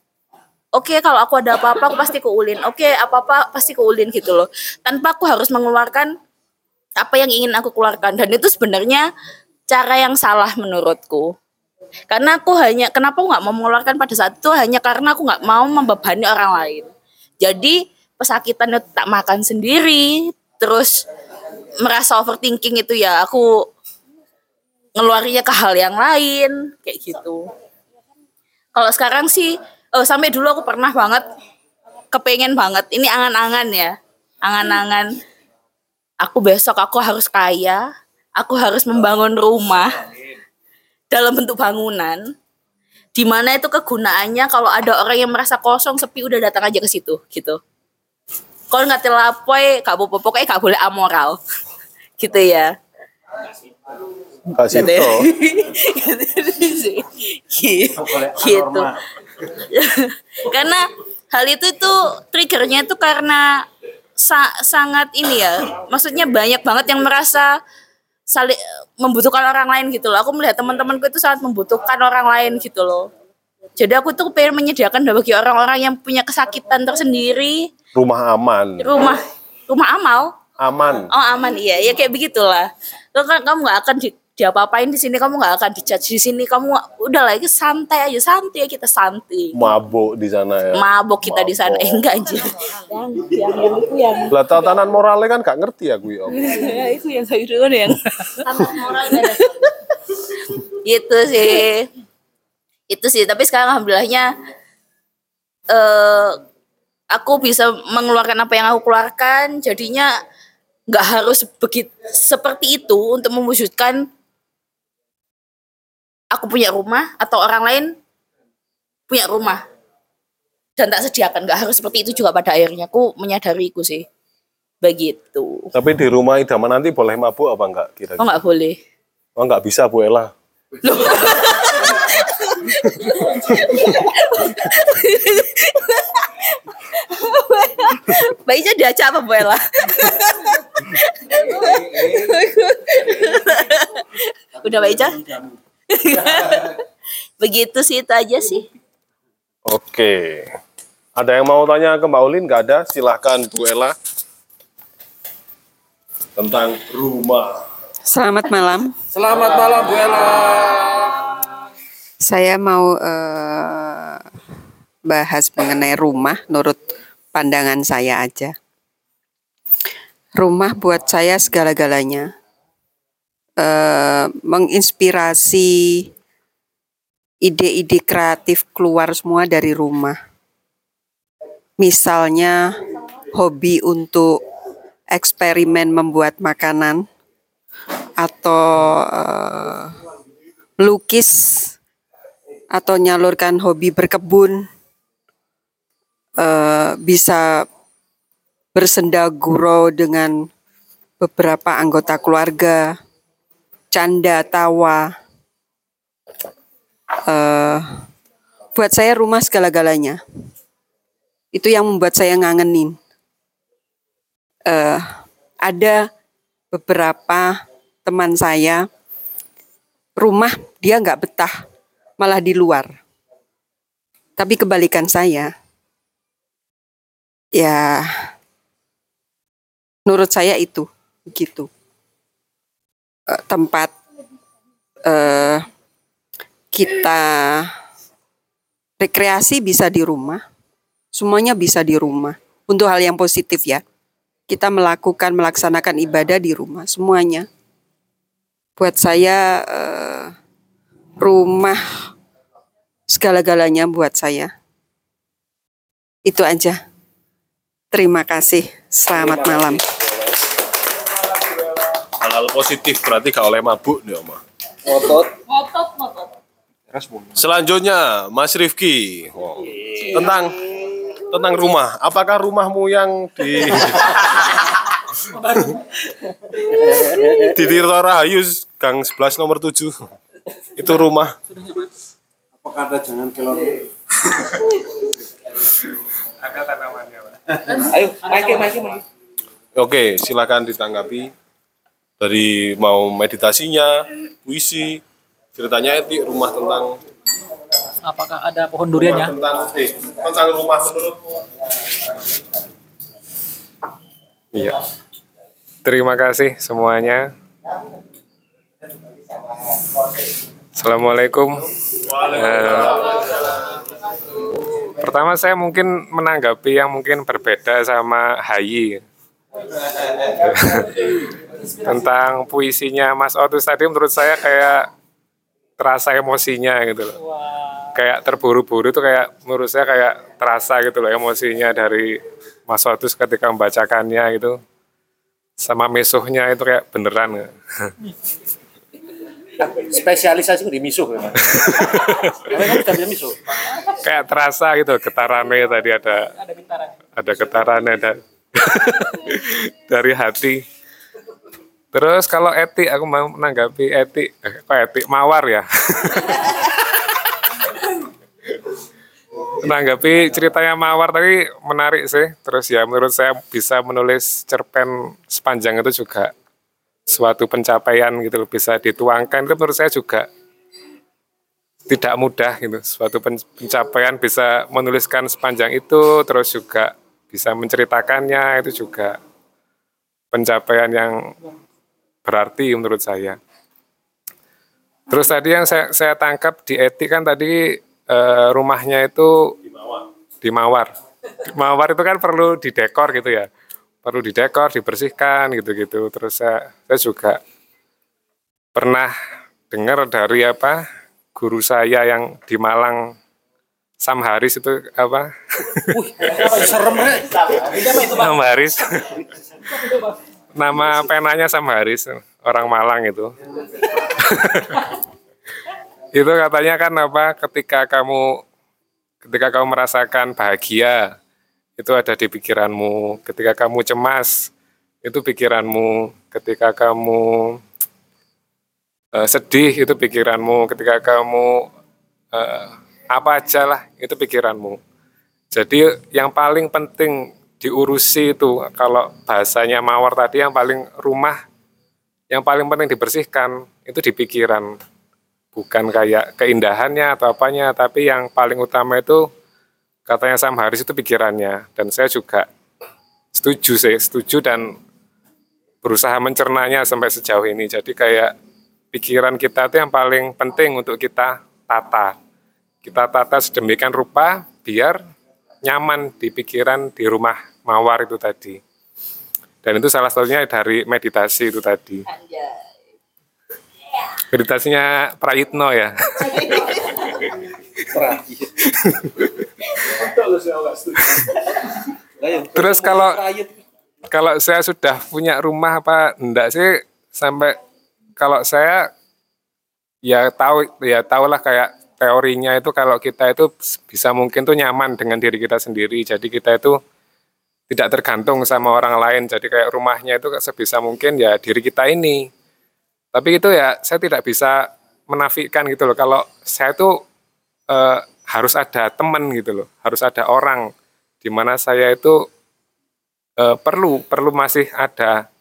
oke kalau aku ada apa-apa aku pasti keulin oke apa-apa pasti keulin gitu loh. Tanpa aku harus mengeluarkan apa yang ingin aku keluarkan. Dan itu sebenarnya cara yang salah menurutku. Karena aku hanya kenapa aku nggak mau mengeluarkan pada saat itu? Hanya karena aku nggak mau membebani orang lain. Jadi pesakitan itu tak makan sendiri terus merasa overthinking itu ya aku ngeluarinya ke hal yang lain kayak gitu. Kalau sekarang sih oh, sampai dulu aku pernah banget kepengen banget. Ini angan-angan ya angan-angan. Aku besok aku harus kaya aku harus membangun rumah dalam bentuk bangunan. Di mana itu kegunaannya kalau ada orang yang merasa kosong sepi udah datang aja ke situ gitu. Kalau nggak telapoy gak apa pokoknya gak boleh amoral. Gitu ya. Kak Sito. gitu karena hal itu tuh triggernya itu karena sa- sangat ini ya maksudnya banyak banget yang merasa saling membutuhkan orang lain gitu loh aku melihat teman-temanku itu sangat membutuhkan orang lain gitu loh jadi aku tuh pengen menyediakan bagi orang-orang yang punya kesakitan tersendiri Rumah aman. rumah rumah amal Aman. Oh aman iya ya kayak begitulah. Lo kan kamu nggak akan di, diapa-apain di sini, kamu nggak akan dijudge di sini, kamu udah lagi santai aja santai ya kita santai. Mabuk di sana ya. Mabok kita di sana eh, enggak anjir. Yang yang yang itu yang Lah tatanan moralnya kan gak ngerti aku ya. Om. itu yang saya dulu yang itu sih itu sih tapi sekarang alhamdulillahnya eh aku bisa mengeluarkan apa yang aku keluarkan jadinya nggak harus begitu seperti itu untuk mewujudkan aku punya rumah atau orang lain punya rumah dan tak sediakan nggak harus seperti itu juga pada akhirnya aku menyadari itu sih begitu Tapi di rumah idaman nanti boleh mabuk apa enggak oh kira-kira? nggak boleh Oh enggak bisa Bu Ella. Baiknya diajak apa Bu Ella? Udah Baiknya? Begitu sih itu aja sih. Oke. Ada yang mau tanya ke Mbak Ulin? Nggak ada? Silahkan Bu Ella. Tentang rumah. Selamat malam. Selamat malam Bu Ella. Saya mau eh, bahas mengenai rumah menurut pandangan saya aja. Rumah buat saya segala-galanya. Eh, menginspirasi ide-ide kreatif keluar semua dari rumah. Misalnya hobi untuk eksperimen membuat makanan atau eh, melukis atau nyalurkan hobi berkebun eh, bisa bersenda gurau dengan beberapa anggota keluarga canda tawa. Eh, buat saya rumah segala-galanya. Itu yang membuat saya ngangenin. Eh, ada beberapa teman saya rumah dia nggak betah malah di luar. Tapi kebalikan saya. Ya menurut saya itu begitu Eh, tempat eh, kita rekreasi bisa di rumah Semuanya bisa di rumah. Untuk hal yang positif ya. Kita melakukan, melaksanakan ibadah di rumah. Semuanya. Buat saya eh, rumah segala-galanya buat saya. Itu aja. Terima kasih. Selamat malam. Hal-hal positif berarti gak oleh mabuk nih Oma. Ngotot. Ngotot, ngotot. Selanjutnya Mas Rifki Wow. tentang tentang rumah. Apakah rumahmu yang di di Tirta Rahayu Gang 11 nomor 7 itu rumah Apa kata jangan kelor? Ada tanamannya, Pak. Ayo. Oke, silakan ditanggapi dari mau meditasinya, puisi, ceritanya etik rumah tentang Apakah ada pohon duriannya? tentang eh, tentang rumah menurutmu. Iya. Terima kasih semuanya. Assalamualaikum. Eh, pertama saya mungkin menanggapi yang mungkin berbeda sama Hayi. Tentang puisinya Mas Otus tadi menurut saya kayak terasa emosinya gitu loh. Kayak terburu-buru itu kayak menurut saya kayak terasa gitu loh emosinya dari Mas Otus ketika membacakannya gitu. Sama mesuhnya itu kayak beneran. Spesialisasi di misuh bisa misuh. kayak terasa gitu getarannya tadi ada ada getarannya ada dari hati terus kalau etik aku mau menanggapi etik. Eh, kok etik? Mawar ya? Menanggapi ceritanya mawar tadi menarik sih. Terus ya menurut saya bisa menulis cerpen sepanjang itu juga suatu pencapaian gitu loh, bisa dituangkan. Itu menurut saya juga tidak mudah gitu. Suatu pen- pencapaian bisa menuliskan sepanjang itu terus juga bisa menceritakannya. Itu juga pencapaian yang berarti menurut saya. Terus tadi yang saya, saya tangkap di etik kan tadi eh, rumahnya itu di mawar di mawar itu kan perlu didekor gitu ya. Perlu didekor dibersihkan gitu-gitu. Terus saya, saya juga pernah dengar dari apa guru saya yang di Malang Sam Haris itu apa? Serem, Rek. Sam Haris nama penanya Sam Haris orang Malang itu. Itu katanya kan apa ketika kamu ketika kamu merasakan bahagia itu ada di pikiranmu. Ketika kamu cemas itu pikiranmu. Ketika kamu eh, sedih itu pikiranmu. Ketika kamu eh, apa aja lah itu pikiranmu. Jadi yang paling penting diurusi itu. Kalau bahasanya mawar tadi yang paling rumah yang paling penting dibersihkan itu di pikiran. Bukan kayak keindahannya atau apanya tapi yang paling utama itu katanya Sam Haris itu pikirannya. Dan saya juga setuju sih setuju dan berusaha mencernanya sampai sejauh ini. Jadi kayak pikiran kita itu yang paling penting untuk kita tata. Kita tata sedemikian rupa biar nyaman di pikiran di rumah mawar itu tadi. Dan itu salah satunya dari meditasi itu tadi. Meditasinya Prayitno ya. Terus kalau kalau saya sudah punya rumah apa enggak sih? Sampai kalau saya ya tahu ya tahulah kayak teorinya itu kalau kita itu bisa mungkin tuh nyaman dengan diri kita sendiri. Jadi kita itu tidak tergantung sama orang lain. Jadi kayak rumahnya itu sebisa mungkin ya diri kita ini. Tapi itu ya saya tidak bisa menafikan gitu loh. Kalau saya tuh eh, harus ada teman gitu loh, harus ada orang di mana saya itu eh, perlu perlu masih ada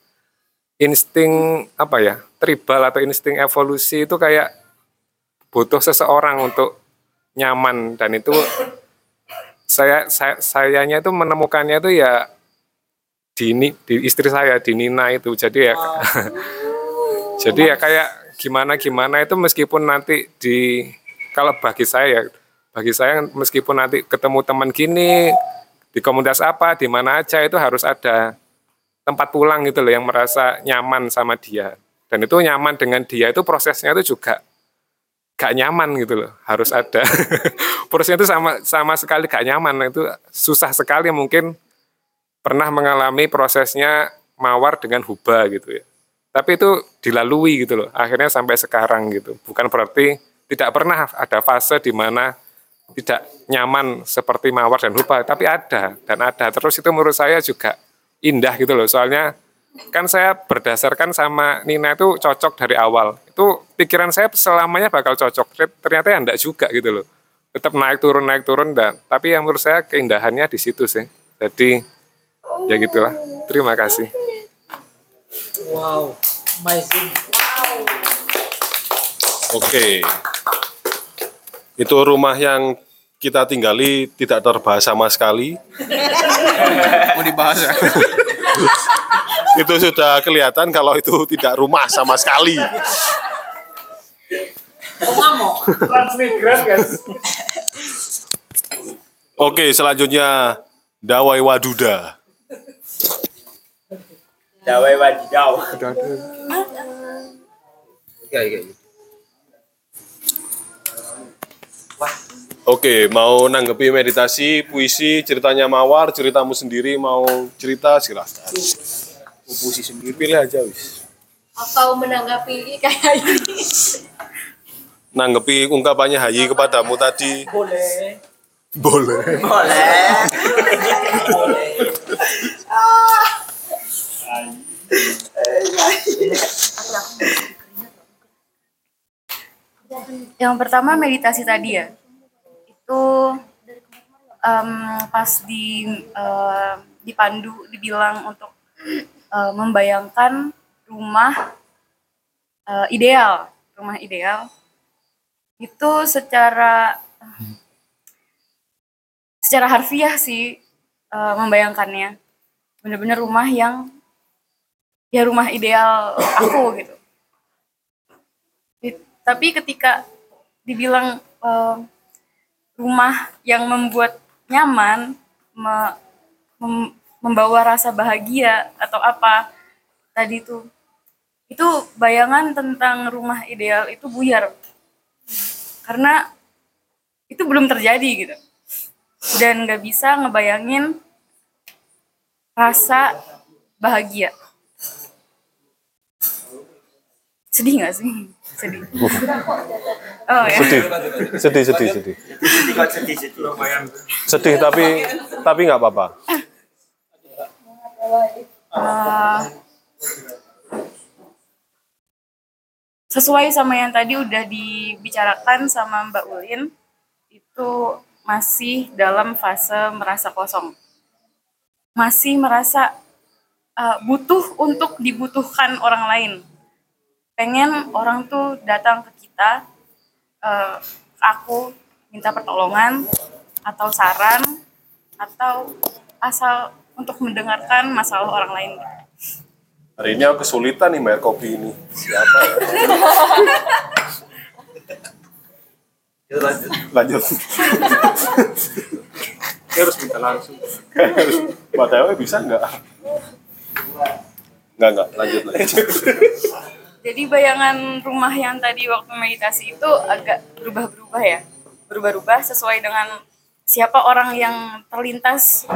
insting apa ya tribal atau insting evolusi itu kayak butuh seseorang untuk nyaman dan itu saya, saya sayanya itu menemukannya itu ya di, Ni- di istri saya di Nina itu jadi ya jadi ya kayak gimana gimana itu meskipun nanti di kalau bagi saya ya bagi saya meskipun nanti ketemu teman gini di komunitas apa, di mana aja itu harus ada tempat pulang gitu loh yang merasa nyaman sama dia. Dan itu nyaman dengan dia itu prosesnya itu juga gak nyaman gitu loh, harus ada. prosesnya itu sama sama sekali gak nyaman, itu susah sekali mungkin pernah mengalami prosesnya mawar dengan huba gitu ya. Tapi itu dilalui gitu loh, akhirnya sampai sekarang gitu. Bukan berarti tidak pernah ada fase di mana tidak nyaman seperti mawar dan huba, tapi ada dan ada. Terus itu menurut saya juga indah gitu loh, soalnya kan saya berdasarkan sama Nina itu cocok dari awal. Itu pikiran saya selamanya bakal cocok. Ternyata ya enggak juga gitu loh. Tetap naik turun naik turun dan tapi yang menurut saya keindahannya di situ sih. Jadi ya gitulah. Terima kasih. Wow, amazing. Oke. Itu rumah yang kita tinggali tidak terbahas sama sekali. Mau dibahas ya? itu sudah kelihatan kalau itu tidak rumah sama sekali. Transmigran guys. Oke, selanjutnya Dawai Waduda. Dawai wadidau. Oke, mau nanggepi meditasi, puisi, ceritanya Mawar, ceritamu sendiri, mau cerita silahkan. Puisi sendiri, pilih aja wis. Atau menanggapi kayak ini. Nanggepi ungkapannya Hayi kepadamu tadi. Boleh. Boleh. Boleh. Yang pertama meditasi tadi ya, itu em, pas di eh, dipandu dibilang untuk eh, membayangkan rumah eh, ideal, rumah ideal itu secara secara harfiah sih eh, membayangkannya benar-benar rumah yang ya rumah ideal aku gitu. Tapi ketika dibilang eh, rumah yang membuat nyaman, me- mem- membawa rasa bahagia atau apa tadi itu, itu bayangan tentang rumah ideal itu buyar. Karena itu belum terjadi gitu. Dan nggak bisa ngebayangin rasa bahagia. Sedih nggak sih? Sedih. Oh ya. Sedih, sedih, sedih, sedih. Sedih tapi tapi nggak apa-apa. Eh, sesuai sama yang tadi udah dibicarakan sama Mbak Ulin itu masih dalam fase merasa kosong. Masih merasa eh, butuh untuk dibutuhkan orang lain. Pengen orang tuh datang ke kita eh, aku minta pertolongan atau saran atau asal untuk mendengarkan masalah orang lain Hari ini aku kesulitan nih bayar kopi ini. Siapa? lanjut. Lanjut. Ini harus minta langsung. Mbak Dewi bisa nggak? Nggak, nggak. Lanjut, lanjut. Jadi bayangan rumah yang tadi waktu meditasi itu agak berubah-berubah ya. Berubah-ubah sesuai dengan siapa orang yang terlintas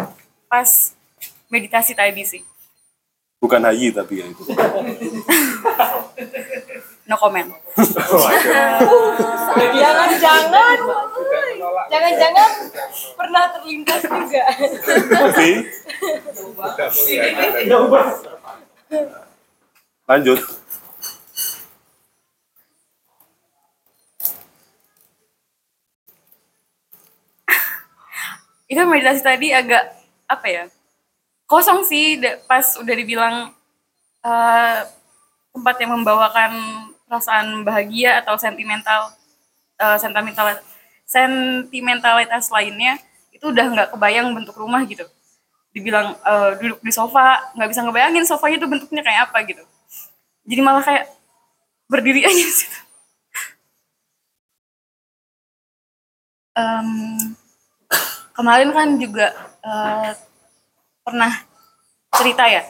pas meditasi tadi sih. Bukan Hayi tapi ya itu. No comment. Jangan-jangan, jangan-jangan pernah terlintas juga. Tapi lanjut. Itu meditasi tadi agak apa ya? Kosong sih pas udah dibilang eh, tempat yang membawakan perasaan bahagia atau sentimental eh, sentimental sentimentalitas lainnya itu udah nggak kebayang bentuk rumah gitu. Dibilang eh, duduk di sofa nggak bisa ngebayangin sofanya itu bentuknya kayak apa gitu. Jadi malah kayak berdiri aja di situ. Em, kemarin kan juga eh, pernah cerita ya?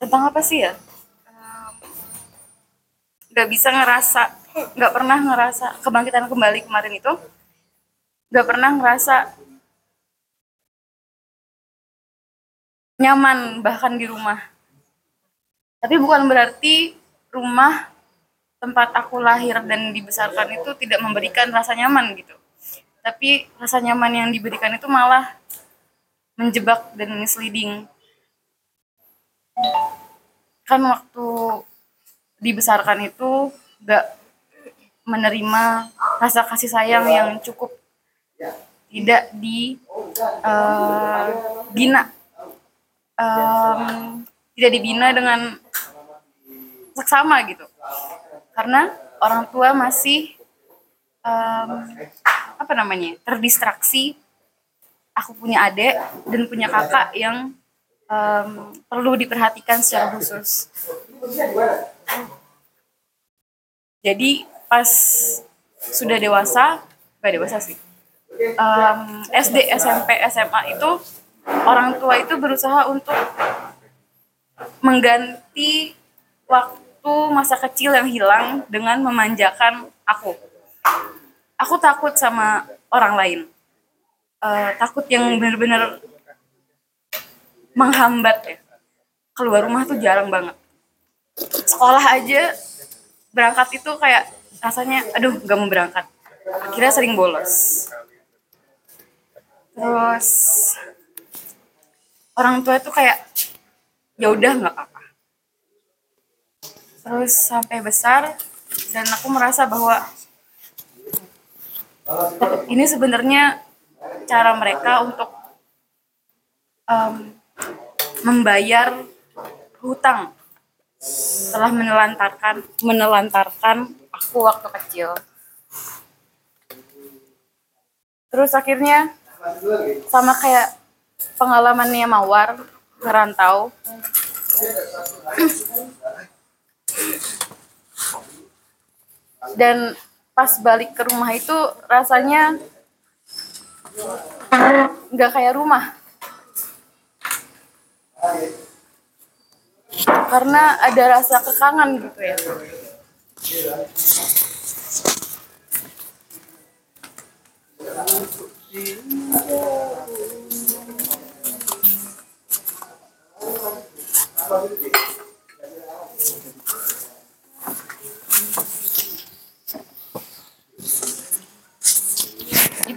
Tentang apa sih ya? Nggak bisa ngerasa nggak pernah ngerasa kebangkitan kembali kemarin itu nggak pernah ngerasa nyaman bahkan di rumah. Tapi bukan berarti rumah tempat aku lahir dan dibesarkan itu tidak memberikan rasa nyaman gitu. Tapi rasa nyaman yang diberikan itu malah menjebak dan misleading. Kan waktu dibesarkan itu gak menerima rasa kasih sayang yang cukup. Tidak di eh, bina. Em, tidak dibina dengan seksama gitu. Karena orang tua masih em, apa namanya terdistraksi aku punya adik dan punya kakak yang em, perlu diperhatikan secara khusus jadi pas sudah dewasa gak dewasa sih em, SD SMP SMA itu orang tua itu berusaha untuk mengganti waktu masa kecil yang hilang dengan memanjakan aku. Aku takut sama orang lain. Eh, takut yang benar-benar menghambat ya. Keluar rumah tuh jarang banget. Sekolah aja berangkat itu kayak rasanya aduh gak mau berangkat. Akhirnya sering bolos. Terus orang tua itu kayak ya udah nggak apa-apa terus sampai besar dan aku merasa bahwa ini sebenarnya cara mereka untuk em, membayar hutang setelah menelantarkan menelantarkan aku waktu kecil. Terus akhirnya sama kayak pengalamannya Mawar ngerantau. Dan pas balik ke rumah itu rasanya nggak kayak rumah. Karena ada rasa kekangan gitu ya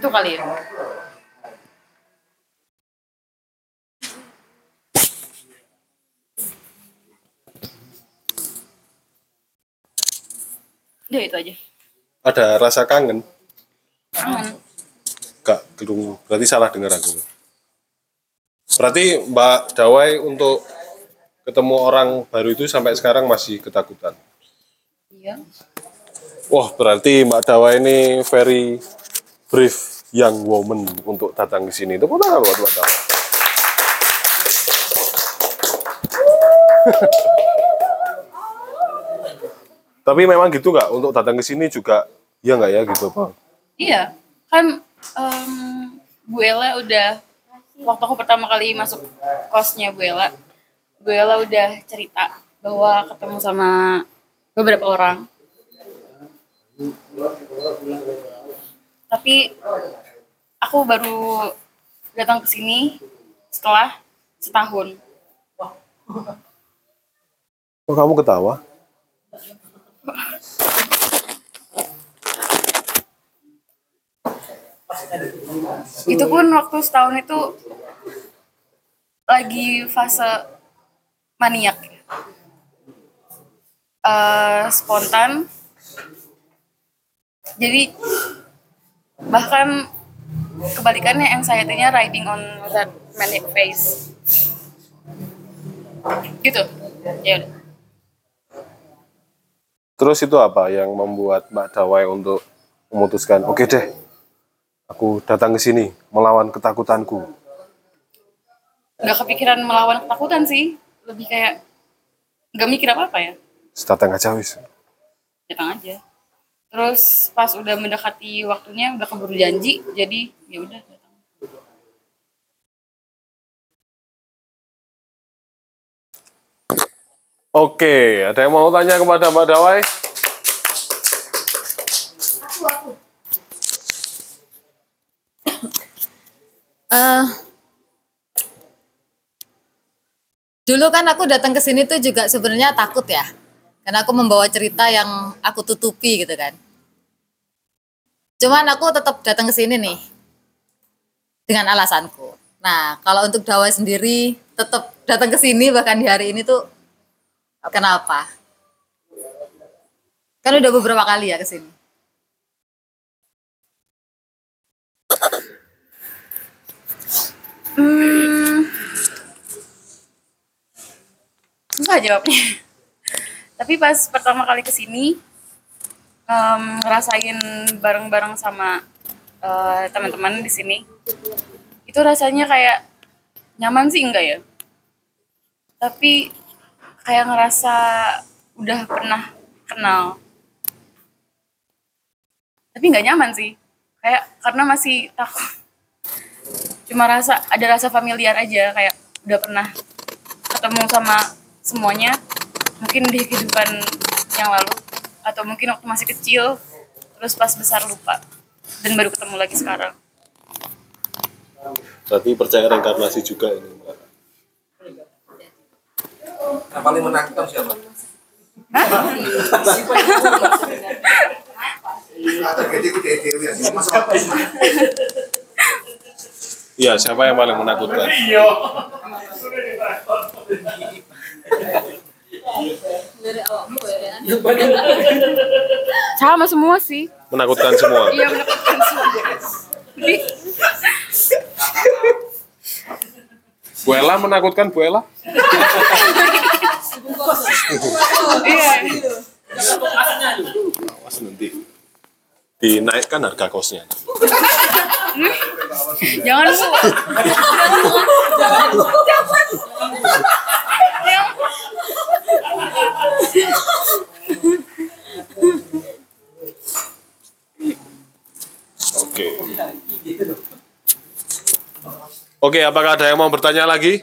itu kali ya udah itu aja Ada rasa kangen? kangen Gak, belum. Berarti salah dengar aku. Berarti Mbak Dawai untuk ketemu orang baru itu sampai sekarang masih ketakutan. iya Wah, berarti Mbak Dawai ini very brave young woman untuk datang ke sini. Tepuk tangan buat Dawai. Tapi memang gitu nggak untuk datang ke sini juga ya nggak ya gitu Pak? Iya, kan em, Bu Ella udah waktu aku pertama kali masuk kosnya Bu Ella, Bu Ella udah cerita bahwa ketemu sama beberapa orang. Tapi aku baru datang ke sini setelah setahun. Kok kamu ketawa? Itu pun waktu setahun itu lagi fase maniak. Eh, spontan. Jadi bahkan kebalikannya anxiety-nya riding on that manic phase. Gitu. Ya udah. Terus itu apa yang membuat Mbak Dawai untuk memutuskan, oke deh, aku datang ke sini melawan ketakutanku. nggak kepikiran melawan ketakutan sih lebih kayak nggak mikir apa apa ya datang aja wis. datang aja terus pas udah mendekati waktunya udah keburu janji jadi ya udah Oke, ada yang mau tanya kepada Mbak Dawai? Eh, dulu kan aku datang ke sini tuh juga sebenarnya takut ya. Karena aku membawa cerita yang aku tutupi gitu kan. Cuman aku tetap datang ke sini nih. Dengan alasanku. Nah, kalau untuk Dawai sendiri tetap datang ke sini bahkan di hari ini tuh kenapa? Kan udah beberapa kali ya ke sini. Hmm, susah jawabnya. Tapi pas pertama kali ke sini, em, ngerasain bareng-bareng sama eh, teman-teman di sini, itu rasanya kayak nyaman sih enggak ya? Tapi kayak ngerasa udah pernah kenal. Tapi nggak nyaman sih, kayak karena masih takut cuma rasa ada rasa familiar aja kayak udah pernah ketemu sama semuanya mungkin di kehidupan yang lalu atau mungkin waktu masih kecil terus pas besar lupa dan baru ketemu lagi sekarang Berarti percaya reinkarnasi juga ini. Mbak. Yang paling menakutkan siapa? Iya, siapa yang paling menakutkan? sama semua sih Menakutkan semua. iya menakutkan semua Bu Ella menakutkan Bu Ella? iya Awas nanti dinaikkan harga kosnya. jangan bu Oke. Oke, apakah ada yang mau bertanya lagi?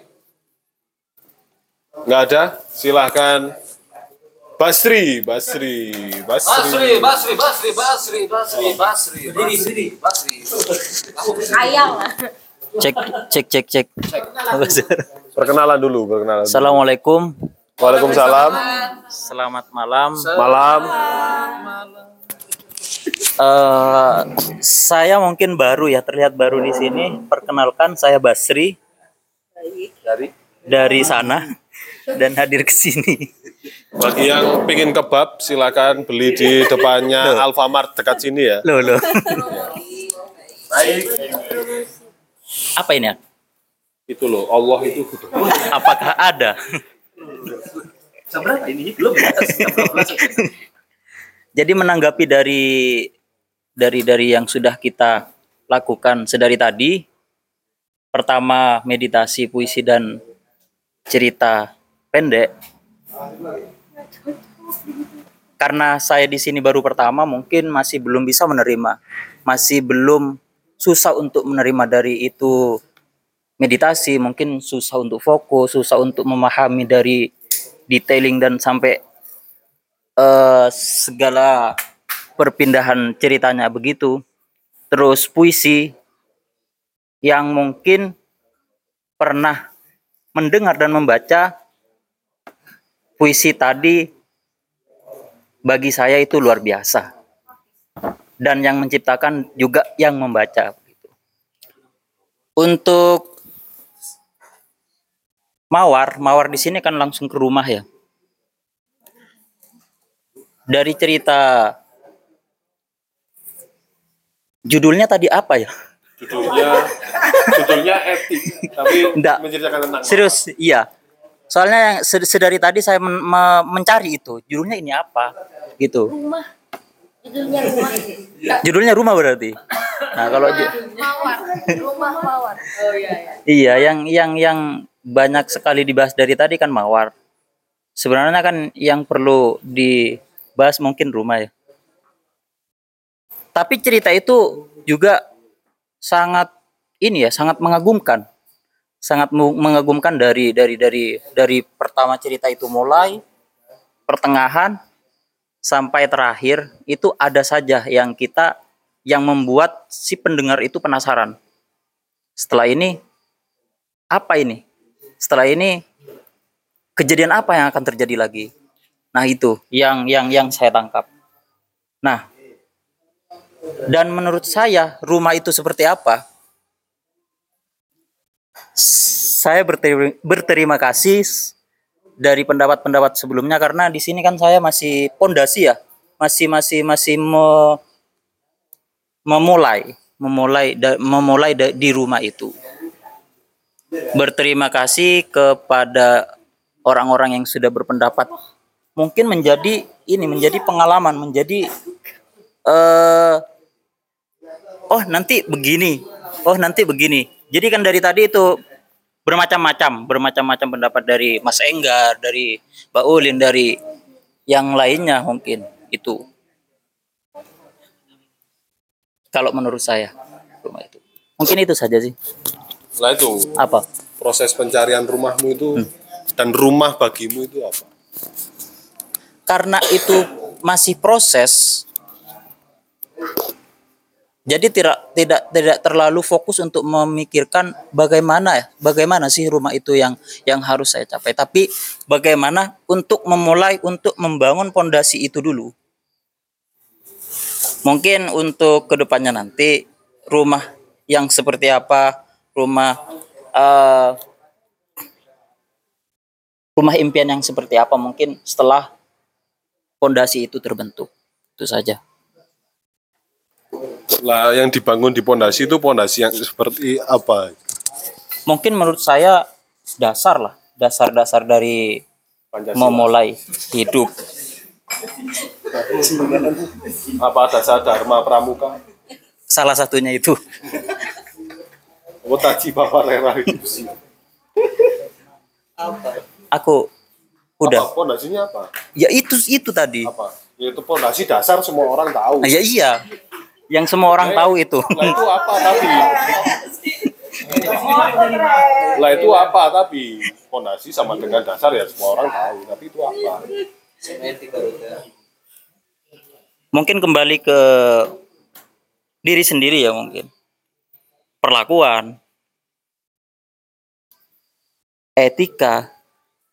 Nggak ada? Silahkan. Basri, Basri, Basri. Basri, Basri, Basri, Basri, Basri. Berdiri, berdiri, Basri. Ayang Cek, cek, cek, cek. Perkenalan dulu, perkenalan. dulu. Assalamualaikum. Waalaikumsalam. Selamat malam. Malam. Eh, saya mungkin baru ya, terlihat baru di sini. Perkenalkan, saya Basri Dari? dari sana dan hadir ke sini. Bagi yang pingin kebab, silakan beli di depannya Alfamart dekat sini ya. Loh, loh. Baik. Apa ini? ya? Itu loh, Allah itu. Apakah ada? Seberapa ini? Belum ya? Jadi menanggapi dari dari dari yang sudah kita lakukan sedari tadi, pertama meditasi, puisi dan cerita pendek. Karena saya di sini baru pertama, mungkin masih belum bisa menerima, masih belum susah untuk menerima dari itu meditasi, mungkin susah untuk fokus, susah untuk memahami dari detailing dan sampai eh, segala perpindahan ceritanya begitu. Terus puisi yang mungkin pernah mendengar dan membaca puisi tadi bagi saya itu luar biasa. Dan yang menciptakan juga yang membaca. Untuk Mawar, Mawar di sini kan langsung ke rumah ya. Dari cerita judulnya tadi apa ya? Judulnya, judulnya etik, tapi menceritakan tentang Serius, iya. Soalnya yang sed- sedari tadi saya men- me- mencari itu, judulnya ini apa? Gitu. Rumah. Judulnya rumah. Judulnya rumah berarti. Nah, kalau Mawar. Rumah mawar. Oh iya iya. iya yang yang yang banyak sekali dibahas dari tadi kan mawar. Sebenarnya kan yang perlu dibahas mungkin rumah ya. Tapi cerita itu juga sangat ini ya, sangat mengagumkan. Sangat mengagumkan dari dari dari dari pertama cerita itu mulai pertengahan sampai terakhir itu ada saja yang kita yang membuat si pendengar itu penasaran. Setelah ini apa ini? Setelah ini kejadian apa yang akan terjadi lagi? Nah, itu yang yang yang saya tangkap. Nah, dan menurut saya rumah itu seperti apa? Saya berterima, berterima kasih dari pendapat-pendapat sebelumnya karena di sini kan saya masih pondasi ya, masih masih masih me- memulai memulai memulai di rumah itu. Berterima kasih kepada orang-orang yang sudah berpendapat mungkin menjadi ini menjadi pengalaman menjadi eh oh nanti begini. Oh nanti begini. Jadi kan dari tadi itu bermacam-macam bermacam-macam pendapat dari Mas Enggar dari Mbak Ulin dari yang lainnya mungkin itu. Kalau menurut saya rumah itu. Mungkin itu saja sih. Setelah itu apa? proses pencarian rumahmu itu dan rumah bagimu itu apa? karena itu masih proses jadi tidak tidak tidak terlalu fokus untuk memikirkan bagaimana ya bagaimana sih rumah itu yang yang harus saya capai. Tapi bagaimana untuk memulai untuk membangun pondasi itu dulu. Mungkin untuk ke depannya nanti rumah yang seperti apa rumah eh, rumah impian yang seperti apa mungkin setelah pondasi itu terbentuk. Itu saja Lah yang dibangun di pondasi itu pondasi yang seperti apa? mungkin menurut saya dasar lah dasar-dasar dari memulai hidup Apa dasar dharma pramuka? salah satunya itu Oh taji bapak rera itu sih. aku udah Apa? Pondasinya apa? ya itu itu tadi Apa? Ya, itu pondasi dasar semua orang tahu. Ah, ya iya yang semua orang tahu itu Lah itu apa tapi? Lah itu apa tapi? Pondasi sama dengan dasar ya semua orang tahu. Tapi itu apa? mungkin kembali ke diri sendiri ya mungkin perlakuan etika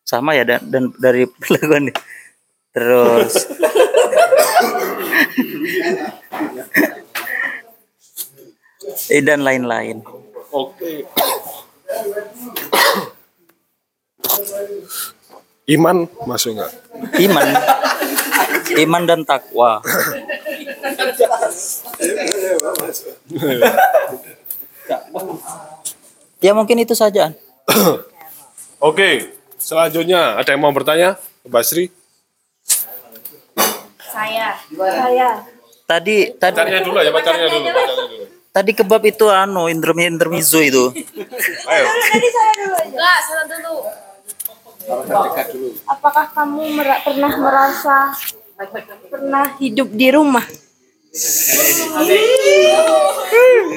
sama ya dan, dan dari perlakuan terus eh, dan lain-lain Oke. Iman masuk nggak? iman iman dan takwa ya mungkin itu saja Oke, selanjutnya ada yang mau bertanya? Mbak Sri? Saya. Saya. tadi tadi Pacarnya dulu ya, pacarnya dulu. pacarnya dulu. Tadi kebab itu anu intermi intermezzo itu Ayo. Enggak, salah dulu. Apakah kamu mera- pernah merasa pernah hidup di rumah?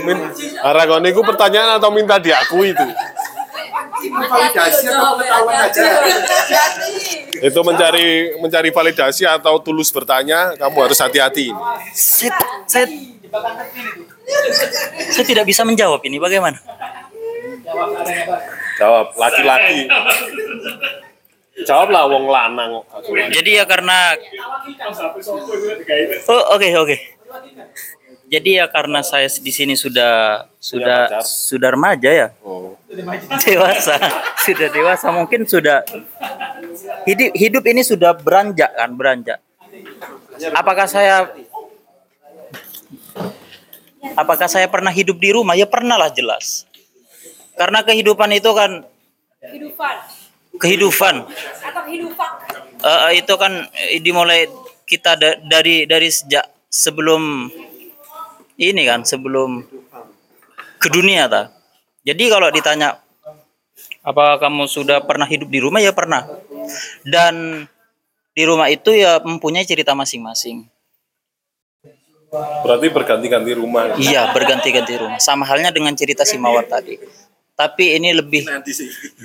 Min, Aragone itu pertanyaan atau minta diakui itu? validasi atau pengetahuan aja Itu mencari mencari validasi atau tulus bertanya, kamu harus hati-hati. saya, saya saya tidak bisa menjawab ini bagaimana Jawab, laki-laki. Jawablah wong lanang. jadi ya karena oh oke oke jadi ya karena saya di sini sudah sudah sudah remaja ya Oh. dewasa sudah dewasa mungkin sudah hidup hidup ini sudah beranjak kan beranjak apakah saya apakah saya pernah hidup di rumah ya pernah lah jelas karena kehidupan itu kan Kehidupan kehidupan atau kehidupan? Eh, itu kan eh, dimulai kita da- dari dari sejak sebelum ini kan sebelum ke dunia ta. Jadi kalau ditanya apa kamu sudah pernah hidup di rumah ya pernah. Dan di rumah itu ya mempunyai cerita masing-masing. Berarti berganti-ganti rumah. Iya, berganti-ganti rumah. Sama halnya dengan cerita si Mawar tadi. Tapi ini lebih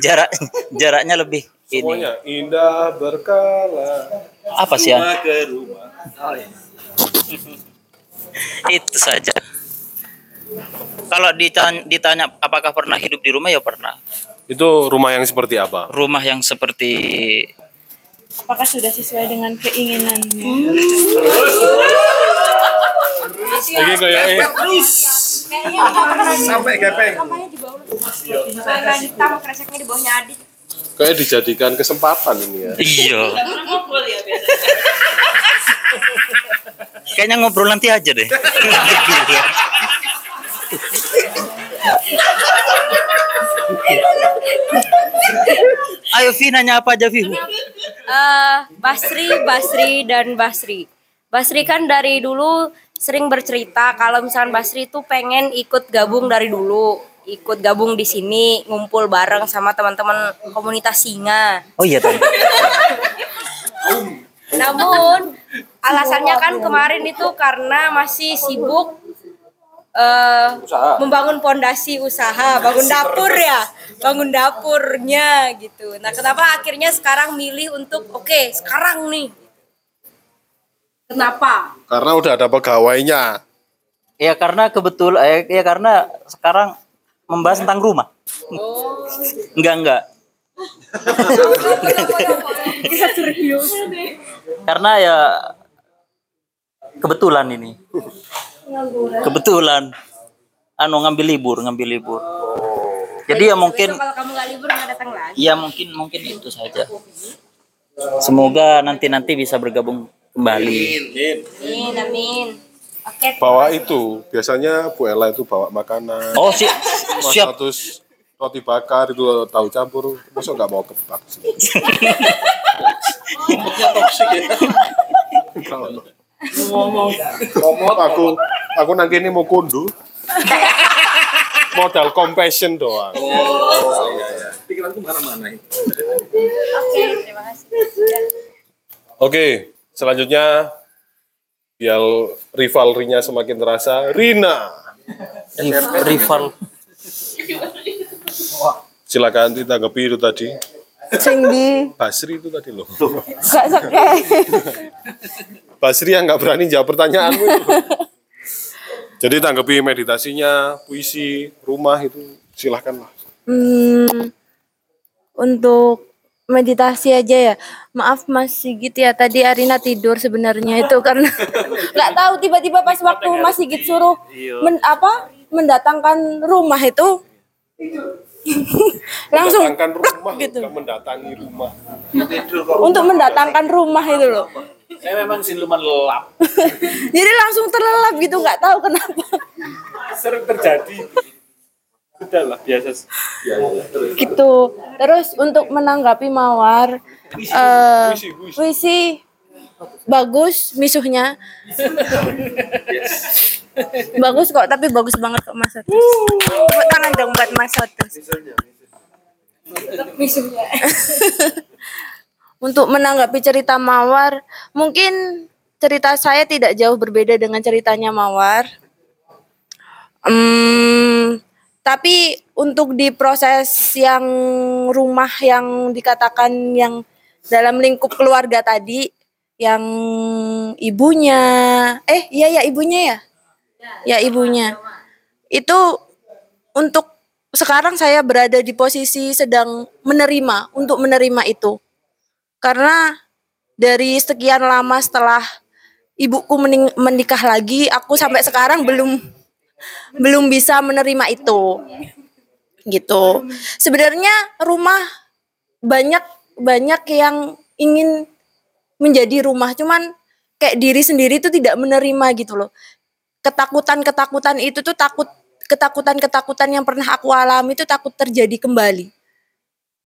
jarak jaraknya lebih ini. Semuanya indah berkala. Apa sih ya? Rumah ke rumah. Itu saja. Kalau ditanya, ditanya apakah pernah hidup di rumah ya pernah. Itu rumah yang seperti apa? Rumah yang seperti Apakah sudah sesuai dengan keinginannya? Ini kayak eh. Sampai gepeng. Celana hitam kreseknya di bawahnya Adit. Kayak dijadikan kesempatan ini ya. Iya. Kayaknya ngobrol nanti aja deh. Ayo Vi nanya apa aja Vi? Eh, Basri, Basri dan Basri. Basri kan dari dulu sering bercerita kalau misalnya Basri itu pengen ikut gabung dari dulu, ikut gabung di sini, ngumpul bareng sama teman-teman komunitas singa. Oh iya tadi. Namun alasannya kan kemarin itu karena masih sibuk eh, membangun pondasi usaha, bangun dapur ya, bangun dapurnya gitu. Nah, kenapa akhirnya sekarang milih untuk oke sekarang nih? Kenapa? Karena udah ada pegawainya. Ya karena kebetul eh, ya karena sekarang membahas tentang rumah. Enggak enggak. Karena ya kebetulan ini. Kebetulan anu ngambil libur, ngambil libur. Jadi ya mungkin kalau kamu nggak libur nggak datang lagi. ya mungkin mungkin itu saja. Semoga nanti-nanti bisa bergabung kembali. Amin, amin. Oke. Bawa itu, biasanya Bu Ella itu bawa makanan. Oh, si- siap. Terus roti bakar itu tahu campur, masa nggak mau kebak sih? Ngomong. Ngomong aku, aku nanti ini mau kundu. Modal compassion doang. Pikiranku mana-mana. Oke, terima kasih. Oke, selanjutnya biar rivalrinya semakin terasa, Rina. Rival. Silakan ditanggapi itu tadi. Sing di Basri itu tadi loh. gak seke. Basri yang nggak berani jawab pertanyaanmu itu. Jadi tanggapi meditasinya, puisi, rumah itu silahkan lah. Hmm, untuk meditasi aja ya. Maaf Mas Sigit ya, tadi Arina tidur sebenarnya itu karena nggak tahu tiba-tiba pas waktu Mas Sigit suruh men, apa mendatangkan rumah itu langsung mendatangkan rumah gitu. mendatangi rumah. untuk mendatangkan rumah itu loh. Saya memang siluman lelap. Jadi langsung terlelap gitu nggak tahu kenapa. Sering terjadi. Sudah lah, biasa. gitu. Terus untuk menanggapi Mawar, eh puisi bagus misuhnya. bagus kok, tapi bagus banget kok Mas Otus. Tepuk tangan dong buat Mas Otus. Misuhnya. Untuk menanggapi cerita Mawar, mungkin cerita saya tidak jauh berbeda dengan ceritanya Mawar. Hmm, tapi untuk di proses yang rumah yang dikatakan yang dalam lingkup keluarga tadi, yang ibunya, eh iya ya ibunya ya, ya ibunya, itu untuk sekarang saya berada di posisi sedang menerima untuk menerima itu. Karena dari sekian lama setelah ibuku menikah lagi, aku sampai sekarang belum belum bisa menerima itu. Gitu. Sebenarnya rumah banyak banyak yang ingin menjadi rumah, cuman kayak diri sendiri itu tidak menerima gitu loh. Ketakutan-ketakutan itu tuh takut ketakutan-ketakutan yang pernah aku alami itu takut terjadi kembali.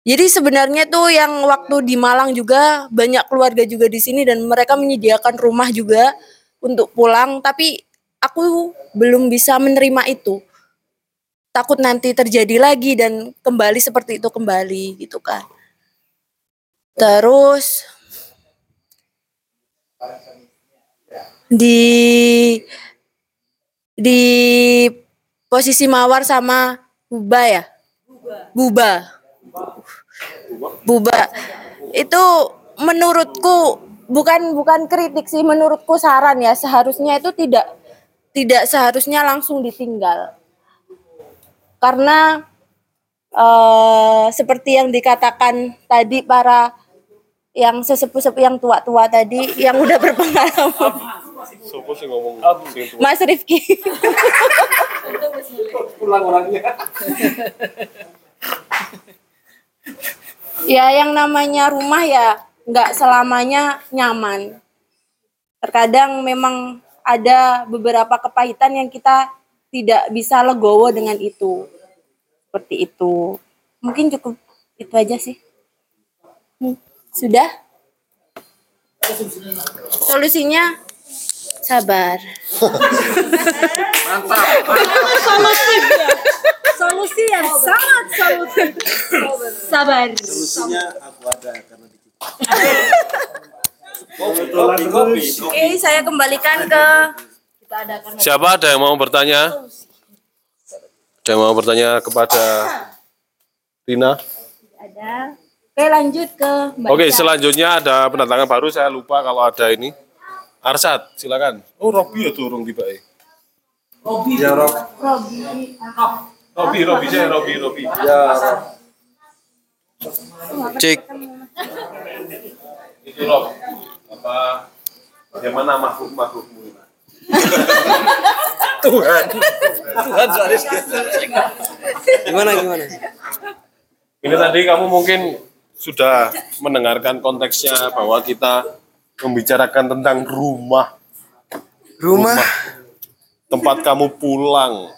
Jadi sebenarnya tuh yang waktu di Malang juga banyak keluarga juga di sini dan mereka menyediakan rumah juga untuk pulang, tapi aku belum bisa menerima itu. Takut nanti terjadi lagi dan kembali seperti itu kembali gitu kan. Terus di di posisi Mawar sama Buba ya? Buba. Buba. Itu menurutku bukan bukan kritik sih menurutku saran ya seharusnya itu tidak tidak seharusnya langsung ditinggal. Karena eh seperti yang dikatakan tadi para yang sesepuh-sepuh yang tua-tua tadi yang udah berpengalaman. Sopo sih ngomong sing tua? Mas Rifki. Pulang orangnya. ya yang namanya rumah ya nggak selamanya nyaman. Terkadang memang ada beberapa kepahitan yang kita tidak bisa legowo dengan itu. Seperti itu. Mungkin cukup itu aja sih. Hmm, Sudah? Solusinya sabar. solutif ya. Solusi yang sangat solutif. Sabar. Solusinya aku ada karena dikit. Oke, saya kembalikan ke Siapa ada yang mau bertanya? Ada yang mau bertanya kepada Rina? ada. Oke, lanjut ke Mbak Oke, selanjutnya ada pendatangan baru. Saya lupa kalau ada ini. Arsat, silakan. Oh, Robi ya turun tiba eh. Robi. Ya, Rob. Robi. Robi, Robi saya Robi, Robi. Ya, Rob. Cek. Itu Rob. Apa bagaimana makhluk-makhlukmu ini? Tuhan. Tuhan Suaris. Gimana gimana? Ini tadi kamu mungkin sudah mendengarkan konteksnya bahwa kita membicarakan tentang rumah. Rumah? Tempat kamu pulang.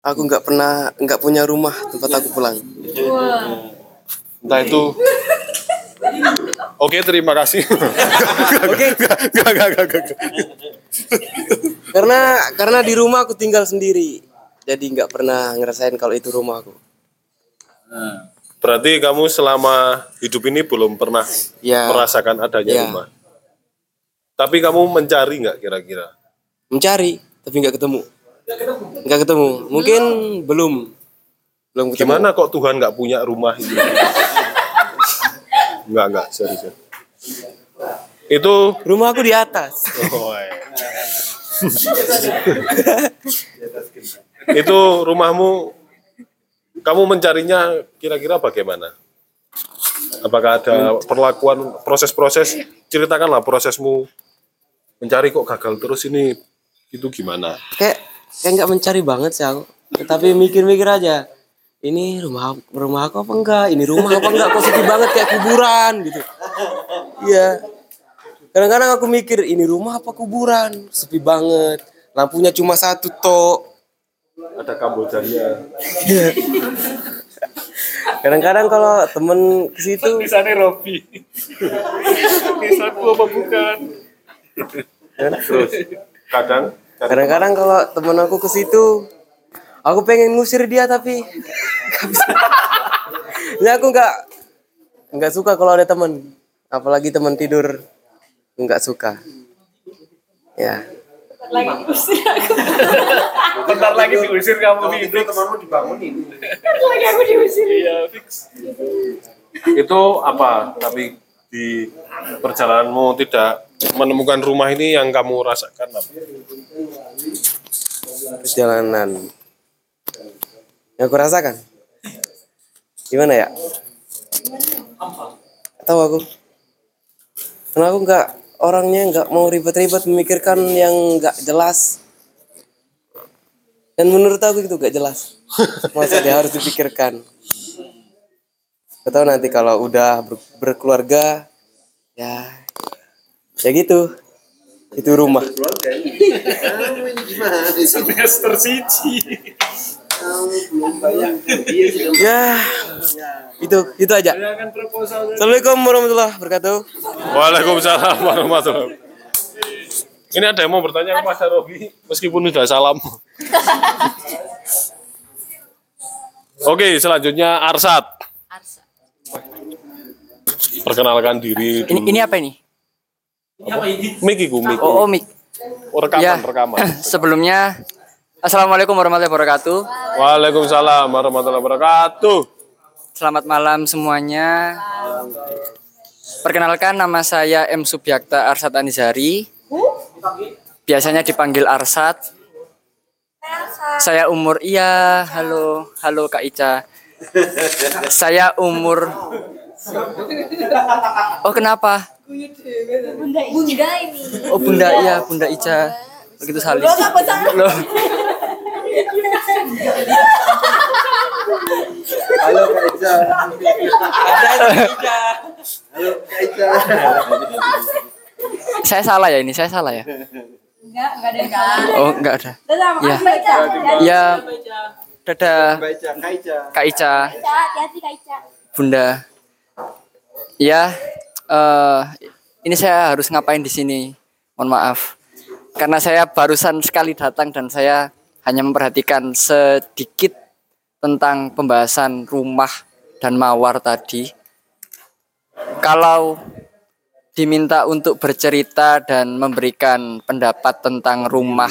Aku nggak pernah nggak punya rumah tempat aku pulang. Entah itu Oke, terima kasih. Oke, gak, gak, gak, gak. Karena karena di rumah aku tinggal sendiri. Jadi nggak pernah ngerasain kalau itu rumahku. Berarti kamu selama hidup ini belum pernah Ya. merasakan adanya Ya. rumah. Tapi kamu mencari nggak kira-kira? Mencari tapi nggak ketemu. Nggak ketemu. Mungkin belum belum ketemu. Gimana kok Tuhan nggak punya rumah ini? Enggak, enggak, sorry, sorry. Itu rumah aku di atas. Oh, iya. itu rumahmu kamu mencarinya kira-kira bagaimana? Apakah ada perlakuan proses-proses? Ceritakanlah prosesmu mencari kok gagal terus ini itu gimana? Kayak kayak nggak mencari banget sih aku. Tapi mikir-mikir aja. Ini rumah rumah aku apa enggak? Ini rumah apa enggak? Kok sepi banget kayak kuburan gitu. Iya. Kadang-kadang aku mikir ini rumah apa kuburan? Sepi banget. Lampunya cuma satu tok. Ada Kambojanya. Iya. Kadang-kadang kalau temen ke situ Tulisannya Robi. Desaku apa bukan? Terus kadang kadang-kadang kalau temen aku ke situ aku pengen ngusir dia tapi nggak bisa. Ya aku nggak nggak suka kalau ada temen, apalagi temen tidur nggak suka. Ya. Lagi diusir aku. Bentar lagi diusir kamu tidur. temanmu dibangunin. Lagi aku diusir. Iya, fix. Itu apa? Tapi di perjalananmu tidak menemukan rumah ini yang kamu rasakan apa? perjalanan yang aku rasakan? Gimana ya? Tahu aku. Karena aku nggak orangnya nggak mau ribet-ribet memikirkan yang nggak jelas. Dan menurut aku itu nggak jelas. Masa dia harus dipikirkan. Atau nanti kalau udah ber- berkeluarga ya ya gitu. Itu rumah. Semester siji. Ya itu itu aja. Assalamualaikum warahmatullahi wabarakatuh. Waalaikumsalam warahmatullahi wabarakatuh. Ini ada yang mau bertanya kepada Robi meskipun sudah salam. Oke, selanjutnya Arsat. Perkenalkan diri Ini, dulu. ini apa ini? Mik iku, mik. Oh, oh mik. Oh, rekaman, Ya, rekaman. sebelumnya Assalamualaikum warahmatullahi wabarakatuh. Waalaikumsalam warahmatullahi wabarakatuh. Selamat malam semuanya. Perkenalkan nama saya M Subyakta Arsat Anizari. Biasanya dipanggil Arsat. Saya umur iya, halo, halo Kak Ica. Saya umur Oh, kenapa? Bunda, bunda ini. Oh, Bunda iya, Bunda Ica. Begitu saling. Loh. Halo Kak Ica. Halo Kak Ica. Saya salah ya ini, saya salah ya. Enggak, enggak ada yang Oh, enggak ada. Dadah, Ya. Ya. Dadah. Kak Ica. Bunda. Ya, eh ini saya harus ngapain di sini? Mohon maaf. Karena saya barusan sekali datang dan saya hanya memperhatikan sedikit tentang pembahasan rumah dan mawar tadi. Kalau diminta untuk bercerita dan memberikan pendapat tentang rumah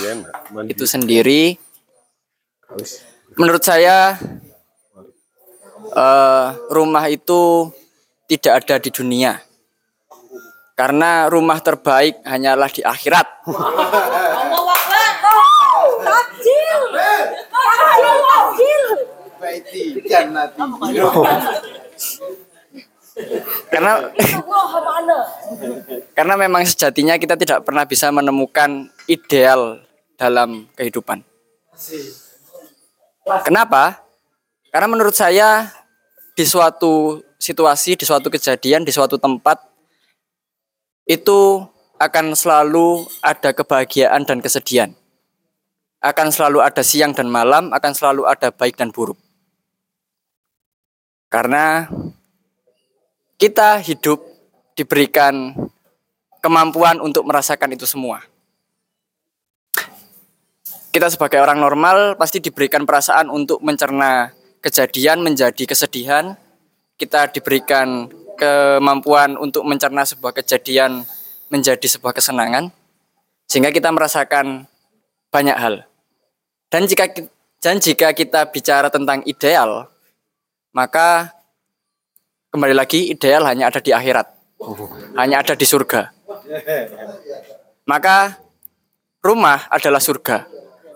itu sendiri, menurut saya eh, rumah itu tidak ada di dunia. Karena rumah terbaik hanyalah di akhirat. Takjil. Takjil. Karena karena memang sejatinya kita tidak pernah bisa menemukan ideal dalam kehidupan. Kenapa? Karena menurut saya di suatu situasi, di suatu kejadian, di suatu tempat itu akan selalu ada kebahagiaan dan kesedihan. Akan selalu ada siang dan malam, akan selalu ada baik dan buruk. Karena kita hidup diberikan kemampuan untuk merasakan itu semua. Kita sebagai orang normal pasti diberikan perasaan untuk mencerna kejadian menjadi kesedihan. Kita diberikan kemampuan untuk mencerna sebuah kejadian menjadi sebuah kesenangan. Sehingga kita merasakan banyak hal. Dan jika dan jika kita bicara tentang ideal, maka kembali lagi ideal hanya ada di akhirat. Hanya ada di surga. Maka rumah adalah surga.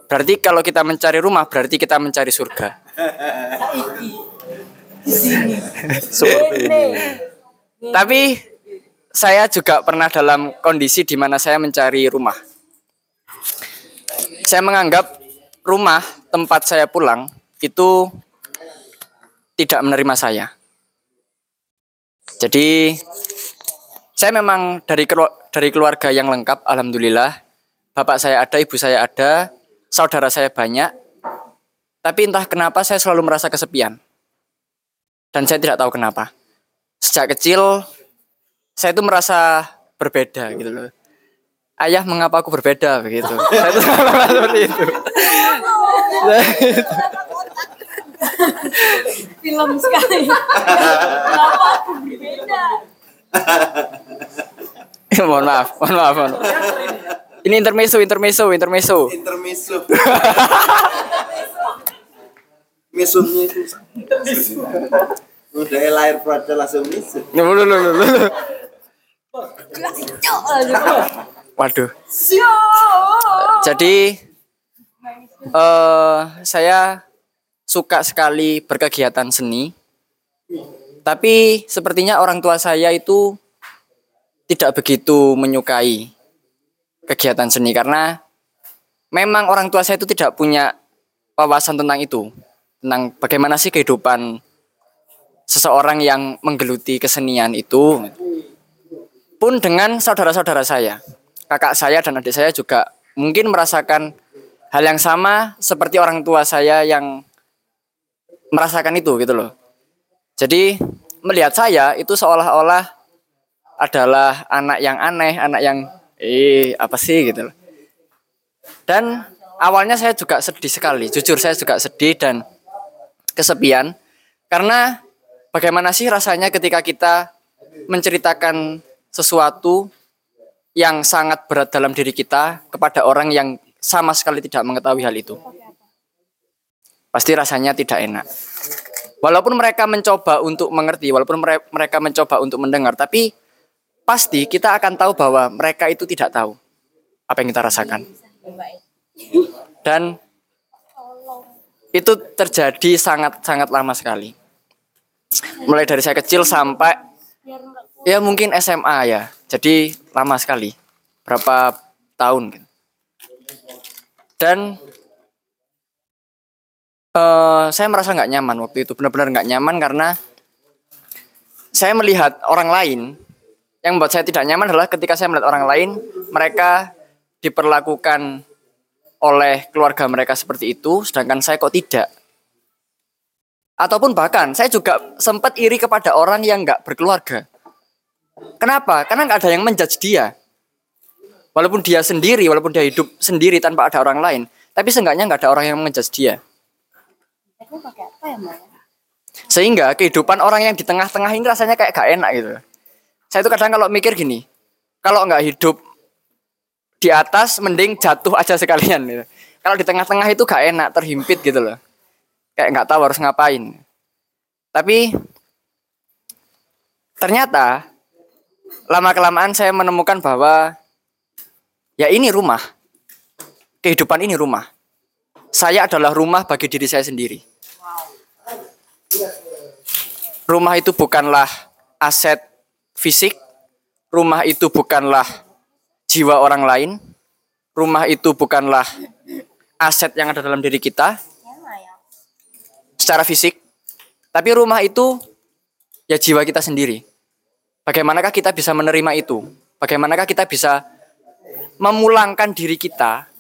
Berarti kalau kita mencari rumah berarti kita mencari surga. Seperti ini. Tapi saya juga pernah dalam kondisi di mana saya mencari rumah. Saya menganggap rumah tempat saya pulang itu tidak menerima saya. Jadi saya memang dari dari keluarga yang lengkap, alhamdulillah. Bapak saya ada, ibu saya ada, saudara saya banyak. Tapi entah kenapa saya selalu merasa kesepian. Dan saya tidak tahu kenapa. Sejak kecil saya itu merasa berbeda gitu loh. Ayah, mengapa aku berbeda begitu? saya itu seperti itu. Film sekali. Kenapa aku berbeda? mohon maaf, mohon maaf, mohon maaf. Ini intermezzo, intermezzo, intermezzo. Intermezzo. Mesumnya itu. Udah lahir langsung misu. Loh, loh, loh. Waduh. Jadi eh saya suka sekali berkegiatan seni. Tapi sepertinya orang tua saya itu tidak begitu menyukai kegiatan seni karena memang orang tua saya itu tidak punya wawasan tentang itu. Tentang bagaimana sih kehidupan seseorang yang menggeluti kesenian itu. Pun dengan saudara-saudara saya, kakak saya dan adik saya juga mungkin merasakan hal yang sama seperti orang tua saya yang merasakan itu gitu loh. Jadi melihat saya itu seolah-olah adalah anak yang aneh, anak yang eh apa sih gitu loh. Dan awalnya saya juga sedih sekali, jujur saya juga sedih dan kesepian karena bagaimana sih rasanya ketika kita menceritakan sesuatu yang sangat berat dalam diri kita kepada orang yang sama sekali tidak mengetahui hal itu. Pasti rasanya tidak enak. Walaupun mereka mencoba untuk mengerti, walaupun mere- mereka mencoba untuk mendengar, tapi pasti kita akan tahu bahwa mereka itu tidak tahu apa yang kita rasakan. Dan itu terjadi sangat-sangat lama sekali. Mulai dari saya kecil sampai ya mungkin SMA ya. Jadi lama sekali. Berapa tahun gitu. Dan eh, saya merasa nggak nyaman waktu itu. Benar-benar nggak nyaman karena saya melihat orang lain yang membuat saya tidak nyaman adalah ketika saya melihat orang lain mereka diperlakukan oleh keluarga mereka seperti itu, sedangkan saya kok tidak. Ataupun bahkan saya juga sempat iri kepada orang yang nggak berkeluarga. Kenapa? Karena nggak ada yang menjudge dia. Walaupun dia sendiri, walaupun dia hidup sendiri tanpa ada orang lain, tapi seenggaknya nggak ada orang yang menjudge dia. Sehingga kehidupan orang yang di tengah-tengah ini rasanya kayak gak enak gitu. Saya itu kadang kalau mikir gini, kalau nggak hidup di atas mending jatuh aja sekalian gitu. Kalau di tengah-tengah itu gak enak, terhimpit gitu loh. Kayak nggak tahu harus ngapain. Tapi ternyata lama kelamaan saya menemukan bahwa ya ini rumah. Kehidupan ini rumah. Saya adalah rumah bagi diri saya sendiri. Rumah itu bukanlah aset fisik, rumah itu bukanlah jiwa orang lain, rumah itu bukanlah aset yang ada dalam diri kita secara fisik, tapi rumah itu ya jiwa kita sendiri. Bagaimanakah kita bisa menerima itu? Bagaimanakah kita bisa memulangkan diri kita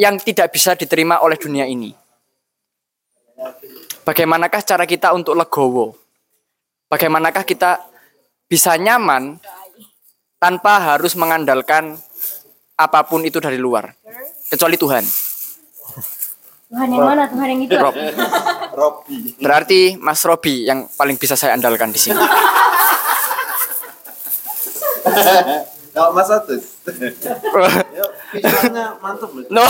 yang tidak bisa diterima oleh dunia ini? Bagaimanakah cara kita untuk legowo? Bagaimanakah kita bisa nyaman tanpa harus mengandalkan apa pun itu dari luar, kecuali Tuhan. Tuhan yang mana? Tuhan yang itu? Rob. Berarti Mas Robi yang paling bisa saya andalkan di sini. Kalau Mas Atus. Mantap loh. No.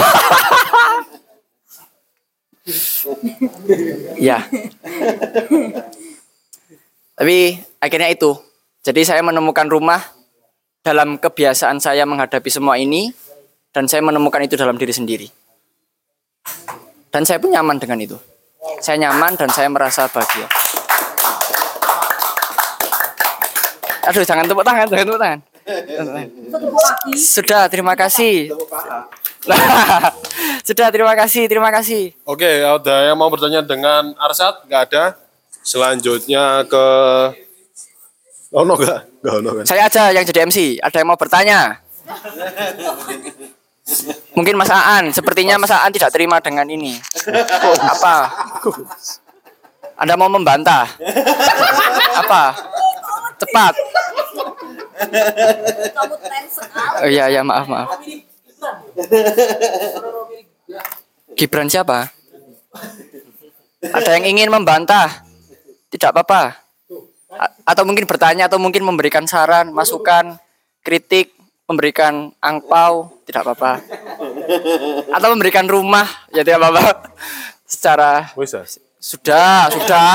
ya. Tapi akhirnya itu. Jadi saya menemukan rumah dalam kebiasaan saya menghadapi semua ini dan saya menemukan itu dalam diri sendiri. Dan saya pun nyaman dengan itu. Saya nyaman dan saya merasa bahagia. Aduh, jangan tepuk tangan, jangan tepuk tangan. Sudah, terima kasih. Sudah, terima kasih, terima kasih. Oke, ada yang mau bertanya dengan Arsat? Nggak ada. Selanjutnya ke... Oh, no, nggak? Nggak, no, kan? Saya aja yang jadi MC. Ada yang mau bertanya? Mungkin Mas Aan. Sepertinya Mas Aan tidak terima dengan ini. Apa? Anda mau membantah? Apa? Cepat. Oh, iya, iya, maaf, maaf. Gibran siapa? Ada yang ingin membantah? Tidak apa-apa. Atau mungkin bertanya atau mungkin memberikan saran, masukan, kritik, memberikan angpau, tidak apa-apa. Atau memberikan rumah, ya tidak apa-apa. Secara sudah, sudah.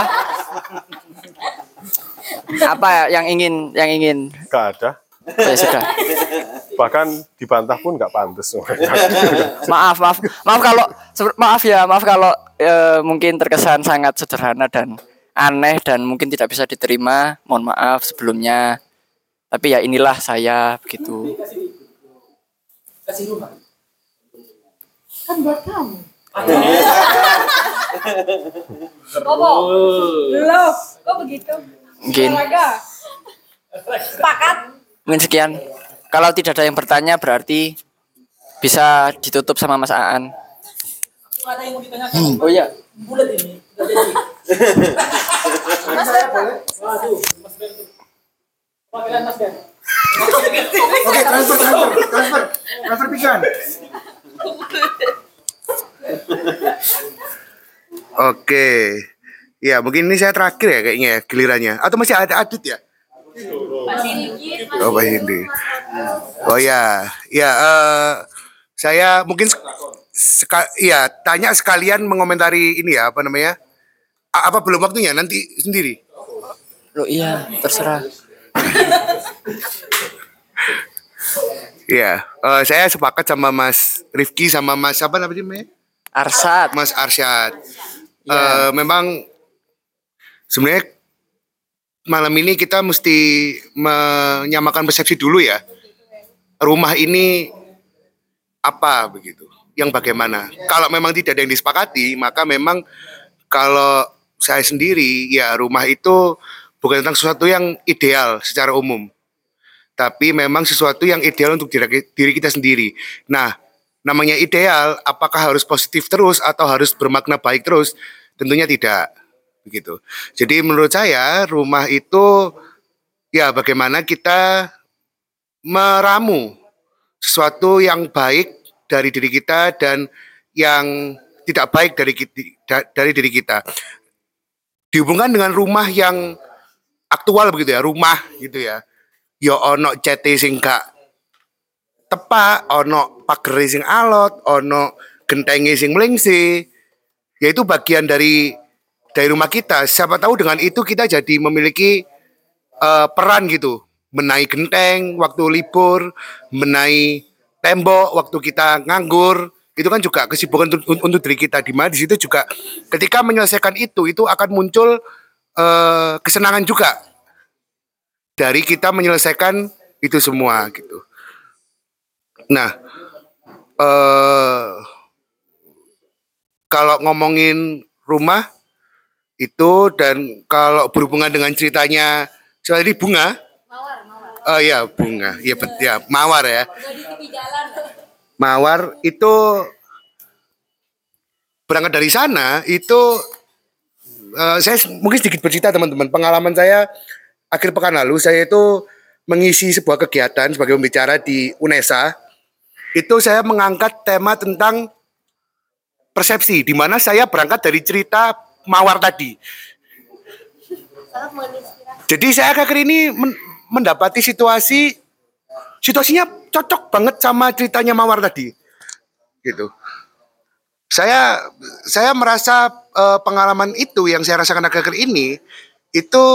Apa ya yang ingin yang ingin? Nggak ada. Ya sudah. Bahkan dibantah pun nggak pantas. maaf maaf maaf kalau maaf ya maaf kalau eh, mungkin terkesan sangat sederhana dan aneh dan mungkin tidak bisa diterima mohon maaf sebelumnya tapi ya inilah saya begitu Kasih rumah. Kan buat kamu. Bobo. Lo, kok begitu? Mungkin. Sepakat. mungkin sekian kalau tidak ada yang bertanya berarti bisa ditutup sama Mas Aan Ada yang mau ditanyakan? Hmm. Oh iya. Bulat ini. Mas Ben, Waduh, Mas Ben. Panggilan Mas Ben. Oke, transfer, transfer, transfer, transfer pikiran. Oke. Ya, mungkin ini saya terakhir ya kayaknya ya gilirannya. Atau masih ada Adit ya? Oh, Pak Hindi. Oh ya, ya eh, saya mungkin sek- seka, ya tanya sekalian mengomentari ini ya apa namanya? A- apa belum waktunya nanti sendiri? Loh iya, terserah. Iya, eh, saya sepakat sama Mas Rifki sama Mas apa namanya? Arsyad. Mas Arsyad. Eh, memang sebenarnya malam ini kita mesti menyamakan persepsi dulu ya. Rumah ini apa begitu? Yang bagaimana? Kalau memang tidak ada yang disepakati, maka memang kalau saya sendiri ya rumah itu bukan tentang sesuatu yang ideal secara umum tapi memang sesuatu yang ideal untuk diri, kita sendiri. Nah, namanya ideal, apakah harus positif terus atau harus bermakna baik terus? Tentunya tidak, begitu. Jadi menurut saya rumah itu ya bagaimana kita meramu sesuatu yang baik dari diri kita dan yang tidak baik dari dari diri kita. Dihubungkan dengan rumah yang aktual begitu ya, rumah gitu ya ya ono cete sing gak tepak, ono pagere sing alot, ono gentenge sing melingsi. Ya itu bagian dari dari rumah kita. Siapa tahu dengan itu kita jadi memiliki eh, peran gitu, menai genteng waktu libur, menai tembok waktu kita nganggur. Itu kan juga kesibukan untuk, untuk diri kita di mana di situ juga ketika menyelesaikan itu itu akan muncul eh, kesenangan juga dari kita menyelesaikan itu semua gitu. Nah, eh kalau ngomongin rumah itu dan kalau berhubungan dengan ceritanya soal ini bunga. Oh iya bunga, iya bet ya mawar ya. Mawar itu berangkat dari sana itu eh, saya mungkin sedikit bercerita teman-teman pengalaman saya akhir pekan lalu saya itu mengisi sebuah kegiatan sebagai pembicara di UNESA. Itu saya mengangkat tema tentang persepsi, di mana saya berangkat dari cerita Mawar tadi. Jadi saya akhir ini men- mendapati situasi situasinya cocok banget sama ceritanya Mawar tadi. Gitu. Saya saya merasa eh, pengalaman itu yang saya rasakan akhir-akhir ini itu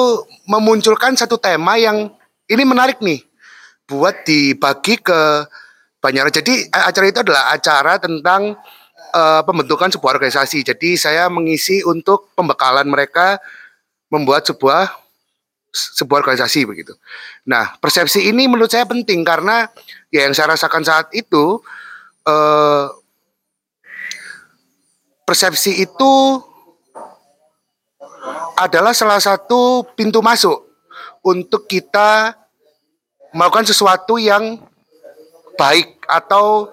memunculkan satu tema yang ini menarik nih buat dibagi ke banyak. Jadi acara itu adalah acara tentang eh, pembentukan sebuah organisasi. Jadi saya mengisi untuk pembekalan mereka membuat sebuah sebuah organisasi begitu. Nah, persepsi ini menurut saya penting karena ya yang saya rasakan saat itu eh, persepsi itu adalah salah satu pintu masuk untuk kita melakukan sesuatu yang baik atau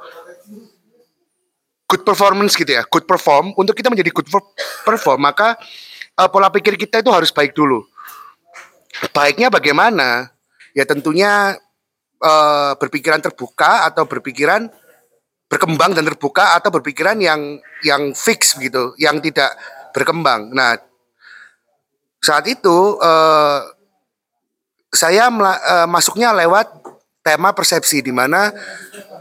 good performance gitu ya, good perform. Untuk kita menjadi good per- perform, maka eh, pola pikir kita itu harus baik dulu. Baiknya bagaimana? Ya tentunya eh, berpikiran terbuka atau berpikiran berkembang dan terbuka atau berpikiran yang yang fix gitu, yang tidak berkembang. Nah, saat itu eh, saya eh, masuknya lewat tema persepsi di mana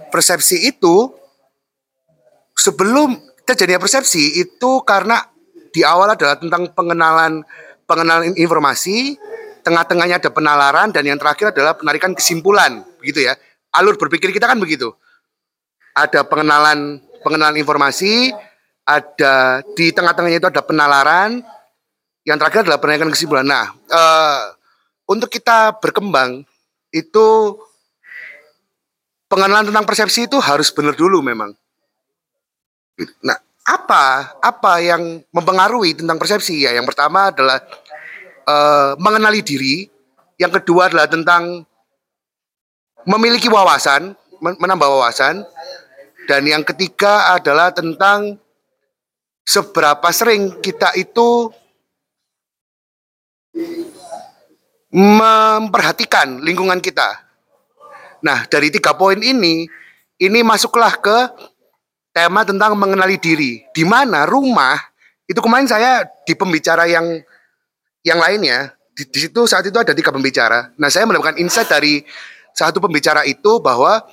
persepsi itu sebelum terjadinya persepsi itu karena di awal adalah tentang pengenalan pengenalan informasi, tengah-tengahnya ada penalaran dan yang terakhir adalah penarikan kesimpulan, begitu ya. Alur berpikir kita kan begitu. Ada pengenalan pengenalan informasi, ada di tengah-tengahnya itu ada penalaran, yang terakhir adalah penarikan kesimpulan. Nah, eh, untuk kita berkembang itu pengenalan tentang persepsi itu harus benar dulu memang. Nah, apa apa yang mempengaruhi tentang persepsi ya? Yang pertama adalah eh, mengenali diri, yang kedua adalah tentang memiliki wawasan, men- menambah wawasan, dan yang ketiga adalah tentang seberapa sering kita itu memperhatikan lingkungan kita. Nah, dari tiga poin ini, ini masuklah ke tema tentang mengenali diri. Di mana rumah itu kemarin saya di pembicara yang yang lainnya di, di situ saat itu ada tiga pembicara. Nah, saya mendapatkan insight dari satu pembicara itu bahwa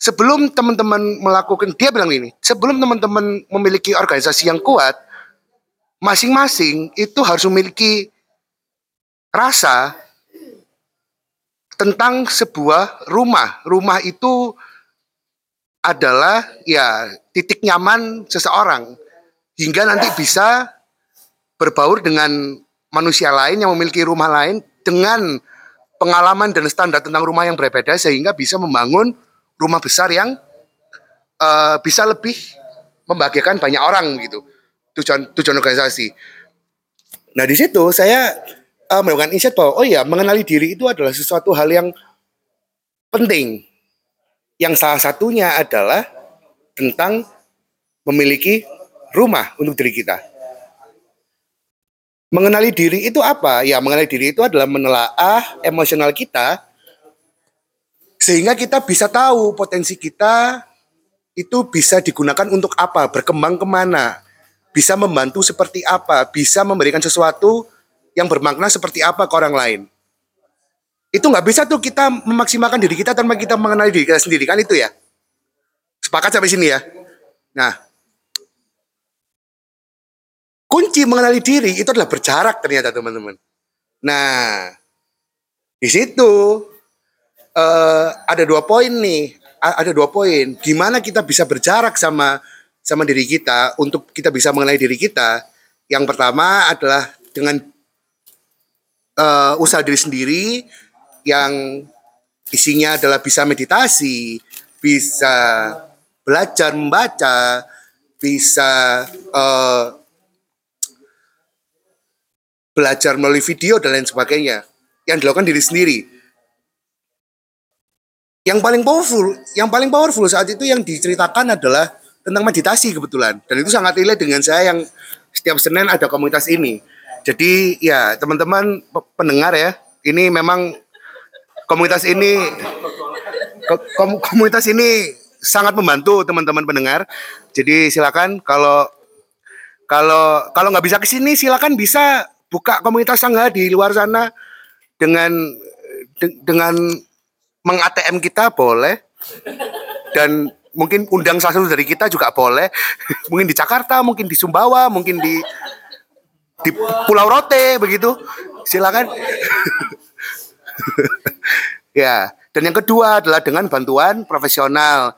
sebelum teman-teman melakukan dia bilang ini, sebelum teman-teman memiliki organisasi yang kuat, masing-masing itu harus memiliki rasa tentang sebuah rumah. Rumah itu adalah ya titik nyaman seseorang hingga nanti bisa berbaur dengan manusia lain yang memiliki rumah lain dengan pengalaman dan standar tentang rumah yang berbeda sehingga bisa membangun rumah besar yang eh, bisa lebih membahagiakan banyak orang gitu tujuan tujuan organisasi. Nah di situ saya eh, melakukan insight bahwa oh ya mengenali diri itu adalah sesuatu hal yang penting. Yang salah satunya adalah tentang memiliki rumah untuk diri kita. Mengenali diri itu apa? Ya, mengenali diri itu adalah menelaah emosional kita sehingga kita bisa tahu potensi kita itu bisa digunakan untuk apa, berkembang ke mana, bisa membantu seperti apa, bisa memberikan sesuatu yang bermakna seperti apa ke orang lain. Itu nggak bisa tuh kita memaksimalkan diri kita tanpa kita mengenali diri kita sendiri kan itu ya. Sepakat sampai sini ya. Nah, kunci mengenali diri itu adalah berjarak ternyata teman-teman. Nah, di situ eh, ada dua poin nih, A- ada dua poin. Gimana kita bisa berjarak sama sama diri kita untuk kita bisa mengenali diri kita. Yang pertama adalah dengan eh, usaha diri sendiri yang isinya adalah bisa meditasi, bisa belajar membaca, bisa eh, belajar melalui video dan lain sebagainya yang dilakukan diri sendiri. Yang paling powerful, yang paling powerful saat itu yang diceritakan adalah tentang meditasi kebetulan dan itu sangat relate dengan saya yang setiap Senin ada komunitas ini. Jadi ya teman-teman pe- pendengar ya, ini memang komunitas ini ko- kom- komunitas ini sangat membantu teman-teman pendengar. Jadi silakan kalau kalau kalau nggak bisa ke sini silakan bisa buka komunitas sangga di luar sana dengan de- dengan meng-ATM kita boleh. Dan mungkin undang salah satu dari kita juga boleh. Mungkin di Jakarta mungkin di Sumbawa mungkin di di Pulau Rote begitu. Silakan. Ya dan yang kedua adalah dengan bantuan profesional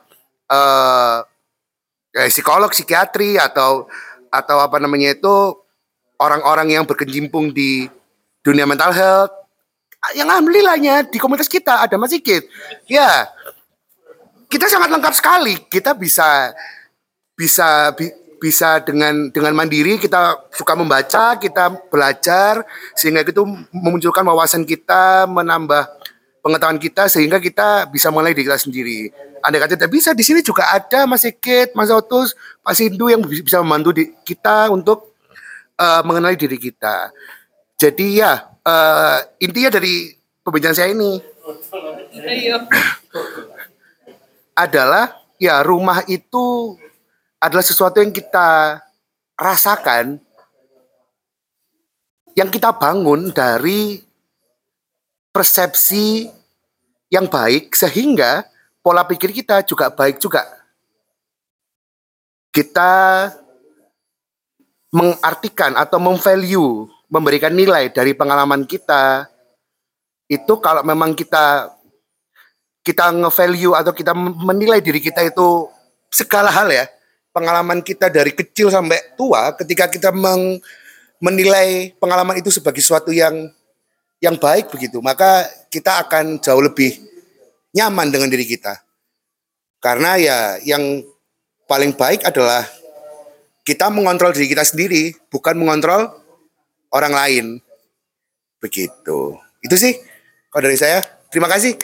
eh ya, psikolog psikiatri atau atau apa namanya itu orang-orang yang berkecimpung di dunia mental health yang alhamdulillahnya di komunitas kita ada Mas Sigit ya kita sangat lengkap sekali kita bisa bisa bi- bisa dengan dengan mandiri kita suka membaca kita belajar sehingga itu memunculkan wawasan kita menambah pengetahuan kita sehingga kita bisa mulai diri kita sendiri. Anda kata tidak bisa di sini juga ada Mas Sigit, Mas Otus, Pak Sindu yang bi- bisa membantu di, kita untuk eh, mengenali diri kita. Jadi ya eh, intinya dari pembicaraan saya ini adalah ya rumah itu adalah sesuatu yang kita rasakan yang kita bangun dari persepsi yang baik sehingga pola pikir kita juga baik juga. Kita mengartikan atau memvalue, memberikan nilai dari pengalaman kita itu kalau memang kita kita nge-value atau kita menilai diri kita itu segala hal ya pengalaman kita dari kecil sampai tua ketika kita meng- menilai pengalaman itu sebagai sesuatu yang yang baik begitu maka kita akan jauh lebih nyaman dengan diri kita. Karena ya yang paling baik adalah kita mengontrol diri kita sendiri bukan mengontrol orang lain begitu itu sih kalau dari saya terima kasih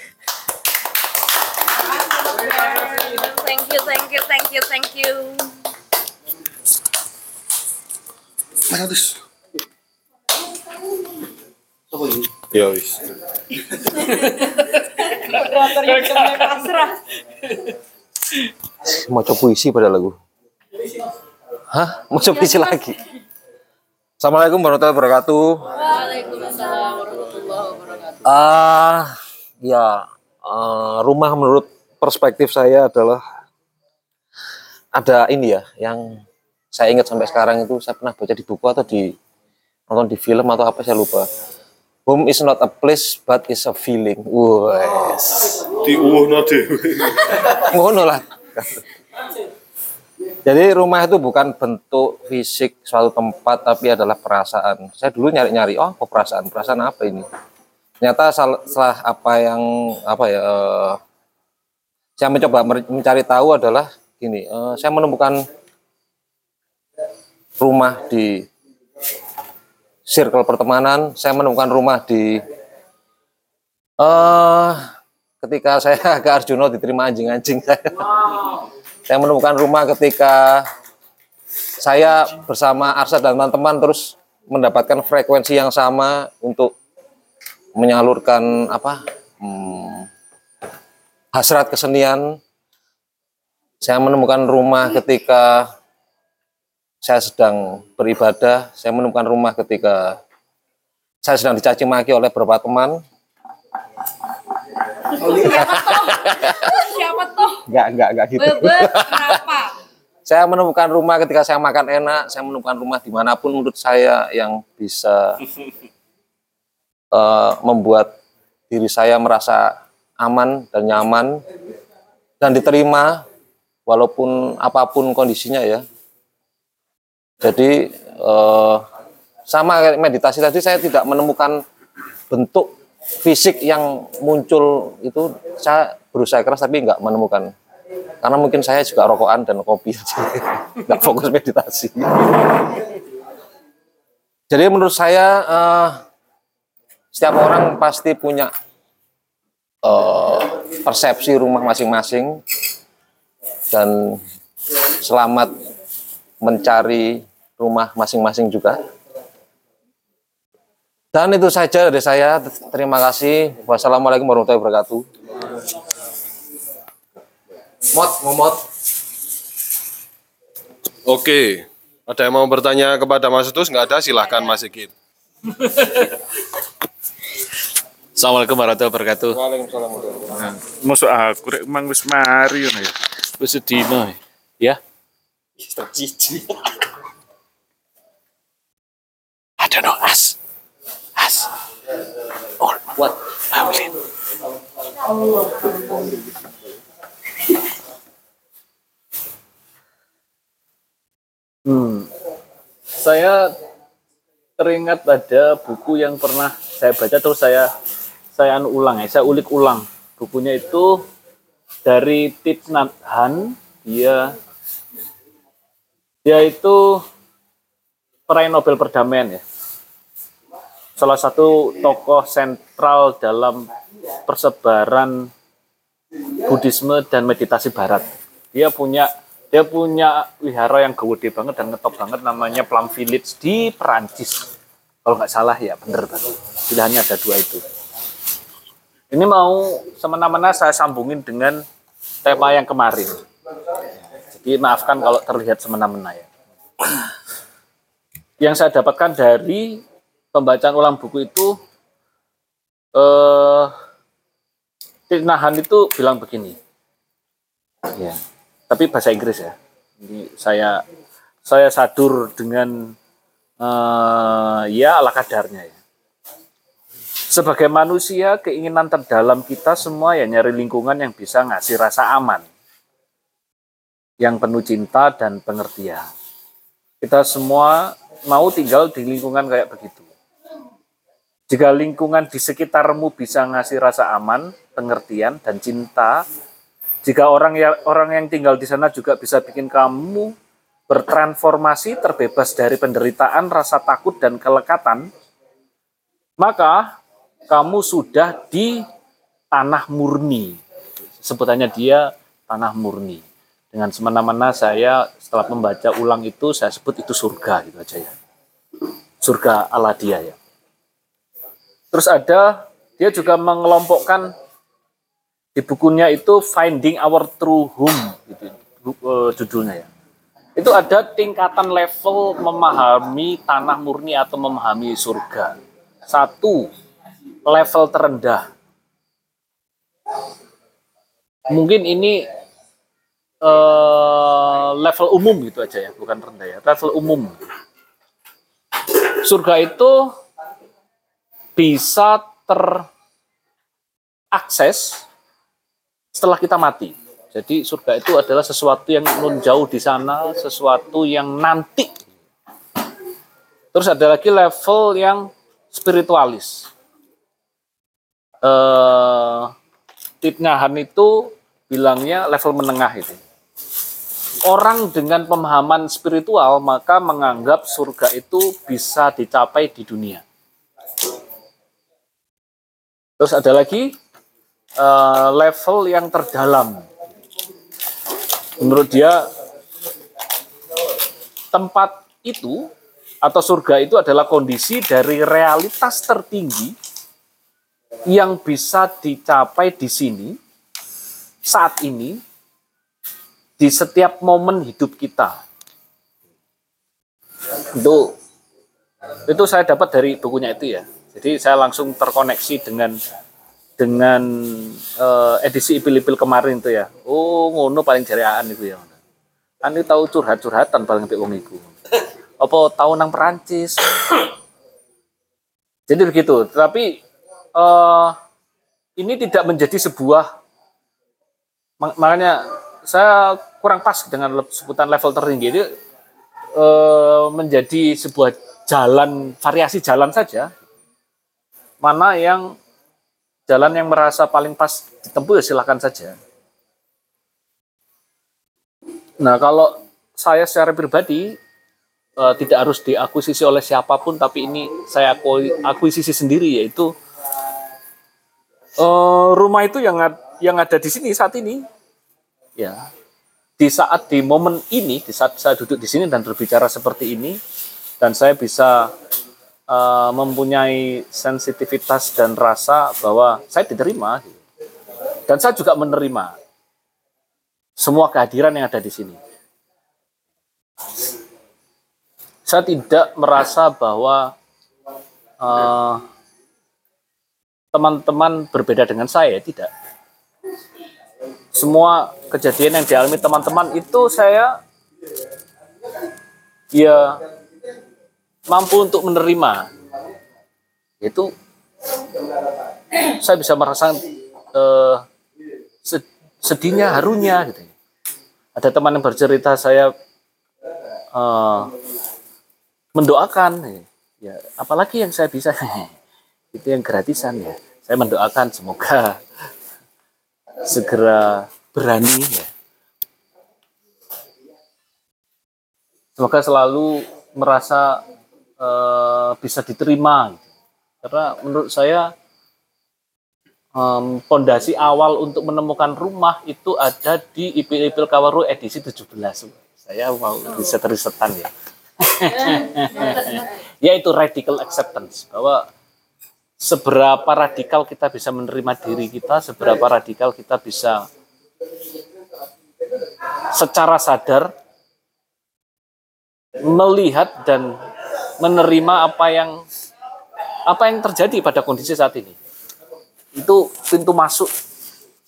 Thank you, thank you, thank you, thank you. Mas Agus Ya wis. Mau coba puisi pada lagu. Hah? Mau coba puisi lagi? Assalamualaikum warahmatullahi wabarakatuh. Waalaikumsalam warahmatullahi wabarakatuh. Ah, ya eh, rumah menurut perspektif saya adalah ada ini ya yang saya ingat sampai sekarang itu saya pernah baca di buku atau di nonton di film atau apa saya lupa. Home is not a place but is a feeling. Wes. Di dhewe. Ngono lah. Jadi rumah itu bukan bentuk fisik suatu tempat tapi adalah perasaan. Saya dulu nyari-nyari, oh apa perasaan? Perasaan apa ini? Ternyata setelah apa yang apa ya eh, saya mencoba mencari tahu adalah gini, eh, saya menemukan rumah di circle pertemanan, saya menemukan rumah di eh ketika saya ke Arjuno diterima anjing-anjing saya. Saya menemukan rumah ketika saya bersama Arsa dan teman-teman terus mendapatkan frekuensi yang sama untuk menyalurkan apa hmm, hasrat kesenian. Saya menemukan rumah ketika saya sedang beribadah. Saya menemukan rumah ketika saya sedang dicaci maki oleh beberapa teman. Siapa tuh? Enggak, enggak, enggak gitu. Bebet, kenapa? saya menemukan rumah ketika saya makan enak, saya menemukan rumah di mana pun menurut saya yang bisa eh, membuat diri saya merasa aman dan nyaman dan diterima walaupun apa pun kondisinya ya. Jadi eh, sama meditasi tadi saya tidak menemukan bentuk fisik yang muncul itu saya berusaha keras tapi nggak menemukan. Karena mungkin saya juga rokokan dan kopi aja. Nggak fokus meditasi. Jadi menurut saya eh, setiap orang pasti punya eh, persepsi rumah masing-masing dan selamat mencari rumah masing-masing juga dan itu saja dari saya terima kasih wassalamualaikum warahmatullahi wabarakatuh Mot, ngomot. Oke, ada yang mau bertanya kepada Mas Tus? Nggak ada, silahkan Mas Sigit. Assalamualaikum warahmatullahi wabarakatuh. Waalaikumsalam. Masuk aku rek mang wis mari ngono ya. Wis sedino ya. Ada no as. As. All what? Maulid. Hmm. Saya teringat ada buku yang pernah saya baca terus saya saya anu ulang ya, saya ulik ulang. Bukunya itu dari Thich Nhat dia dia itu peraih Nobel perdamaian ya. Salah satu tokoh sentral dalam persebaran Buddhisme dan meditasi barat. Dia punya dia punya wihara yang gede banget dan ngetop banget namanya Plum Village di Perancis. Kalau nggak salah ya bener banget. Pilihannya ada dua itu. Ini mau semena-mena saya sambungin dengan tema yang kemarin. Jadi maafkan kalau terlihat semena-mena ya. Yang saya dapatkan dari pembacaan ulang buku itu eh Hanh itu bilang begini. Ya, tapi bahasa Inggris ya. Ini saya saya sadur dengan eh, ya ala kadarnya ya. Sebagai manusia, keinginan terdalam kita semua ya nyari lingkungan yang bisa ngasih rasa aman. Yang penuh cinta dan pengertian. Kita semua mau tinggal di lingkungan kayak begitu. Jika lingkungan di sekitarmu bisa ngasih rasa aman, pengertian, dan cinta, jika orang yang orang yang tinggal di sana juga bisa bikin kamu bertransformasi, terbebas dari penderitaan, rasa takut, dan kelekatan, maka kamu sudah di tanah murni. Sebutannya dia tanah murni. Dengan semena-mena saya setelah membaca ulang itu, saya sebut itu surga gitu aja ya. Surga ala dia ya. Terus ada, dia juga mengelompokkan di bukunya itu Finding Our True Home gitu eh, judulnya ya. Itu ada tingkatan level memahami tanah murni atau memahami surga. Satu, level terendah. mungkin ini eh, level umum gitu aja ya, bukan rendah ya, level umum. Surga itu bisa terakses setelah kita mati. Jadi surga itu adalah sesuatu yang nun jauh di sana, sesuatu yang nanti. Terus ada lagi level yang spiritualis. Eh, Titnyahan itu bilangnya level menengah itu. Orang dengan pemahaman spiritual maka menganggap surga itu bisa dicapai di dunia. Terus ada lagi eh, level yang terdalam. Menurut dia tempat itu atau surga itu adalah kondisi dari realitas tertinggi yang bisa dicapai di sini saat ini di setiap momen hidup kita. Itu itu saya dapat dari bukunya itu ya. Jadi saya langsung terkoneksi dengan dengan eh, edisi ipil-ipil kemarin itu ya. Oh, ngono paling jariaan itu ya. Anu tahu curhat-curhatan paling mbek wong iku. Apa tahu nang Perancis. Jadi begitu. Tapi eh, ini tidak menjadi sebuah mak- makanya saya kurang pas dengan sebutan level tertinggi itu eh, menjadi sebuah jalan variasi jalan saja. Mana yang jalan yang merasa paling pas ditempuh ya silakan saja. Nah kalau saya secara pribadi eh, tidak harus diakuisisi oleh siapa pun, tapi ini saya akui, akuisisi sendiri yaitu eh, rumah itu yang yang ada di sini saat ini, ya di saat di momen ini, di saat saya duduk di sini dan berbicara seperti ini, dan saya bisa eh, mempunyai sensitivitas dan rasa bahwa saya diterima, gitu. dan saya juga menerima semua kehadiran yang ada di sini. Saya tidak merasa bahwa eh, teman-teman berbeda dengan saya, tidak. Semua kejadian yang dialami teman-teman itu saya ya mampu untuk menerima. Itu saya bisa merasakan eh, se- sedihnya, harunya gitu. Ada teman yang bercerita saya eh, mendoakan, ya apalagi yang saya bisa itu yang gratisan ya. Saya mendoakan semoga segera berani ya. Semoga selalu merasa eh, bisa diterima. gitu. Karena menurut saya pondasi awal untuk menemukan rumah itu ada di Ipil-Ipil Kawaru edisi 17. Saya mau riset-risetan ya. Yaitu radical acceptance bahwa seberapa radikal kita bisa menerima diri kita, seberapa radikal kita bisa secara sadar melihat dan menerima apa yang apa yang terjadi pada kondisi saat ini. Itu pintu masuk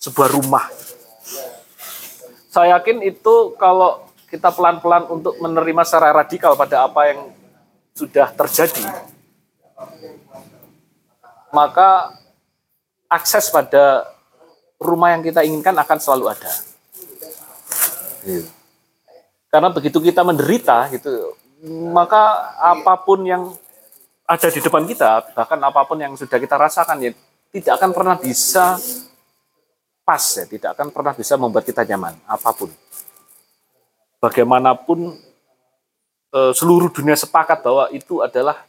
sebuah rumah. Saya yakin itu kalau kita pelan-pelan untuk menerima secara radikal pada apa yang sudah terjadi, maka akses pada rumah yang kita inginkan akan selalu ada. Gitu. Karena begitu kita menderita gitu, maka apa pun yang ada di depan kita, bahkan apa pun yang sudah kita rasakan ya tidak akan pernah bisa pas ya, tidak akan pernah bisa membuat kita nyaman apa pun. Bagaimanapun eh, seluruh dunia sepakat bahwa itu adalah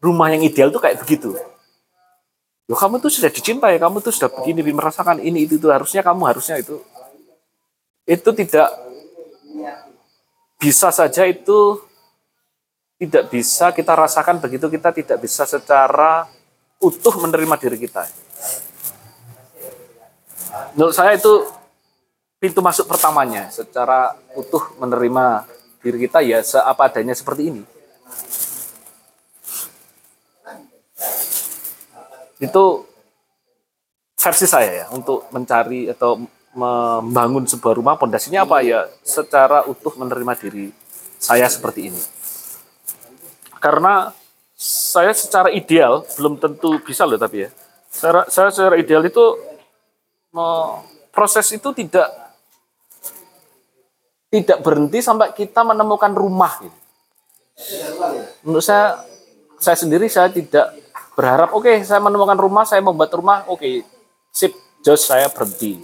rumah yang ideal itu kayak begitu. Loh, kamu tuh sudah dicintai, kamu tuh sudah begini, merasakan ini itu itu harusnya kamu harusnya itu itu tidak bisa saja itu tidak bisa kita rasakan begitu kita tidak bisa secara utuh menerima diri kita. Menurut saya itu pintu masuk pertamanya secara utuh menerima diri kita ya seapa adanya seperti ini. Itu versi saya ya untuk mencari atau membangun sebuah rumah pondasinya apa ya secara utuh menerima diri saya seperti ini karena saya secara ideal belum tentu bisa loh tapi ya secara saya secara ideal itu proses itu tidak tidak berhenti sampai kita menemukan rumah gitu. menurut saya saya sendiri saya tidak berharap oke saya menemukan rumah saya membuat rumah oke sip jos saya berhenti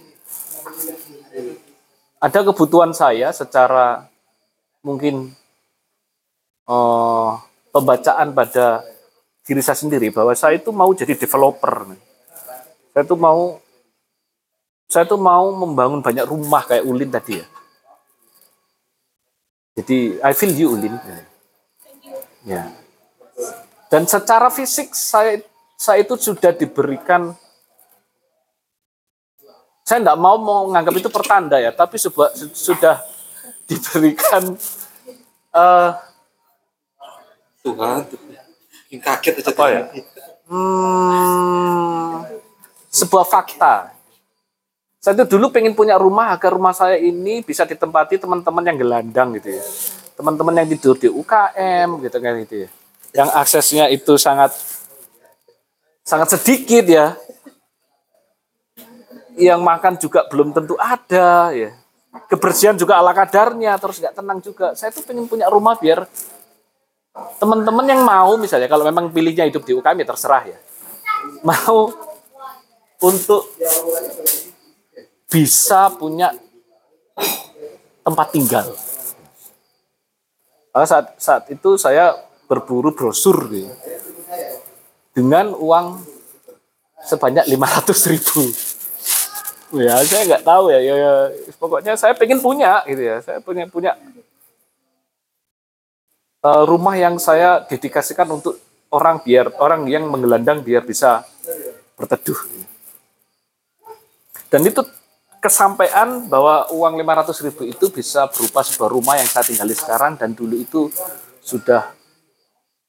ada kebutuhan saya secara mungkin eh, pembacaan pada diri saya sendiri bahwa saya itu mau jadi developer. Saya itu mau saya itu mau membangun banyak rumah kayak Ulin tadi ya. Jadi I feel you Ulin. Ya. Dan secara fisik saya saya itu sudah diberikan saya tidak mau menganggap itu pertanda ya, tapi sebuah, sudah diberikan eh Tuhan, bikin kaget aja. Apa ya? hmm, sebuah fakta. Saya itu dulu pengen punya rumah agar rumah saya ini bisa ditempati teman-teman yang gelandang gitu ya. Teman-teman yang tidur di UKM gitu kan gitu ya. Yang aksesnya itu sangat sangat sedikit ya. Yang makan juga belum tentu ada ya. Kebersihan juga ala kadarnya terus nggak tenang juga. Saya tuh pengen punya rumah biar teman-teman yang mau misalnya kalau memang pilihnya hidup di UKM ya terserah ya. Mau untuk bisa punya tempat tinggal. Saat saat itu saya berburu brosur gitu, dengan uang sebanyak 500 ribu. Ya saya nggak tahu ya, ya, ya. Pokoknya saya pengen punya gitu ya. Saya punya punya eh, rumah yang saya dedikasikan untuk orang biar orang yang menggelandang biar bisa berteduh. Dan itu kesampaian bahwa uang 500 ribu itu bisa berupa sebuah rumah yang saya tinggali sekarang dan dulu itu sudah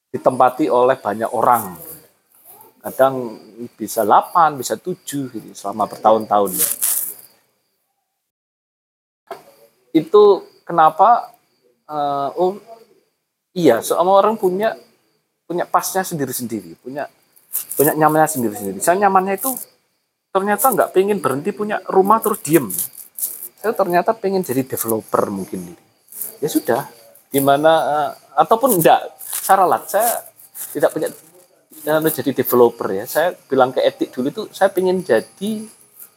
ditempati oleh banyak orang. Kadang bisa 8, bisa 7 gitu, selama bertahun-tahun. Itu kenapa oh Iya, semua orang punya punya pasnya sendiri-sendiri, punya punya nyamannya sendiri-sendiri. Saya nyamannya itu ternyata nggak pengen berhenti punya rumah terus diem. Saya ternyata pengen jadi developer mungkin. Ya sudah, gimana eh, ataupun enggak, saya ralat. Saya tidak punya eh, jadi developer ya. Saya bilang ke etik dulu itu saya pengen jadi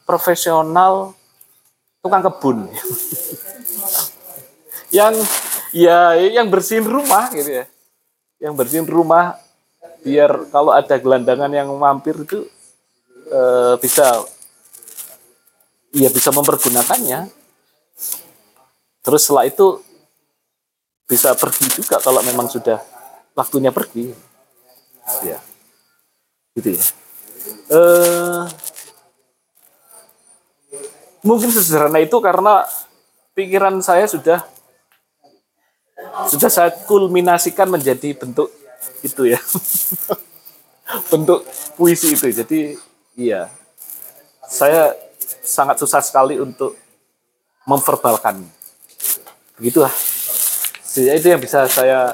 profesional tukang kebun. yang ya yang bersihin rumah gitu ya. Yang bersihin rumah biar kalau ada gelandangan yang mampir itu eh, bisa ya bisa mempergunakannya. Terus setelah itu bisa pergi juga kalau memang sudah waktunya pergi. Ya gitu ya. Eh mungkin sesederhana itu karena pikiran saya sudah sudah saya kulminasikan menjadi bentuk itu ya. Bentuk puisi itu. Jadi iya. Saya sangat susah sekali untuk memverbalkan. Begitulah. Jadi itu yang bisa saya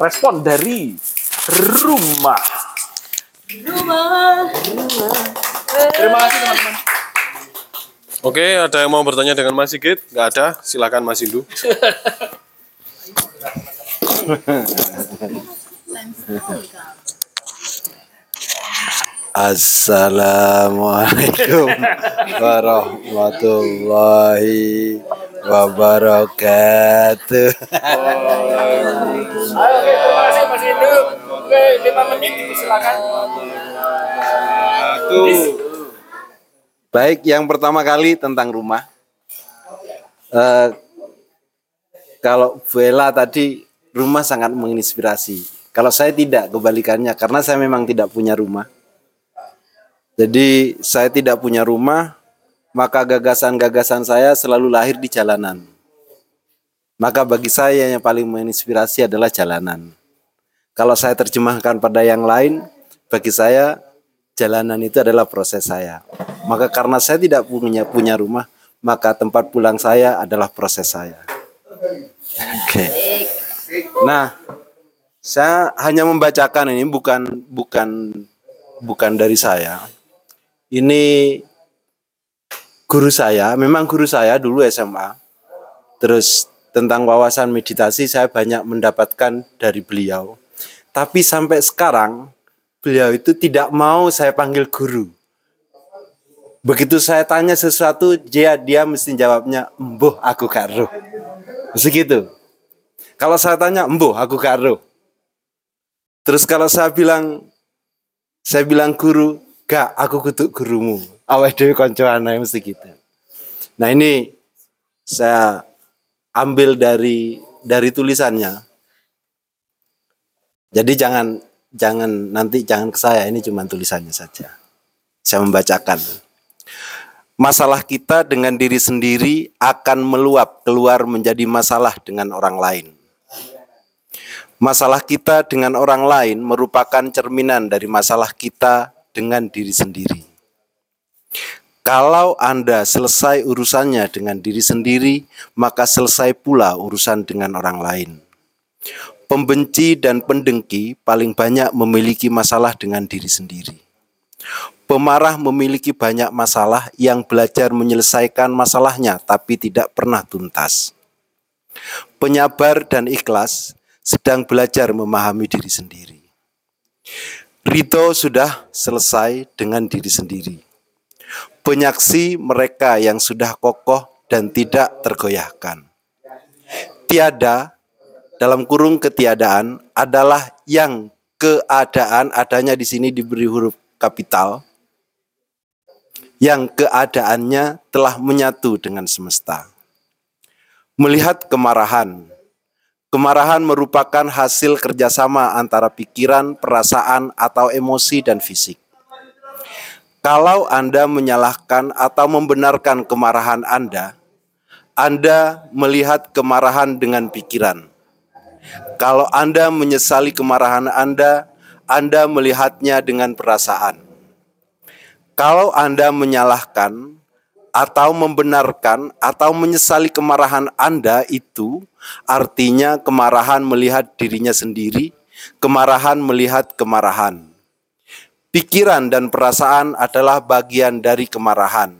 respon dari rumah. Rumah. terima kasih teman-teman. Oke, ada yang mau bertanya dengan Mas Sigit? Nggak ada, silakan Mas Indu. Assalamualaikum warahmatullahi wabarakatuh. Lima menit silakan. Baik, yang pertama kali tentang rumah. Eh, kalau Bu Ella tadi rumah sangat menginspirasi. Kalau saya tidak, kebalikannya karena saya memang tidak punya rumah. Jadi saya tidak punya rumah, maka gagasan-gagasan saya selalu lahir di jalanan. Maka bagi saya yang paling menginspirasi adalah jalanan. Kalau saya terjemahkan pada yang lain, bagi saya jalanan itu adalah proses saya. Maka karena saya tidak punya punya rumah, maka tempat pulang saya adalah proses saya. Oke. Nah, saya hanya membacakan ini bukan bukan bukan dari saya. Ini guru saya, memang guru saya dulu SMA. Terus tentang wawasan meditasi saya banyak mendapatkan dari beliau. Tapi sampai sekarang beliau itu tidak mau saya panggil guru. Begitu saya tanya sesuatu, dia dia mesti jawabnya, "Embuh, aku gak roh." Kalau saya tanya, "Embuh, aku gak roh." Terus kalau saya bilang saya bilang guru, "Gak, aku kutuk gurumu." Awal dewi koncoan mesti gitu. Nah, ini saya ambil dari dari tulisannya. Jadi jangan jangan nanti jangan ke saya, ini cuma tulisannya saja. Saya membacakan. Masalah kita dengan diri sendiri akan meluap keluar menjadi masalah dengan orang lain. Masalah kita dengan orang lain merupakan cerminan dari masalah kita dengan diri sendiri. Kalau Anda selesai urusannya dengan diri sendiri, maka selesai pula urusan dengan orang lain. Pembenci dan pendengki paling banyak memiliki masalah dengan diri sendiri. Pemarah memiliki banyak masalah yang belajar menyelesaikan masalahnya, tapi tidak pernah tuntas. Penyabar dan ikhlas sedang belajar memahami diri sendiri. Rito sudah selesai dengan diri sendiri. Penyaksi mereka yang sudah kokoh dan tidak tergoyahkan. Tiada dalam kurung ketiadaan adalah yang keadaan adanya di sini diberi huruf kapital yang keadaannya telah menyatu dengan semesta. Melihat kemarahan, kemarahan merupakan hasil kerjasama antara pikiran, perasaan, atau emosi dan fisik. Kalau Anda menyalahkan atau membenarkan kemarahan Anda, Anda melihat kemarahan dengan pikiran. Kalau Anda menyesali kemarahan Anda, Anda melihatnya dengan perasaan. Kalau Anda menyalahkan atau membenarkan atau menyesali kemarahan Anda itu artinya kemarahan melihat dirinya sendiri, kemarahan melihat kemarahan. Pikiran dan perasaan adalah bagian dari kemarahan.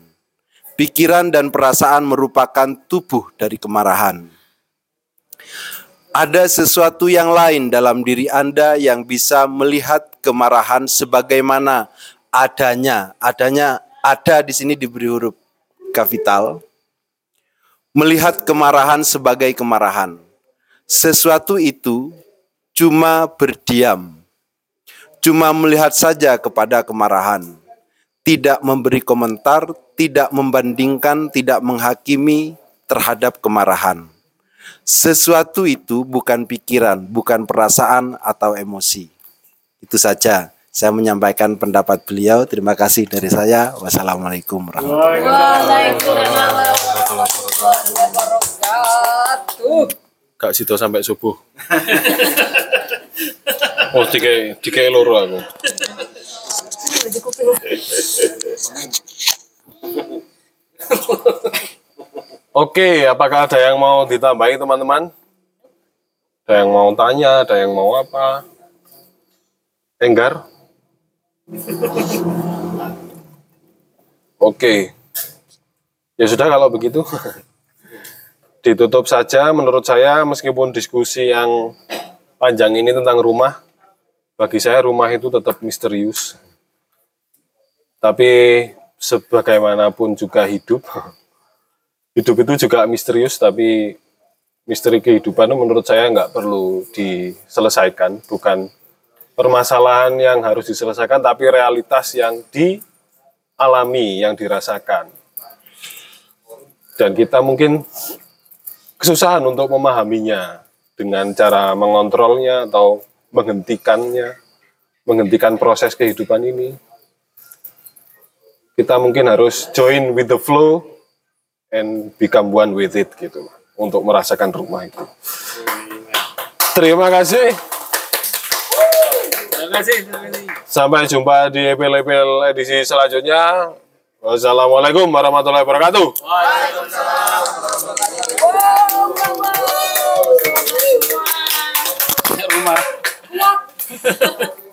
Pikiran dan perasaan merupakan tubuh dari kemarahan. Ada sesuatu yang lain dalam diri Anda yang bisa melihat kemarahan sebagaimana adanya, adanya ada di sini diberi huruf kapital. Melihat kemarahan sebagai kemarahan. Sesuatu itu cuma berdiam. Cuma melihat saja kepada kemarahan. Tidak memberi komentar, tidak membandingkan, tidak menghakimi terhadap kemarahan. Sesuatu itu bukan pikiran, bukan perasaan atau emosi. Itu saja saya menyampaikan pendapat beliau. Terima kasih dari saya. Wassalamualaikum warahmatullahi wabarakatuh. Gak situ sampai subuh. Oh, tiga tiga loro aku. Oke, apakah ada yang mau ditambahi teman-teman? Ada yang mau tanya, ada yang mau apa? Enggar? Oke. Ya sudah kalau begitu. Ditutup saja menurut saya meskipun diskusi yang panjang ini tentang rumah, bagi saya rumah itu tetap misterius. Tapi sebagaimanapun juga hidup, hidup itu juga misterius, tapi misteri kehidupan itu menurut saya nggak perlu diselesaikan, bukan permasalahan yang harus diselesaikan, tapi realitas yang dialami, yang dirasakan. Dan kita mungkin kesusahan untuk memahaminya dengan cara mengontrolnya atau menghentikannya, menghentikan proses kehidupan ini. Kita mungkin harus join with the flow and become one with it gitu untuk merasakan rumah itu. Terima kasih. Sampai jumpa di epil-epil edisi selanjutnya. Wassalamualaikum warahmatullahi wabarakatuh. Waalaikumsalam